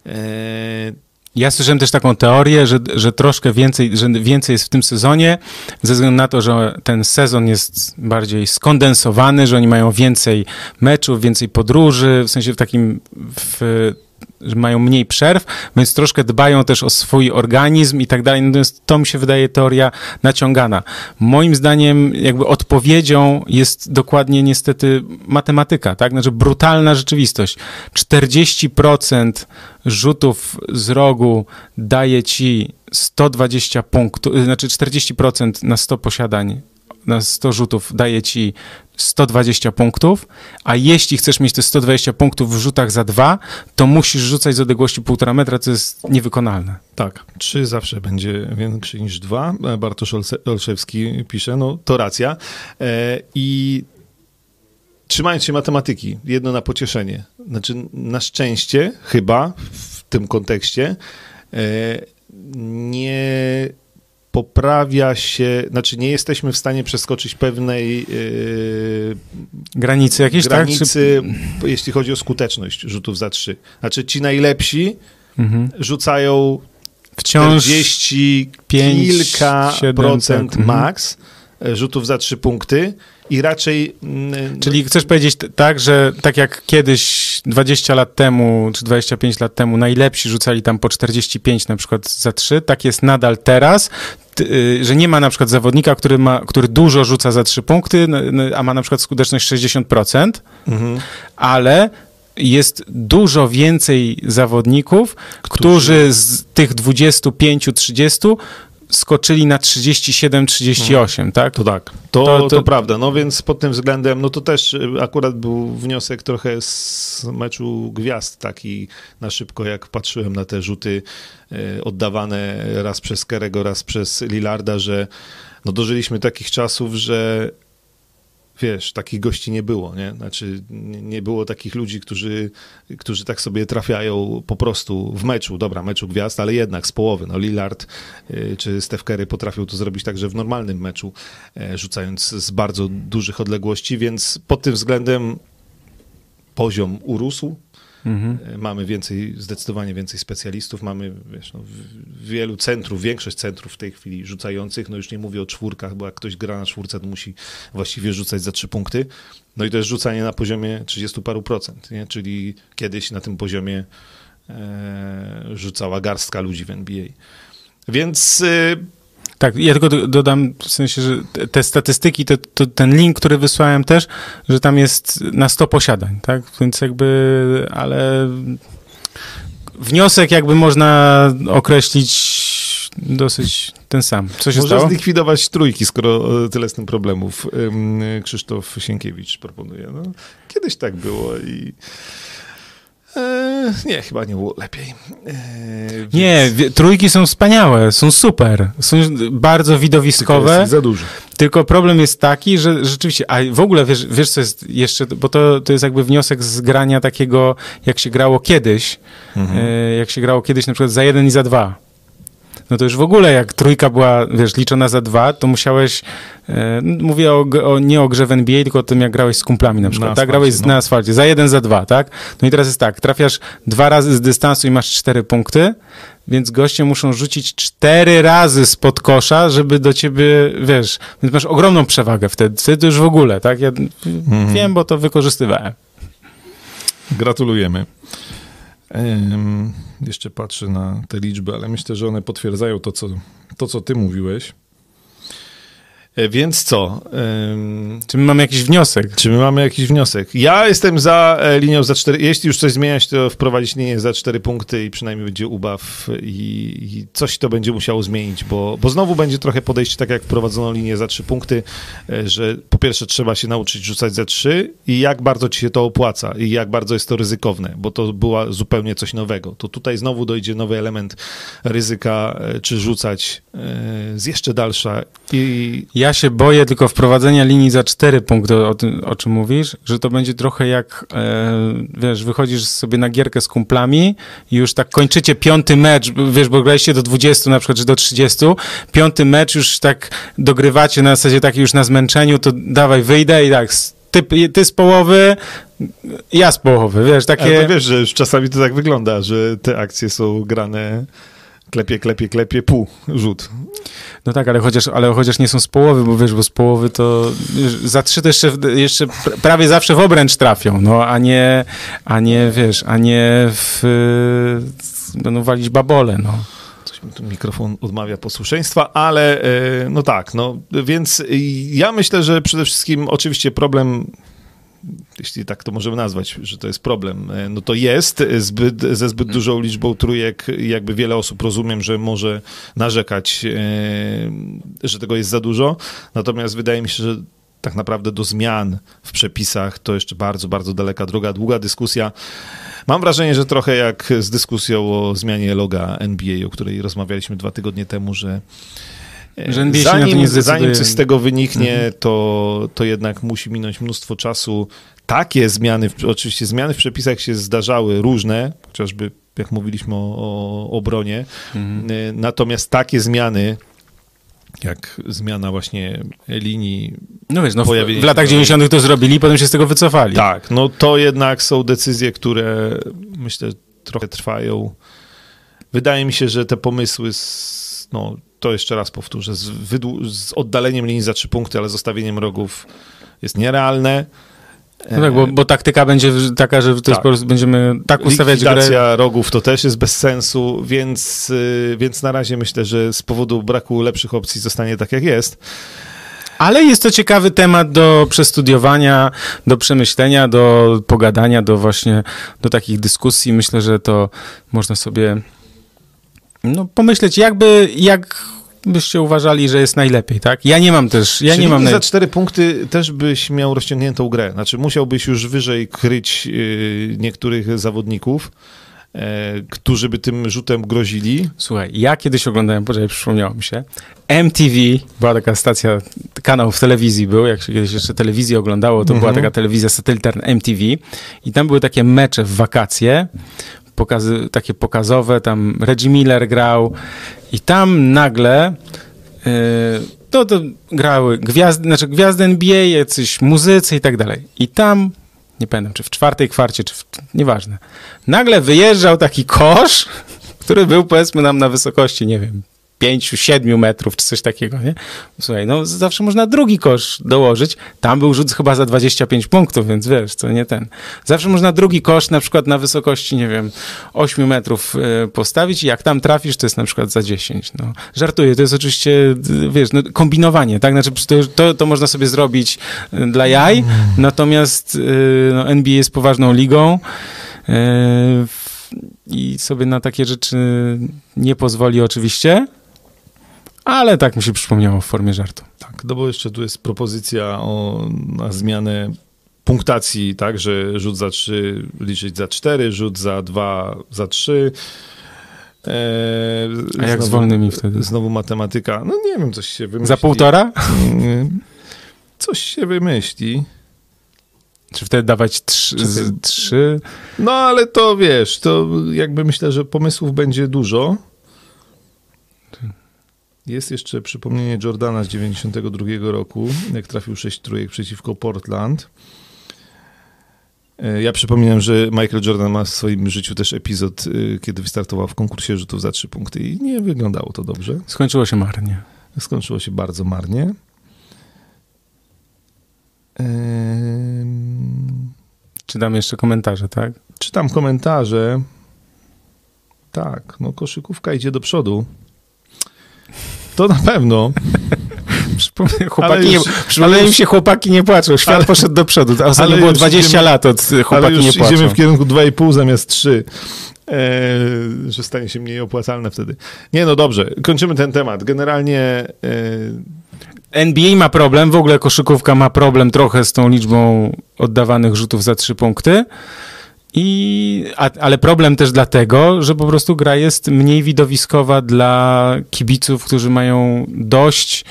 Eee... Ja słyszałem też taką teorię, że, że troszkę więcej, że więcej jest w tym sezonie, ze względu na to, że ten sezon jest bardziej skondensowany, że oni mają więcej meczów, więcej podróży, w sensie w takim w że mają mniej przerw, więc troszkę dbają też o swój organizm i tak dalej. Natomiast to mi się wydaje teoria naciągana. Moim zdaniem jakby odpowiedzią jest dokładnie niestety matematyka, tak? Znaczy brutalna rzeczywistość. 40% rzutów z rogu daje ci 120 punktów, znaczy 40% na 100 posiadań na 100 rzutów daje ci 120 punktów, a jeśli chcesz mieć te 120 punktów w rzutach za dwa, to musisz rzucać z odległości 1,5 metra, co jest niewykonalne. Tak, trzy zawsze będzie większy niż dwa. Bartosz Olszewski pisze, no to racja. E, I trzymając się matematyki, jedno na pocieszenie. Znaczy, na szczęście, chyba w tym kontekście, e, nie poprawia się, znaczy nie jesteśmy w stanie przeskoczyć pewnej yy, granicy jakiejś, granicy, tak? jeśli chodzi o skuteczność rzutów za trzy. Znaczy ci najlepsi mhm. rzucają wciąż 40 5, kilka 7, procent tak. Mhm. max rzutów za trzy punkty i raczej... Mm, Czyli chcesz powiedzieć tak, że tak jak kiedyś 20 lat temu, czy 25 lat temu najlepsi rzucali tam po 45 na przykład za 3, tak jest nadal teraz, że nie ma na przykład zawodnika, który, ma, który dużo rzuca za 3 punkty, a ma na przykład skuteczność 60%, mhm. ale jest dużo więcej zawodników, którzy, którzy z tych 25-30 skoczyli na 37-38, hmm. tak? To tak, to, to, to, to, prawda. No więc pod tym względem, no to też y, akurat był wniosek trochę z meczu gwiazd, taki na szybko, jak patrzyłem na te rzuty y, oddawane raz przez Kerego, raz przez Lillarda, że no dożyliśmy takich czasów, że wiesz, takich gości nie było, nie? Znaczy, nie było takich ludzi, którzy, którzy tak sobie trafiają po prostu w meczu, dobra, meczu gwiazd, ale jednak z połowy. No Lillard y, czy Steph Curry potrafią to zrobić także w normalnym meczu, e, rzucając z bardzo dużych odległości, więc pod tym względem poziom urósł, Mhm. E, Mamy więcej, zdecydowanie więcej specjalistów, mamy wiesz, no, wielu centrów, większość centrów w tej chwili rzucających, no już nie mówię o czwórkach, bo jak ktoś gra na czwórce, to musi właściwie rzucać za trzy punkty. No i to jest rzucanie na poziomie 30 paru procent, nie? czyli kiedyś na tym poziomie e, rzucała garstka ludzi w NBA. Więc e, Tak, ja tylko do- dodam w sensie, że te- statystyki, te, to, ten link, który wysłałem też, że tam jest na 100 posiadań, tak? Więc jakby, ale wniosek jakby można określić dosyć ten sam. Co się Może stało? zlikwidować trójki, skoro e, tyle z tym problemów. Krzysztof Sienkiewicz proponuje. No, kiedyś tak było i... E, nie, chyba nie było lepiej. E, więc- Nie, trójki są wspaniałe, są super, są bardzo Tylko widowiskowe. jest ich za dużo. Tylko problem jest taki, że rzeczywiście, a w ogóle wiesz, wiesz co jest jeszcze, bo to, to jest jakby wniosek z grania takiego, jak się grało kiedyś, Mhm. e, jak się grało kiedyś na przykład za jeden i za dwa. No to już w ogóle jak trójka była, wiesz, liczona za dwa, to musiałeś, e, mówię o, o, nie o grze w NBA, tylko o tym, jak grałeś z kumplami na przykład, tak? asfalcie, Grałeś no. na asfalcie, za jeden, za dwa, tak? No i teraz jest tak, trafiasz dwa razy z dystansu i masz cztery punkty, więc goście muszą rzucić cztery razy spod kosza, żeby do ciebie, wiesz, więc masz ogromną przewagę wtedy, wtedy już w ogóle, tak? Ja Mhm. wiem, bo to wykorzystywałem. Gratulujemy. Jeszcze patrzę na te liczby, ale myślę, że one potwierdzają to, co, to, co ty mówiłeś. E, więc co? Ym, Czy my mamy jakiś wniosek? Czy my mamy jakiś wniosek? Ja jestem za e, linią za cztery. Jeśli już coś zmieniać, to wprowadzić linię za cztery punkty i przynajmniej będzie ubaw i, i coś to będzie musiało zmienić, bo, bo znowu będzie trochę podejście tak jak wprowadzono linię za trzy punkty, e, że po pierwsze trzeba się nauczyć rzucać za trzy i jak bardzo ci się to opłaca i jak bardzo jest to ryzykowne, bo to była zupełnie coś nowego. To tutaj znowu dojdzie nowy element ryzyka, czy rzucać z jeszcze dalsza i Ja się boję tylko wprowadzenia linii za cztery punkty, o, tym, o czym mówisz, że to będzie trochę jak, e, wiesz, wychodzisz sobie na gierkę z kumplami i już tak kończycie piąty mecz, wiesz, bo graliście do 20 na przykład, czy do 30, piąty mecz już tak dogrywacie na zasadzie takiej już na zmęczeniu, to dawaj, wyjdę i tak, ty, ty z połowy, ja z połowy, wiesz, Ale takie... to wiesz, że już czasami to tak wygląda, że te akcje są grane klepie, klepie, klepie, pół, rzut. No tak, ale chociaż, ale chociaż nie są z połowy, bo wiesz, bo z połowy to za trzy to jeszcze, jeszcze pr- prawie zawsze w obręcz trafią, no, a nie, a nie, wiesz, a nie w, będą walić babole, no. Tu mikrofon odmawia posłuszeństwa, ale e, no tak, no więc ja myślę, że przede wszystkim oczywiście problem jeśli tak to możemy nazwać, że to jest problem, e, no to jest zbyt, ze zbyt dużą liczbą trójek, jakby wiele osób rozumiem, że może narzekać, e, że tego jest za dużo, natomiast wydaje mi się, że tak naprawdę do zmian w przepisach to jeszcze bardzo, bardzo daleka droga, długa dyskusja. Mam wrażenie, że trochę jak z dyskusją o zmianie loga NBA, o której rozmawialiśmy dwa tygodnie temu, że e, Że NBA się na to zanim, nie zdecyduje. zanim coś z tego wyniknie, to, to jednak musi minąć mnóstwo czasu. Takie zmiany, oczywiście zmiany w przepisach się zdarzały różne, chociażby jak mówiliśmy o, o obronie, Mhm. E, natomiast takie zmiany, jak zmiana właśnie linii No wiesz, no w, w latach nowej- 90 to zrobili, potem się z tego wycofali. Tak, no to jednak są decyzje, które myślę trochę trwają. Wydaje mi się, że te pomysły, z, no to jeszcze raz powtórzę, z, z oddaleniem linii za trzy punkty, ale zostawieniem rogów jest nierealne. No tak, bo, bo taktyka będzie taka, że to jest Tak. po prostu będziemy tak ustawiać grę. Likwidacja rogów to też jest bez sensu, więc, y, więc na razie myślę, że z powodu braku lepszych opcji zostanie tak jak jest. Ale jest to ciekawy temat do przestudiowania, do przemyślenia, do pogadania, do właśnie, do takich dyskusji. Myślę, że to można sobie no, pomyśleć, jakby, jak byście uważali, że jest najlepiej, tak? Ja nie mam też, ja Czyli nie mam... za cztery punkty też byś miał rozciągniętą grę. Znaczy musiałbyś już wyżej kryć y, niektórych zawodników, e, którzy by tym rzutem grozili. Słuchaj, ja kiedyś oglądałem, poczekaj, przypomniało mi się, MTV, była taka stacja, kanał w telewizji był, jak się kiedyś jeszcze telewizję oglądało, to była Mhm. taka telewizja satelitarna MTV i tam były takie mecze w wakacje, pokazy, takie pokazowe, tam Reggie Miller grał i tam nagle yy, to, to grały gwiazdy, znaczy gwiazdy NBA, jacyś muzycy i tak dalej. I tam, nie pamiętam, czy w czwartej kwarcie, czy w, nieważne, nagle wyjeżdżał taki kosz, który był powiedzmy nam na wysokości, nie wiem, 5-7 metrów, czy coś takiego, nie? Słuchaj, no zawsze można drugi kosz dołożyć. Tam był rzut chyba za 25 punktów, więc wiesz, to nie ten. Zawsze można drugi kosz na przykład na wysokości, nie wiem, 8 metrów e, postawić i jak tam trafisz, to jest na przykład za 10. No. Żartuję, to jest oczywiście, wiesz, no, kombinowanie, tak? Znaczy to, to, można sobie zrobić e, dla jaj, natomiast e, no, NBA jest poważną ligą. i sobie na takie rzeczy nie pozwoli oczywiście, ale tak mi się przypomniało w formie żartu. Tak, no bo jeszcze tu jest propozycja o, na zmianę punktacji, tak, że rzut za 3 liczyć za 4, rzut za 2 za 3. Eee, A jak z wolnymi wtedy? Znowu matematyka. No nie wiem, coś się wymyśli. Za półtora? Coś się wymyśli. Czy wtedy dawać trzy? Z- trzy? No ale to wiesz, to jakby myślę, że pomysłów będzie dużo. Jest jeszcze przypomnienie Jordana z 92 roku, jak trafił 6 trójek przeciwko Portland. E, Ja przypominam, że Michael Jordan ma w swoim życiu też epizod, y, kiedy wystartował w konkursie rzutów za 3 punkty i nie wyglądało to dobrze. Skończyło się marnie. Skończyło się bardzo marnie. Ehm, Czytam jeszcze komentarze, tak? Czytam komentarze. Tak, no koszykówka idzie do przodu. To na pewno. Chłopaki Ale nie, już- przypomnieli ale mi już- się, chłopaki nie płaczą. Świat Ale- poszedł do przodu. A Ostatnio było już 20 idziemy- lat od y, Ale chłopaki już nie płaczą. idziemy w kierunku 2,5 zamiast 3. E, że stanie się mniej opłacalne wtedy. Nie, no dobrze, kończymy ten temat. Generalnie e, NBA ma problem, w ogóle koszykówka ma problem trochę z tą liczbą oddawanych rzutów za trzy punkty. I, a, ale problem też dlatego, że po prostu gra jest mniej widowiskowa dla kibiców, którzy mają dość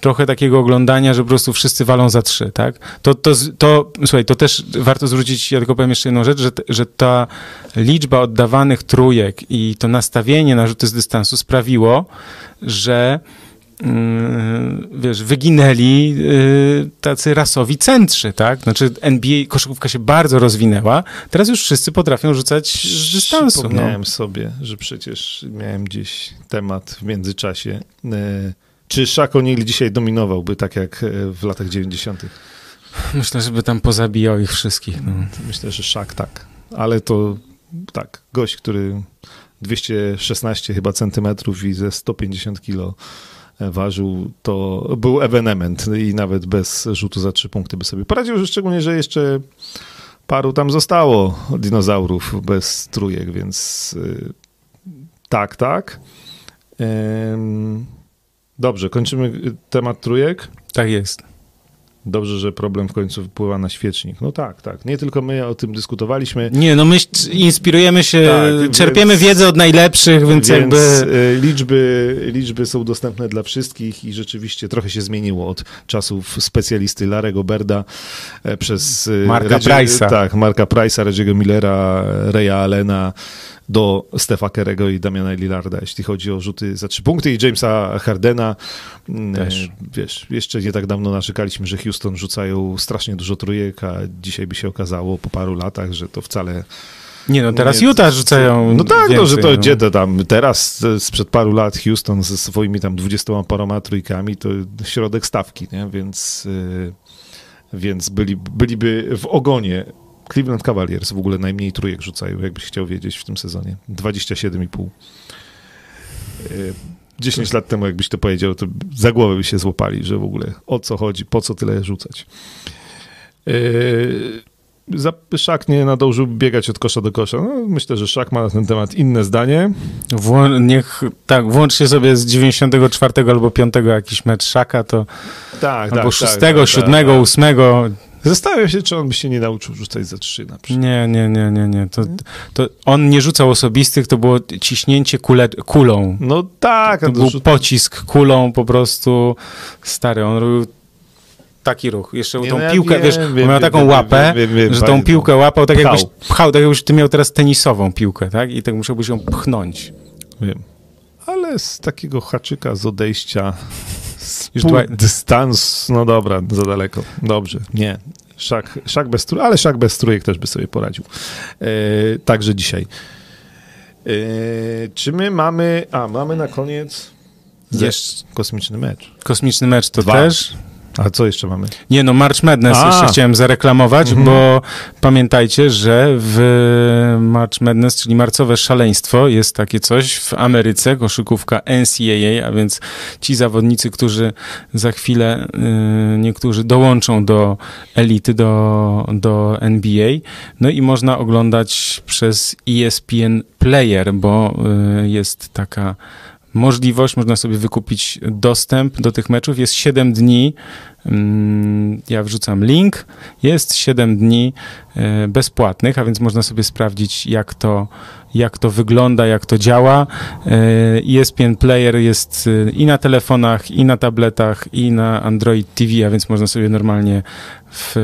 trochę takiego oglądania, że po prostu wszyscy walą za trzy, tak? To, to, to słuchaj, to też warto zwrócić, ja tylko powiem jeszcze jedną rzecz, że, że ta liczba oddawanych trójek i to nastawienie na rzuty z dystansu sprawiło, że wiesz, wyginęli y, tacy rasowi centrzy, tak? Znaczy NBA, koszykówka się bardzo rozwinęła, teraz już wszyscy potrafią rzucać z dystansu. No. Przypomniałem sobie, że przecież miałem gdzieś temat w międzyczasie. E, czy Shaq O'Neal dzisiaj dominowałby tak jak w latach 90. Myślę, żeby tam pozabijał ich wszystkich. No. Myślę, że Shaq tak. Ale to tak, gość, który 216 chyba centymetrów i ze 150 kilo ważył, to był ewenement i nawet bez rzutu za trzy punkty by sobie poradził, szczególnie, że jeszcze paru tam zostało dinozaurów bez trójek, więc y, tak, tak. Dobrze, kończymy temat trójek. Tak jest. Dobrze, że problem w końcu wpływa na świecznik. No tak, tak. Nie tylko my o tym dyskutowaliśmy. Nie, no my inspirujemy się, Tak, czerpiemy więc- wiedzę od najlepszych, więc, jakby... y, liczby, liczby są dostępne dla wszystkich i rzeczywiście trochę się zmieniło od czasów specjalisty Larego Berda e, przez y, Marka Price'a. Tak, Marka Price'a, Reggie'ego Millera, Reya Allena do Stefa Kerego i Damiana Lillarda, jeśli chodzi o rzuty za trzy punkty i Jamesa Hardena. Mm, Też. e, Wiesz, jeszcze nie tak dawno narzekaliśmy, że Houston rzucają strasznie dużo trójek, a dzisiaj by się okazało po paru latach, że to wcale Nie, no teraz nie, Utah rzucają no tak, więcej, no, że to no. gdzie to tam teraz e, sprzed paru lat Houston ze swoimi tam dwudziestoma paroma trójkami to środek stawki, nie? Więc, y, więc byli, byliby w ogonie. Cleveland Cavaliers w ogóle najmniej trójek rzucają, jakbyś chciał wiedzieć w tym sezonie. 27,5. Y, 10 lat temu, jakbyś to powiedział, to za głowę by się złapali, że w ogóle o co chodzi, po co tyle rzucać. Yy, za- Szak nie nadążył biegać od kosza do kosza. No, myślę, że Szak ma na ten temat inne zdanie. Wło- niech, tak, włączcie sobie z 94 albo 5 jakiś mecz Szaka, to Tak, albo 6, 7, 8. Zastanawiam się, czy on by się nie nauczył rzucać za trzy na przykład. Nie, nie, nie, nie, nie. To, to on nie rzucał osobistych, to było ciśnięcie kule, kulą. No tak. To a był rzut- pocisk kulą po prostu stary. On robił taki ruch. Jeszcze Nie, tą no ja piłkę, wiem, wiesz, wiem, on miał wiem, taką łapę, że tą piłkę łapał tak Pchał. jakbyś pchał, tak jakbyś ty miał teraz tenisową piłkę, tak? I tak musiałbyś ją pchnąć. Wiem. Ale z takiego haczyka z odejścia Już Dwight- dystans, no dobra, za daleko. Dobrze, nie. Szak, szak bez trójek, ale szak bez trójek też by sobie poradził. E, także dzisiaj. E, czy my mamy, a mamy na koniec Jeszcze kosmiczny mecz. kosmiczny mecz to Dwa. też. A co jeszcze mamy? Nie no, March Madness A. jeszcze chciałem zareklamować, Mhm. bo pamiętajcie, że w March Madness, czyli marcowe szaleństwo, jest takie coś w Ameryce, koszykówka NCAA, a więc ci zawodnicy, którzy za chwilę y, niektórzy dołączą do elity, do, do NBA, no i można oglądać przez ESPN Player, bo y, jest taka możliwość, można sobie wykupić dostęp do tych meczów. Jest 7 dni, mm, ja wrzucam link, jest 7 dni e, bezpłatnych, a więc można sobie sprawdzić, jak to, jak to wygląda, jak to działa. E, ESPN Player jest e, i na telefonach, i na tabletach, i na Android TV, a więc można sobie normalnie w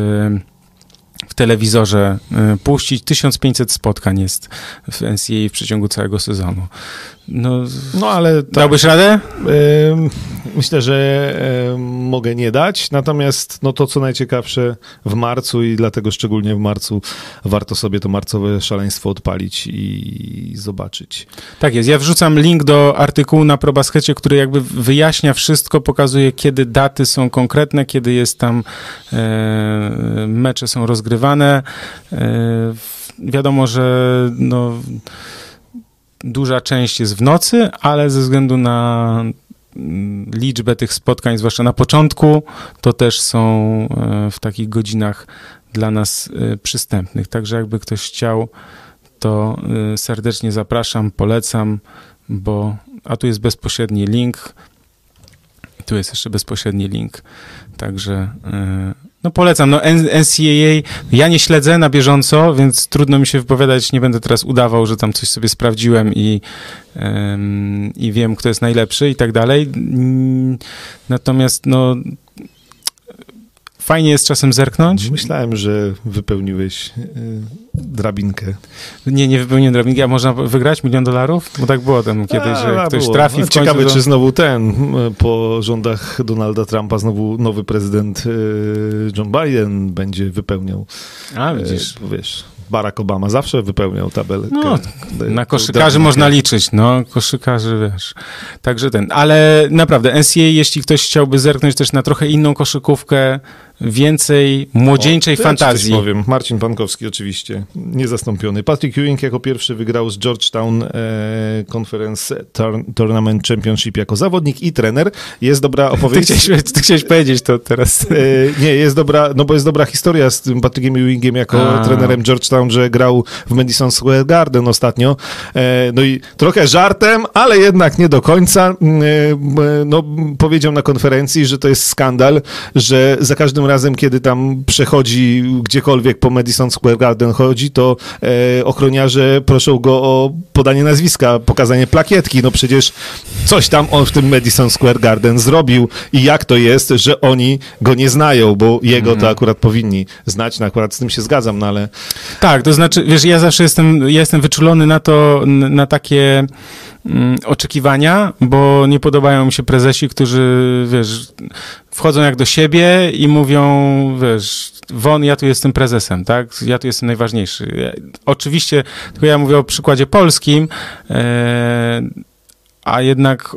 w telewizorze puścić. 1500 spotkań jest w NCAA w przeciągu całego sezonu. No, No ale tak, dałbyś radę? Myślę, że mogę nie dać, natomiast no to, co najciekawsze w marcu i dlatego szczególnie w marcu warto sobie to marcowe szaleństwo odpalić i zobaczyć. Tak jest. Ja wrzucam link do artykułu na ProBaskecie, który jakby wyjaśnia wszystko, pokazuje, kiedy daty są konkretne, kiedy jest tam e, mecze są rozgrywane. E, wiadomo, że no, duża część jest w nocy, ale ze względu na mm, liczbę tych spotkań, zwłaszcza na początku, to też są e, w takich godzinach dla nas e, przystępnych. Także jakby ktoś chciał, to e, serdecznie zapraszam, polecam, bo a tu jest bezpośredni link. Tu jest jeszcze bezpośredni link. Także no polecam. No NCAA ja nie śledzę na bieżąco, więc trudno mi się wypowiadać. Nie będę teraz udawał, że tam coś sobie sprawdziłem i, em, i wiem, kto jest najlepszy i tak dalej. Natomiast no fajnie jest czasem zerknąć. Myślałem, że wypełniłeś y, drabinkę. Nie, nie wypełniłem drobniki, a można wygrać milion dolarów? Bo tak było tam kiedyś, A, że ktoś było. trafi w końcu Ciekawe, do... czy znowu ten, y, po rządach Donalda Trumpa, znowu nowy prezydent y, John Biden będzie wypełniał. A, widzisz. Wiesz, Barack Obama zawsze wypełniał tabelkę. No, Na koszykarzy można liczyć, no, koszykarzy, wiesz. Także ten, ale naprawdę, NCAA, jeśli ktoś chciałby zerknąć też na trochę inną koszykówkę, więcej młodzieńczej O, ja fantazji. Coś powiem. Marcin Pankowski oczywiście, niezastąpiony. Patrick Ewing jako pierwszy wygrał z Georgetown e, Conference Tour- Tournament Championship jako zawodnik i trener. Jest dobra Ty opowieść. chciałeś, ty chciałeś powiedzieć to teraz. E, nie, jest dobra, no bo jest dobra historia z tym Patrickiem Ewingiem jako A. trenerem Georgetown, że grał w Madison Square Garden ostatnio. E, no i trochę żartem, ale jednak nie do końca. Mm, e, no, powiedział na konferencji, że to jest skandal, że za każdym razem, kiedy tam przechodzi gdziekolwiek po Madison Square Garden chodzi, to e, ochroniarze proszą go o podanie nazwiska, pokazanie plakietki. No przecież coś tam on w tym Madison Square Garden zrobił i jak to jest, że oni go nie znają, bo jego to akurat powinni znać, no akurat z tym się zgadzam, no ale Tak, to znaczy, wiesz, ja zawsze jestem, ja jestem wyczulony na to, na takie oczekiwania, bo nie podobają mi się prezesi, którzy, wiesz, wchodzą jak do siebie i mówią, wiesz, won, ja tu jestem prezesem, tak? Ja tu jestem najważniejszy. Oczywiście, tylko ja mówię o przykładzie polskim, e, a jednak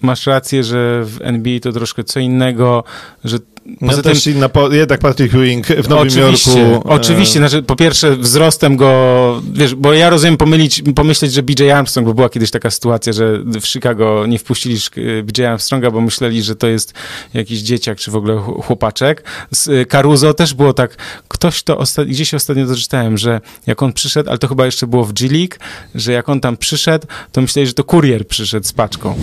masz rację, że w NBA to troszkę co innego, że no Poza też inna, po, jednak Patrick Ewing w Nowym oczywiście, Jorku. e, Oczywiście, znaczy po pierwsze wzrostem go, wiesz, bo ja rozumiem pomylić, pomyśleć, że BJ Armstrong, bo była kiedyś taka sytuacja, że w Chicago nie wpuścili Sz- BJ Armstronga, bo myśleli, że to jest jakiś dzieciak, czy w ogóle ch- chłopaczek. Z y, Caruso też było tak, ktoś to, osta- gdzieś ostatnio doczytałem, że jak on przyszedł, ale to chyba jeszcze było w G League, że jak on tam przyszedł, to myśleli, że to kurier przyszedł z paczką.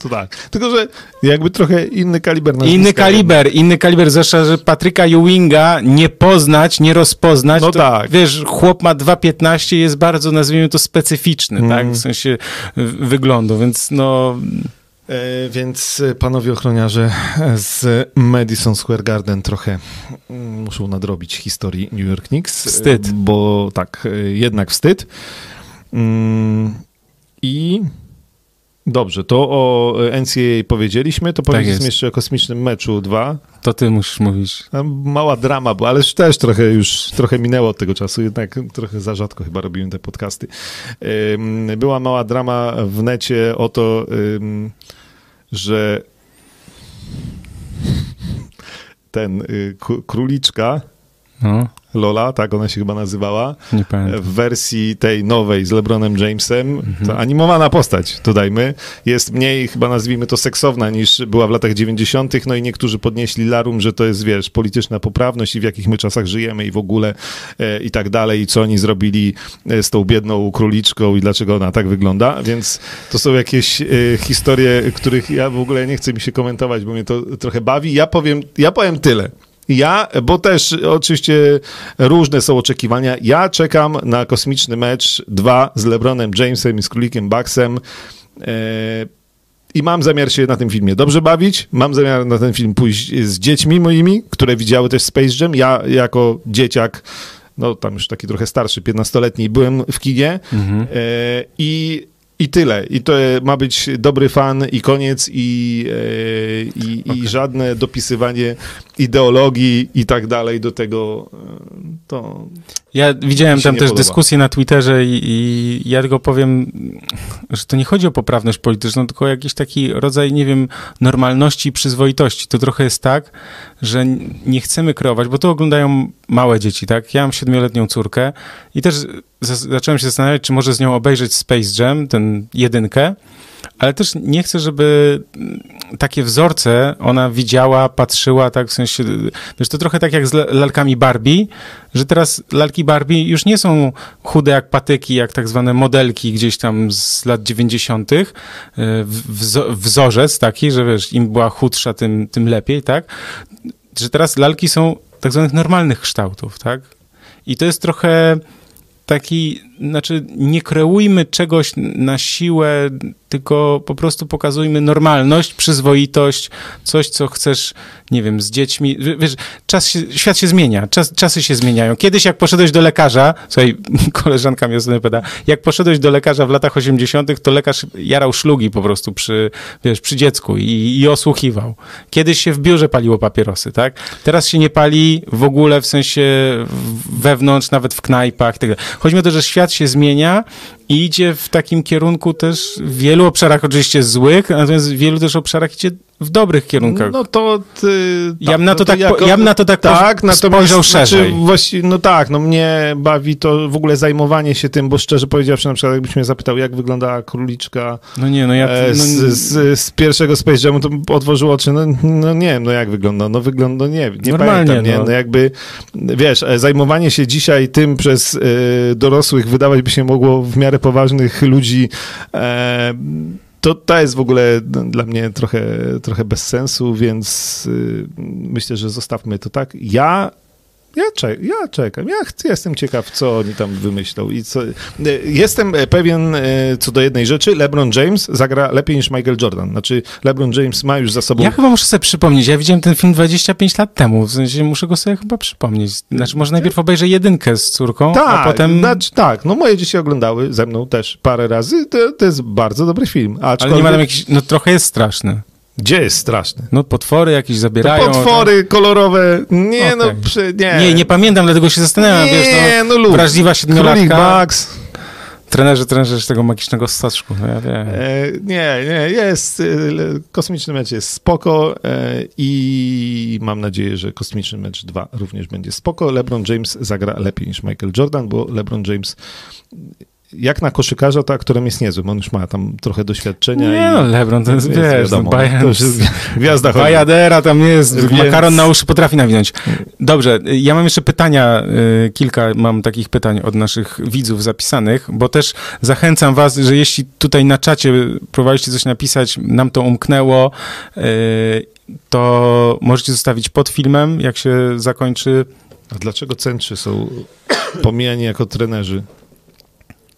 To tak. Tylko, że jakby trochę inny kaliber nazwiska. Inny kaliber, inny kaliber, zwłaszcza, że Patryka Ewinga nie poznać, nie rozpoznać. No to, tak. Wiesz, chłop ma 2,15 jest bardzo, nazwijmy to, specyficzny, Mm. tak? W sensie wyglądu, więc no... E, więc e, panowie ochroniarze z Madison Square Garden trochę mm, muszą nadrobić historii New York Knicks. e, Wstyd. Bo tak, e, jednak wstyd. Mm, I dobrze, to o NCAA powiedzieliśmy, to powiedzmy jest. jeszcze o kosmicznym meczu 2. To ty musisz mówić. Tam Mała drama była, ale też trochę już trochę minęło od tego czasu, jednak trochę za rzadko chyba robiłem te podcasty. Była mała drama w necie o to, że ten y, króliczka No, Lola, tak ona się chyba nazywała, nie pamiętam. w wersji tej nowej z LeBronem Jamesem, Mhm. to animowana postać, dodajmy, jest mniej chyba nazwijmy to seksowna niż była w latach 90., no i niektórzy podnieśli larum, że to jest, wiesz, polityczna poprawność i w jakich my czasach żyjemy i w ogóle e, i tak dalej i co oni zrobili e, z tą biedną króliczką i dlaczego ona tak wygląda, więc to są jakieś e, historie, których ja w ogóle nie chcę mi się komentować, bo mnie to trochę bawi. Ja powiem, ja powiem tyle. Ja, bo też oczywiście różne są oczekiwania. Ja czekam na kosmiczny mecz 2 z LeBronem Jamesem i z Królikiem Bucksem. E, I mam zamiar się na tym filmie dobrze bawić. Mam zamiar na ten film pójść z dziećmi moimi, które widziały też Space Jam. Ja jako dzieciak, no tam już taki trochę starszy, 15-letni, byłem w kinie. Mhm. E, I, I tyle. I to ma być dobry fan i koniec i, e, i, i żadne dopisywanie ideologii i tak dalej do tego. e, To Ja widziałem tam też podoba. dyskusję na Twitterze i, i ja tylko powiem, że to nie chodzi o poprawność polityczną, tylko o jakiś taki rodzaj, nie wiem, normalności i przyzwoitości. To trochę jest tak, że nie chcemy kreować, bo to oglądają małe dzieci, tak? Ja mam siedmioletnią córkę i też zacząłem się zastanawiać, czy może z nią obejrzeć Space Jam, ten jedynkę, ale też nie chcę, żeby mm, takie wzorce ona widziała, patrzyła, tak w sensie, wiesz, to trochę tak jak z la- lalkami Barbie, że teraz lalki Barbie już nie są chude jak patyki, jak tak zwane modelki gdzieś tam z lat 90. y, wzo- Wzorzec taki, że wiesz, im była chudsza, tym, tym lepiej, tak? Że teraz lalki są tak zwanych normalnych kształtów, tak? I to jest trochę taki, znaczy nie kreujmy czegoś na siłę, tylko po prostu pokazujmy normalność, przyzwoitość, coś, co chcesz, nie wiem, z dziećmi. Wiesz, czas się, świat się zmienia, czas, czasy się zmieniają. Kiedyś jak poszedłeś do lekarza, słuchaj, koleżanka mi ostatnio pyta, jak poszedłeś do lekarza w latach 80., to lekarz jarał szlugi po prostu przy, wiesz, przy dziecku i, i osłuchiwał. Kiedyś się w biurze paliło papierosy, tak? Teraz się nie pali w ogóle, w sensie wewnątrz, nawet w knajpach. tak. Chodzi o to, że świat się zmienia i idzie w takim kierunku też w wielu obszarach oczywiście złych, natomiast w wielu też obszarach idzie w dobrych kierunkach. No to ty, Ja bym na to tak po- jako- ja na to tak tak, spojrzał szerzej. Znaczy, właści- no tak, no mnie bawi to w ogóle zajmowanie się tym, bo szczerze powiedziawszy, na przykład jakbyś mnie zapytał, jak wygląda króliczka No nie, no ja... e, No, z, z, z pierwszego Space Jamu, to otworzył oczy, no, no nie wiem, no jak wygląda, no wygląda, nie, nie Normalnie, pamiętam, nie, no. no jakby, wiesz, e, zajmowanie się dzisiaj tym przez e, dorosłych wydawać by się mogło w miarę poważnych ludzi, e, to, to jest w ogóle dla mnie trochę, trochę bez sensu, więc y, myślę, że zostawmy to tak. Ja, ja, czek, ja czekam, ja, jestem ciekaw, co oni tam wymyślą i co... y, Jestem pewien y, co do jednej rzeczy, LeBron James zagra lepiej niż Michael Jordan. Znaczy, LeBron James ma już za sobą... ja chyba muszę sobie przypomnieć, ja widziałem ten film 25 lat temu, w sensie muszę go sobie chyba przypomnieć. Znaczy może najpierw obejrzę jedynkę z córką, Tak, a potem... znaczy, tak, no moje dzieci oglądały ze mną też parę razy, to, to jest bardzo dobry film. Ale Aczkolwiek, nie ma tam jakiś... No trochę jest straszny. Gdzie jest straszny? No potwory jakieś zabierają. Potwory kolorowe, nie no, Okej. przy, nie. Nie, nie pamiętam, dlatego się zastanawiam, wiesz, no, Nie, no lub. wrażliwa Królik siedmiolatka, Max. trenerzy, trenerzy tego magicznego staczku, no ja wiem. E, nie, nie, jest, e, kosmiczny mecz jest spoko e, i mam nadzieję, że kosmiczny mecz 2 również będzie spoko. LeBron James zagra lepiej niż Michael Jordan, bo LeBron James jak na koszykarza, to aktorem jest niezłym. On już ma tam trochę doświadczenia. Nie i, no, LeBron to jest, jest wiesz, wiadomo, no, to już jest gwiazda. Bajadera tam jest, Więc- makaron na uszy potrafi nawinąć. Dobrze, ja mam jeszcze pytania, y, kilka mam takich pytań od naszych widzów zapisanych, bo też zachęcam was, że jeśli tutaj na czacie próbowaliście coś napisać, nam to umknęło, y, to możecie zostawić pod filmem, jak się zakończy. A dlaczego centrzy są pomijani jako trenerzy?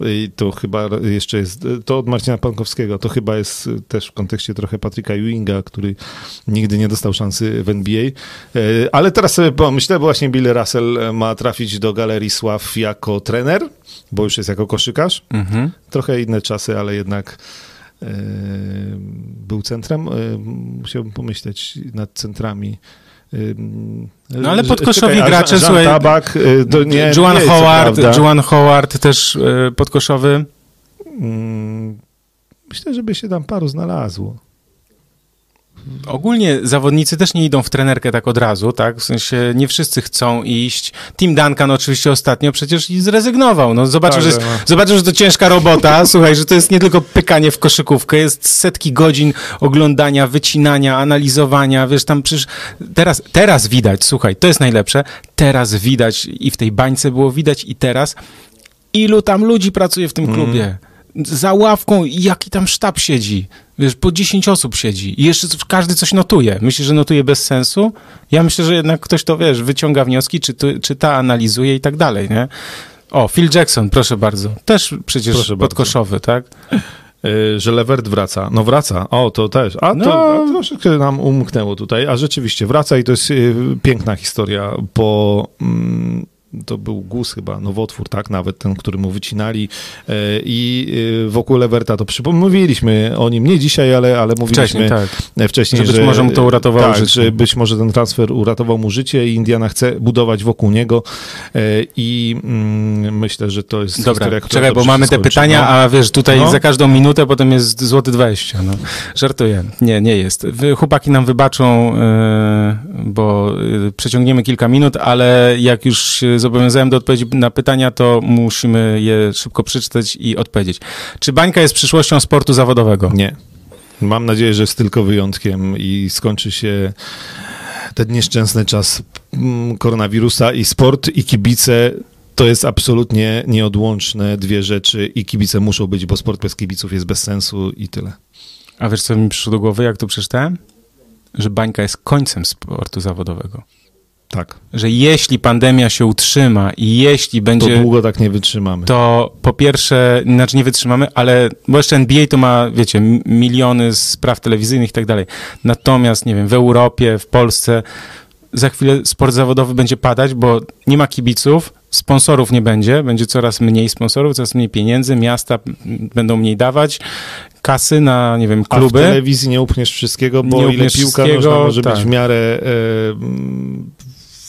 I to chyba jeszcze jest, to od Marcina Pankowskiego, to chyba jest też w kontekście trochę Patryka Ewinga, który nigdy nie dostał szansy w NBA. E, Ale teraz sobie pomyślę, bo właśnie Bill Russell ma trafić do Galerii Sław jako trener, bo już jest jako koszykarz. Mhm. Trochę inne czasy, ale jednak e, był centrem. E, musiałbym pomyśleć nad centrami. No ale podkoszowi czekaj, gracze, Jean słuchaj, Tabak, e, to nie, Juan nie Howard. Juan Howard też y, podkoszowy. Mm, Myślę, żeby się tam paru znalazło. Ogólnie zawodnicy też nie idą w trenerkę tak od razu, tak? W sensie nie wszyscy chcą iść. Tim Duncan oczywiście ostatnio przecież i zrezygnował. No zobaczył, Tak, że, jest, no. zobaczył, że to ciężka robota. Słuchaj, że to jest nie tylko pykanie w koszykówkę, jest setki godzin oglądania, wycinania, analizowania. Wiesz, tam przecież teraz, teraz widać, słuchaj, to jest najlepsze. Teraz widać i w tej bańce było widać i teraz, ilu tam ludzi pracuje w tym Mm. Za ławką, jaki tam sztab siedzi. Wiesz, po 10 osób siedzi i jeszcze każdy coś notuje. Myślisz, że notuje bez sensu? Ja myślę, że jednak ktoś to, wiesz, wyciąga wnioski, czy, to, czy ta analizuje i tak dalej, nie? O, Phil Jackson, proszę bardzo. Też przecież Proszę bardzo. podkoszowy, tak? E, Że Levert wraca. No wraca. O, to też. A to No. a troszeczkę nam umknęło tutaj. A rzeczywiście wraca i to jest e, piękna historia, bo mm, to był guz chyba, nowotwór, tak? Nawet ten, który mu wycinali. E, I e, wokół Leverta to przypomnieliśmy o nim nie dzisiaj, ale, ale mówiliśmy Wcześniej, tak. e, wcześniej, Że być może mu to uratowało tak, życie. że być może ten transfer uratował mu życie i Indiana chce budować wokół niego i mm, myślę, że to jest Dobra, historia, czekaj, bo mamy te pytania, No. a wiesz, tutaj No. za każdą minutę potem jest złoty 20. No. Żartuję. Nie, nie jest. Chłopaki nam wybaczą, bo przeciągniemy kilka minut, ale jak już zobowiązałem do odpowiedzi na pytania, to musimy je szybko przeczytać i odpowiedzieć. Czy bańka jest przyszłością sportu zawodowego? Nie. Mam nadzieję, że jest tylko wyjątkiem i skończy się ten nieszczęsny czas mm, koronawirusa i sport i kibice. To jest absolutnie nieodłączne dwie rzeczy i kibice muszą być, bo sport bez kibiców jest bez sensu i tyle. A wiesz, co mi przyszło do głowy, jak to przeczytałem? Że bańka jest końcem sportu zawodowego. Tak. Że jeśli pandemia się utrzyma i jeśli To będzie... długo tak nie wytrzymamy. to po pierwsze, znaczy nie wytrzymamy, ale bo jeszcze NBA to ma, wiecie, miliony spraw telewizyjnych i tak dalej. Natomiast, nie wiem, w Europie, w Polsce za chwilę sport zawodowy będzie padać, bo nie ma kibiców, sponsorów nie będzie, będzie coraz mniej sponsorów, coraz mniej pieniędzy, miasta będą mniej dawać, kasy na, nie wiem, A w kluby. telewizji nie upchniesz wszystkiego, bo Nie ile piłka nożna może tak. być w miarę e,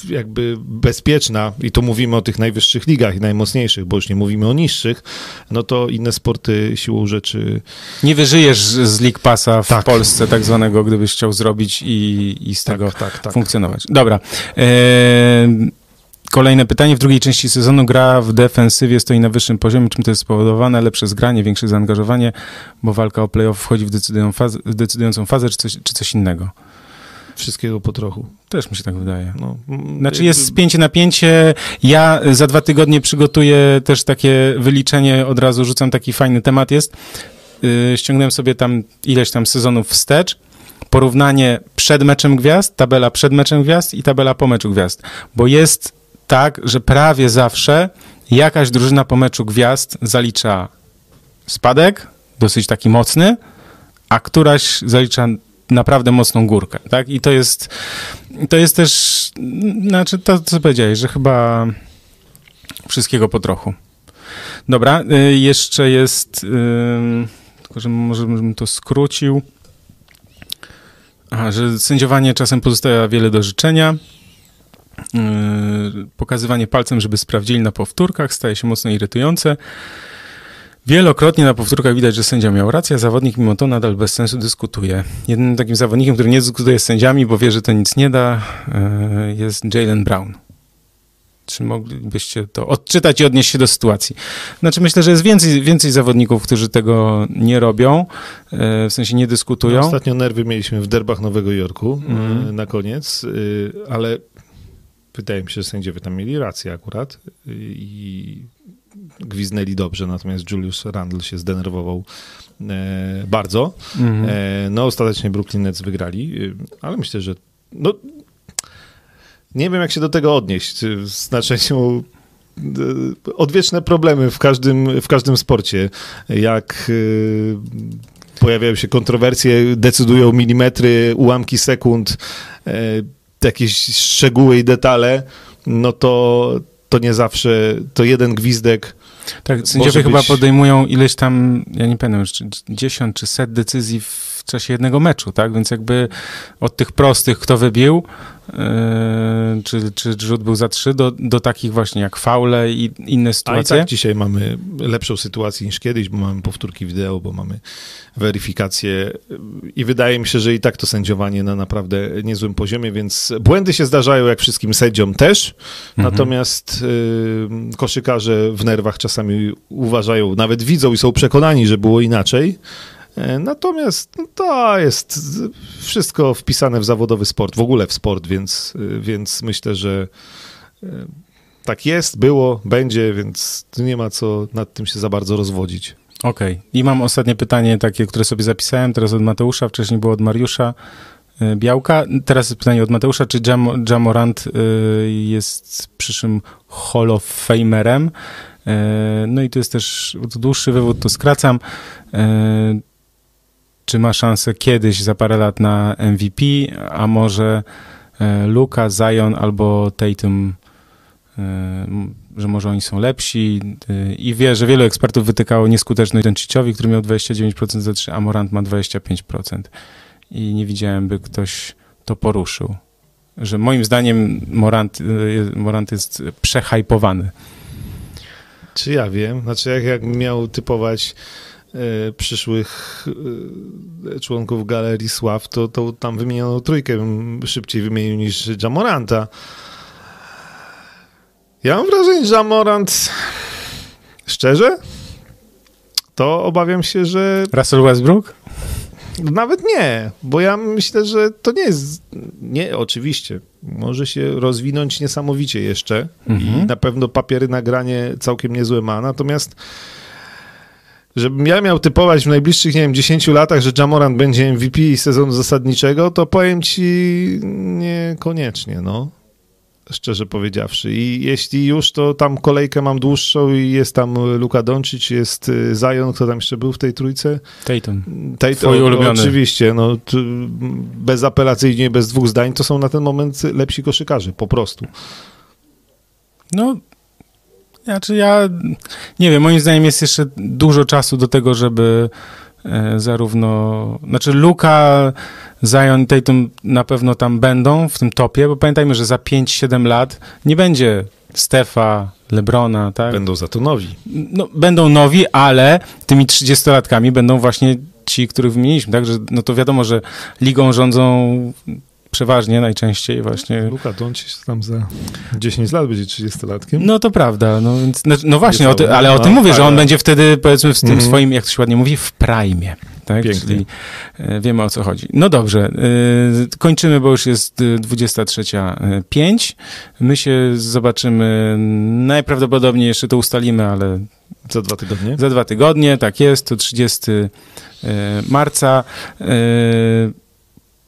jakby bezpieczna i to mówimy o tych najwyższych ligach i najmocniejszych, bo już nie mówimy o niższych, no to inne sporty siłą rzeczy Nie wyżyjesz z League Passa w Tak. Polsce tak zwanego, gdybyś chciał zrobić i, i z tego tak, tak. funkcjonować. Dobra. Eee, Kolejne pytanie. W drugiej części sezonu gra w defensywie stoi na wyższym poziomie. Czym to jest spowodowane? Lepsze zgranie, większe zaangażowanie, bo walka o playoff wchodzi w decydują fazę, w decydującą fazę, czy coś, czy coś innego? Wszystkiego po trochu. Też mi się tak wydaje. No, Znaczy jest spięcie napięcie. Ja za dwa tygodnie przygotuję też takie wyliczenie, od razu rzucam taki fajny temat jest. Yy, ściągnąłem sobie tam ileś tam sezonów wstecz. Porównanie przed meczem gwiazd, tabela przed meczem gwiazd i tabela po meczu gwiazd. Bo jest tak, że prawie zawsze jakaś drużyna po meczu gwiazd zalicza spadek, dosyć taki mocny, a któraś zalicza naprawdę mocną górkę, tak? I to jest, to jest też, znaczy to, co powiedziałeś, że chyba wszystkiego po trochu. Dobra, y, jeszcze jest, y, tylko że może bym to skrócił. Aha, że sędziowanie czasem pozostawia wiele do życzenia. Yy, pokazywanie palcem, żeby sprawdzili na powtórkach, staje się mocno irytujące. Wielokrotnie na powtórkach widać, że sędzia miał rację, a zawodnik mimo to nadal bez sensu dyskutuje. Jednym takim zawodnikiem, który nie dyskutuje z sędziami, bo wie, że to nic nie da, yy, jest Jalen Brown. Czy moglibyście to odczytać i odnieść się do sytuacji? Znaczy, myślę, że jest więcej, więcej zawodników, którzy tego nie robią, e, w sensie nie dyskutują. No, ostatnio nerwy mieliśmy w derbach Nowego Jorku mm. na koniec, ale wydaje mi się, że sędziowie tam mieli rację akurat i gwiznęli dobrze, natomiast Julius Randle się zdenerwował e, bardzo. Mm. no, ostatecznie Brooklyn Nets wygrali, y, ale myślę, że no, nie wiem, jak się do tego odnieść. W znaczeniu e, odwieczne problemy w każdym, w każdym sporcie. Jak e, pojawiają się kontrowersje, decydują milimetry, ułamki sekund, e, jakieś szczegóły i detale, no to, to nie zawsze, to jeden gwizdek tak, sędziowie chyba podejmują ileś tam, ja nie pamiętam już, 10 czy set decyzji w czasie jednego meczu, tak? Więc jakby od tych prostych, kto wybił, czy, czy rzut był za trzy, do, do takich właśnie jak faule i inne sytuacje. A i tak dzisiaj mamy lepszą sytuację niż kiedyś, bo mamy powtórki wideo, bo mamy weryfikację i wydaje mi się, że i tak to sędziowanie na naprawdę niezłym poziomie, więc błędy się zdarzają jak wszystkim sędziom też, mhm. natomiast y, koszykarze w nerwach czasami uważają, nawet widzą i są przekonani, że było inaczej, natomiast no, to jest wszystko wpisane w zawodowy sport, w ogóle w sport, więc, e, więc myślę, że e, tak jest, było, będzie, więc nie ma co nad tym się za bardzo rozwodzić. Okej. Okay. I mam ostatnie pytanie, takie, które sobie zapisałem, teraz od Mateusza, wcześniej było od Mariusza Białka. Teraz pytanie od Mateusza, czy Jam, Jamorant jest przyszłym Hall of Famerem? No i to jest też dłuższy wywód, to skracam czy ma szansę kiedyś za parę lat na MVP, a może e, Luka, Zion albo Tatum, e, że może oni są lepsi e, i wie, że wielu ekspertów wytykało nieskuteczność Donciciowi, który miał 29% za 3, a Morant ma 25%. I nie widziałem, by ktoś to poruszył. Że moim zdaniem Morant, Morant jest przehajpowany. Czy ja wiem? Znaczy, jak, jak miał typować przyszłych e, członków Galerii Sław, to, to tam wymieniono trójkę szybciej wymienił niż Jamoranta. Ja mam wrażenie, że Jamorant szczerze to obawiam się, że... Russell Westbrook? Nawet nie, bo ja myślę, że to nie jest. Nie, oczywiście. Może się rozwinąć niesamowicie jeszcze mhm. i na pewno papiery nagranie całkiem niezłe ma. Natomiast żebym ja miał typować w najbliższych, nie wiem, 10 latach, że Jamoran będzie MVP sezonu zasadniczego, to powiem ci niekoniecznie, no. Szczerze powiedziawszy. I jeśli już, to tam kolejkę mam dłuższą i jest tam Luka Doncic, jest y, Zion, kto tam jeszcze był w tej trójce? Tatum. Tatum, Twój ulubiony. Oczywiście, no, bezapelacyjnie, bez dwóch zdań, to są na ten moment lepsi koszykarze, po prostu. No, znaczy ja nie wiem, moim zdaniem jest jeszcze dużo czasu do tego, żeby e, zarówno, znaczy Luka, Zion i Tatum na pewno tam będą w tym topie, bo pamiętajmy, że za 5-7 lat nie będzie Stefa, Lebrona, tak? Będą za to nowi. No, będą nowi, ale tymi 30-latkami będą właśnie ci, których wymieniliśmy, tak? Że, no to wiadomo, że ligą rządzą przeważnie, najczęściej właśnie. Luka Doncic tam za 10 lat będzie 30-latkiem. No to prawda, no, więc, no, no właśnie, o ty, ale o tym mówię, że on będzie wtedy powiedzmy w tym mm -hmm. swoim, jak to się ładnie mówi, w prime. Tak? Pięknie. Czyli e, wiemy o co chodzi. No dobrze, e, kończymy, bo już jest 23.05. My się zobaczymy najprawdopodobniej, jeszcze to ustalimy, ale za dwa tygodnie? Za dwa tygodnie, tak jest, to 30 e, marca.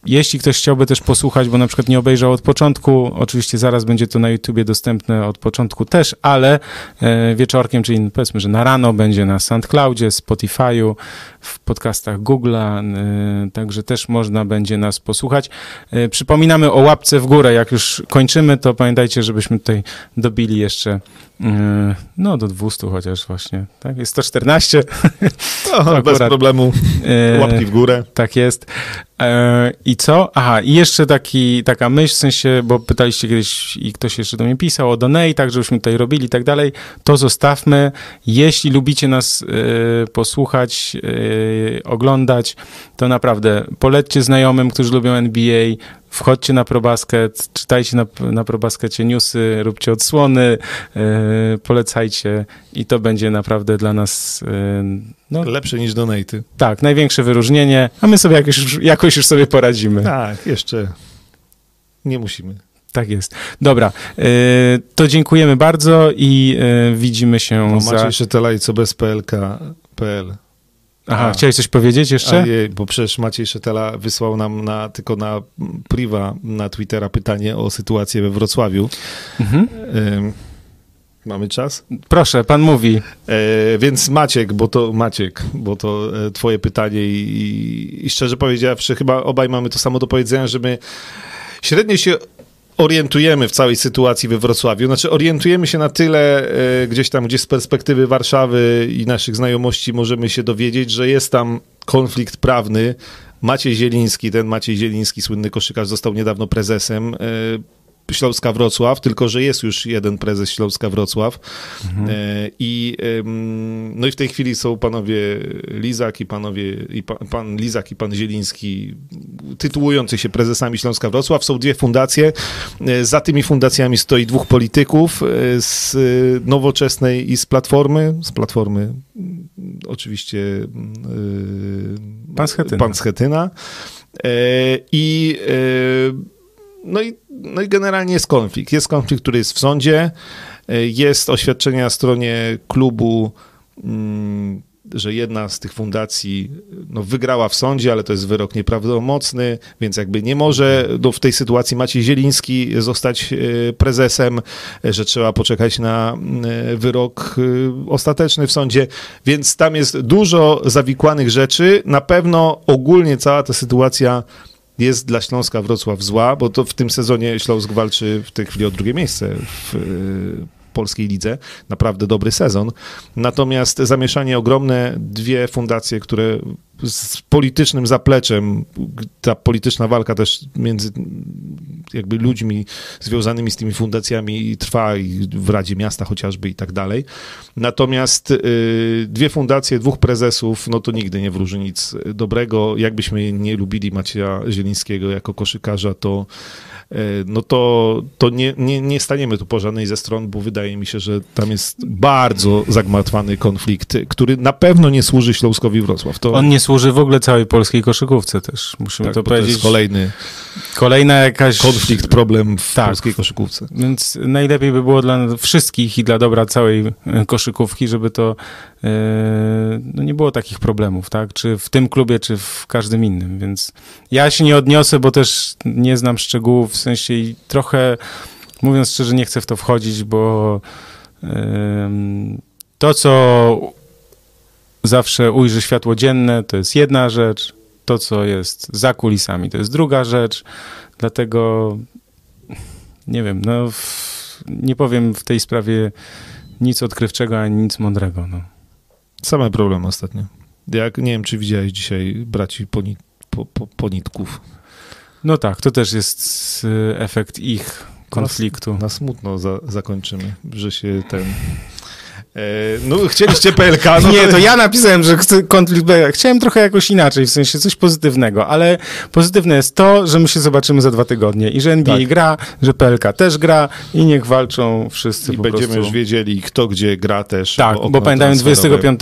Jeśli ktoś chciałby też posłuchać, bo na przykład nie obejrzał od początku, oczywiście zaraz będzie to na YouTubie dostępne od początku też, ale e, wieczorkiem, czyli powiedzmy, że na rano będzie na SoundCloudzie, Spotify'u, w podcastach Google'a, e, także też można będzie nas posłuchać. E, przypominamy o łapce w górę, jak już kończymy, to pamiętajcie, żebyśmy tutaj dobili jeszcze no do 200 chociaż właśnie, tak? Jest 114. No, bez problemu. Łapki w górę. Tak jest. E, I co? Aha, i jeszcze taki, taka myśl, w sensie, bo pytaliście kiedyś i ktoś jeszcze do mnie pisał o donate, tak, żebyśmy tutaj robili i tak dalej, to zostawmy. Jeśli lubicie nas y, posłuchać, y, oglądać, to naprawdę polećcie znajomym, którzy lubią NBA, wchodźcie na ProBasket, czytajcie na, na ProBaskecie newsy, róbcie odsłony, e, polecajcie i to będzie naprawdę dla nas e, no, lepsze niż donaty. Tak, największe wyróżnienie, a my sobie jakoś, jakoś już sobie poradzimy. Tak, jeszcze nie musimy. Tak jest. Dobra, e, to dziękujemy bardzo i widzimy się no, za... Maciej Szytela i co bez PLK.pl. Aha, A, chciałeś coś powiedzieć jeszcze? Je, bo przecież Maciej Szetela wysłał nam na, tylko na priwa na Twittera pytanie o sytuację we Wrocławiu. Mhm. mamy czas? Proszę, pan mówi. E, więc Maciek, bo to Maciek, bo to e, twoje pytanie i, i, i szczerze powiedziawszy, chyba obaj mamy to samo do powiedzenia, że my średnio się orientujemy w całej sytuacji we Wrocławiu. Znaczy orientujemy się na tyle e, gdzieś tam, gdzie z perspektywy Warszawy i naszych znajomości możemy się dowiedzieć, że jest tam konflikt prawny. Maciej Zieliński, ten Maciej Zieliński, słynny koszykarz, został niedawno prezesem. E, Śląska Wrocław, tylko że jest już jeden prezes Śląska Wrocław. Mhm. E, I, no i w tej chwili są panowie Lizak i panowie, i pan, pan Lizak i pan Zieliński tytułujący się prezesami Śląska Wrocław. Są dwie fundacje. E, za tymi fundacjami stoi dwóch polityków e, z Nowoczesnej i z Platformy. Z Platformy oczywiście pan Schetyna. Pan Schetyna. I no i, no i generalnie jest konflikt. Jest konflikt, który jest w sądzie, e, jest oświadczenie na stronie klubu, mm, że jedna z tych fundacji no, wygrała w sądzie, ale to jest wyrok nieprawdomocny, więc jakby nie może no, w tej sytuacji Maciej Zieliński zostać e, prezesem, e, że trzeba poczekać na wyrok ostateczny w sądzie, więc tam jest dużo zawikłanych rzeczy. Na pewno ogólnie cała ta sytuacja jest dla Śląska Wrocław zła, bo to w tym sezonie Śląsk walczy w tej chwili o drugie miejsce w y, polskiej lidze. Naprawdę dobry sezon. Natomiast zamieszanie ogromne, dwie fundacje, które z politycznym zapleczem, ta polityczna walka też między jakby ludźmi związanymi z tymi fundacjami trwa i w Radzie Miasta chociażby i tak dalej. Natomiast y, dwie fundacje, dwóch prezesów, no to nigdy nie wróży nic dobrego. Jakbyśmy nie lubili Macieja Zielińskiego jako koszykarza, to E, no to, to nie, nie, nie staniemy tu po żadnej ze stron, bo wydaje mi się, że tam jest bardzo zagmatwany konflikt, który na pewno nie służy Śląskowi Wrocław. To... On nie służy w ogóle całej polskiej koszykówce też, musimy tak, to powiedzieć. To jest kolejny kolejna jakaś... konflikt, problem w tak, polskiej koszykówce. Więc najlepiej by było dla wszystkich i dla dobra całej e, koszykówki, żeby to e, no nie było takich problemów, tak? Czy w tym klubie, czy w każdym innym, więc ja się nie odniosę, bo też nie znam szczegółów w sensie i trochę, mówiąc szczerze, nie chcę w to wchodzić, bo to, co zawsze ujrzy światło dzienne, to jest jedna rzecz, to, co jest za kulisami, to jest druga rzecz, dlatego nie wiem, no nie powiem w tej sprawie nic odkrywczego, ani nic mądrego, no. Same problemy ostatnio. Jak, nie wiem, czy widziałeś dzisiaj braci ponit, po, po, ponitków. No tak, to też jest y, efekt ich konfliktu. Na, na smutno za, zakończymy, że się ten no, chcieliście PLK. No nie, to ja napisałem, że chcę konflikt. Chciałem trochę jakoś inaczej, w sensie coś pozytywnego, ale pozytywne jest to, że my się zobaczymy za dwa tygodnie i że NBA tak. gra, że PLK też gra i niech walczą wszyscy I będziemy prostu. już wiedzieli, kto gdzie gra też. Tak, bo, bo pamiętajmy, 25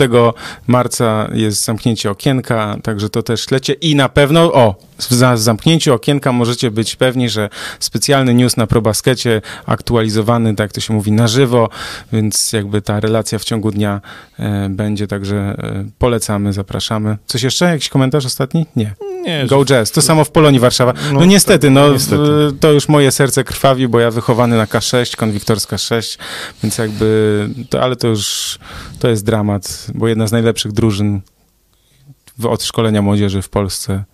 marca jest zamknięcie okienka, także to też lecie i na pewno, o, w zamknięciu okienka możecie być pewni, że specjalny news na ProBaskecie aktualizowany, tak to się mówi, na żywo, więc jakby ta relacja w ciągu dnia e, będzie, także e, polecamy, zapraszamy. Coś jeszcze? Jakiś komentarz ostatni? Nie. Nie, Go że... Jazz. To samo w Polonii Warszawa. No, no niestety, no, niestety. to już moje serce krwawi, bo ja wychowany na K6, konwiktorska 6, więc jakby, to, ale to już, to jest dramat, bo jedna z najlepszych drużyn od szkolenia młodzieży w Polsce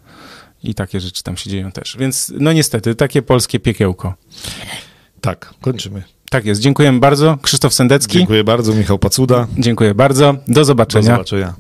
i takie rzeczy tam się dzieją też. Więc no niestety, takie polskie piekiełko. Tak, kończymy. Tak jest. Dziękujemy bardzo. Krzysztof Sendecki. Dziękuję bardzo. Michał Pacuda. Dziękuję bardzo. Do zobaczenia. Do zobaczenia.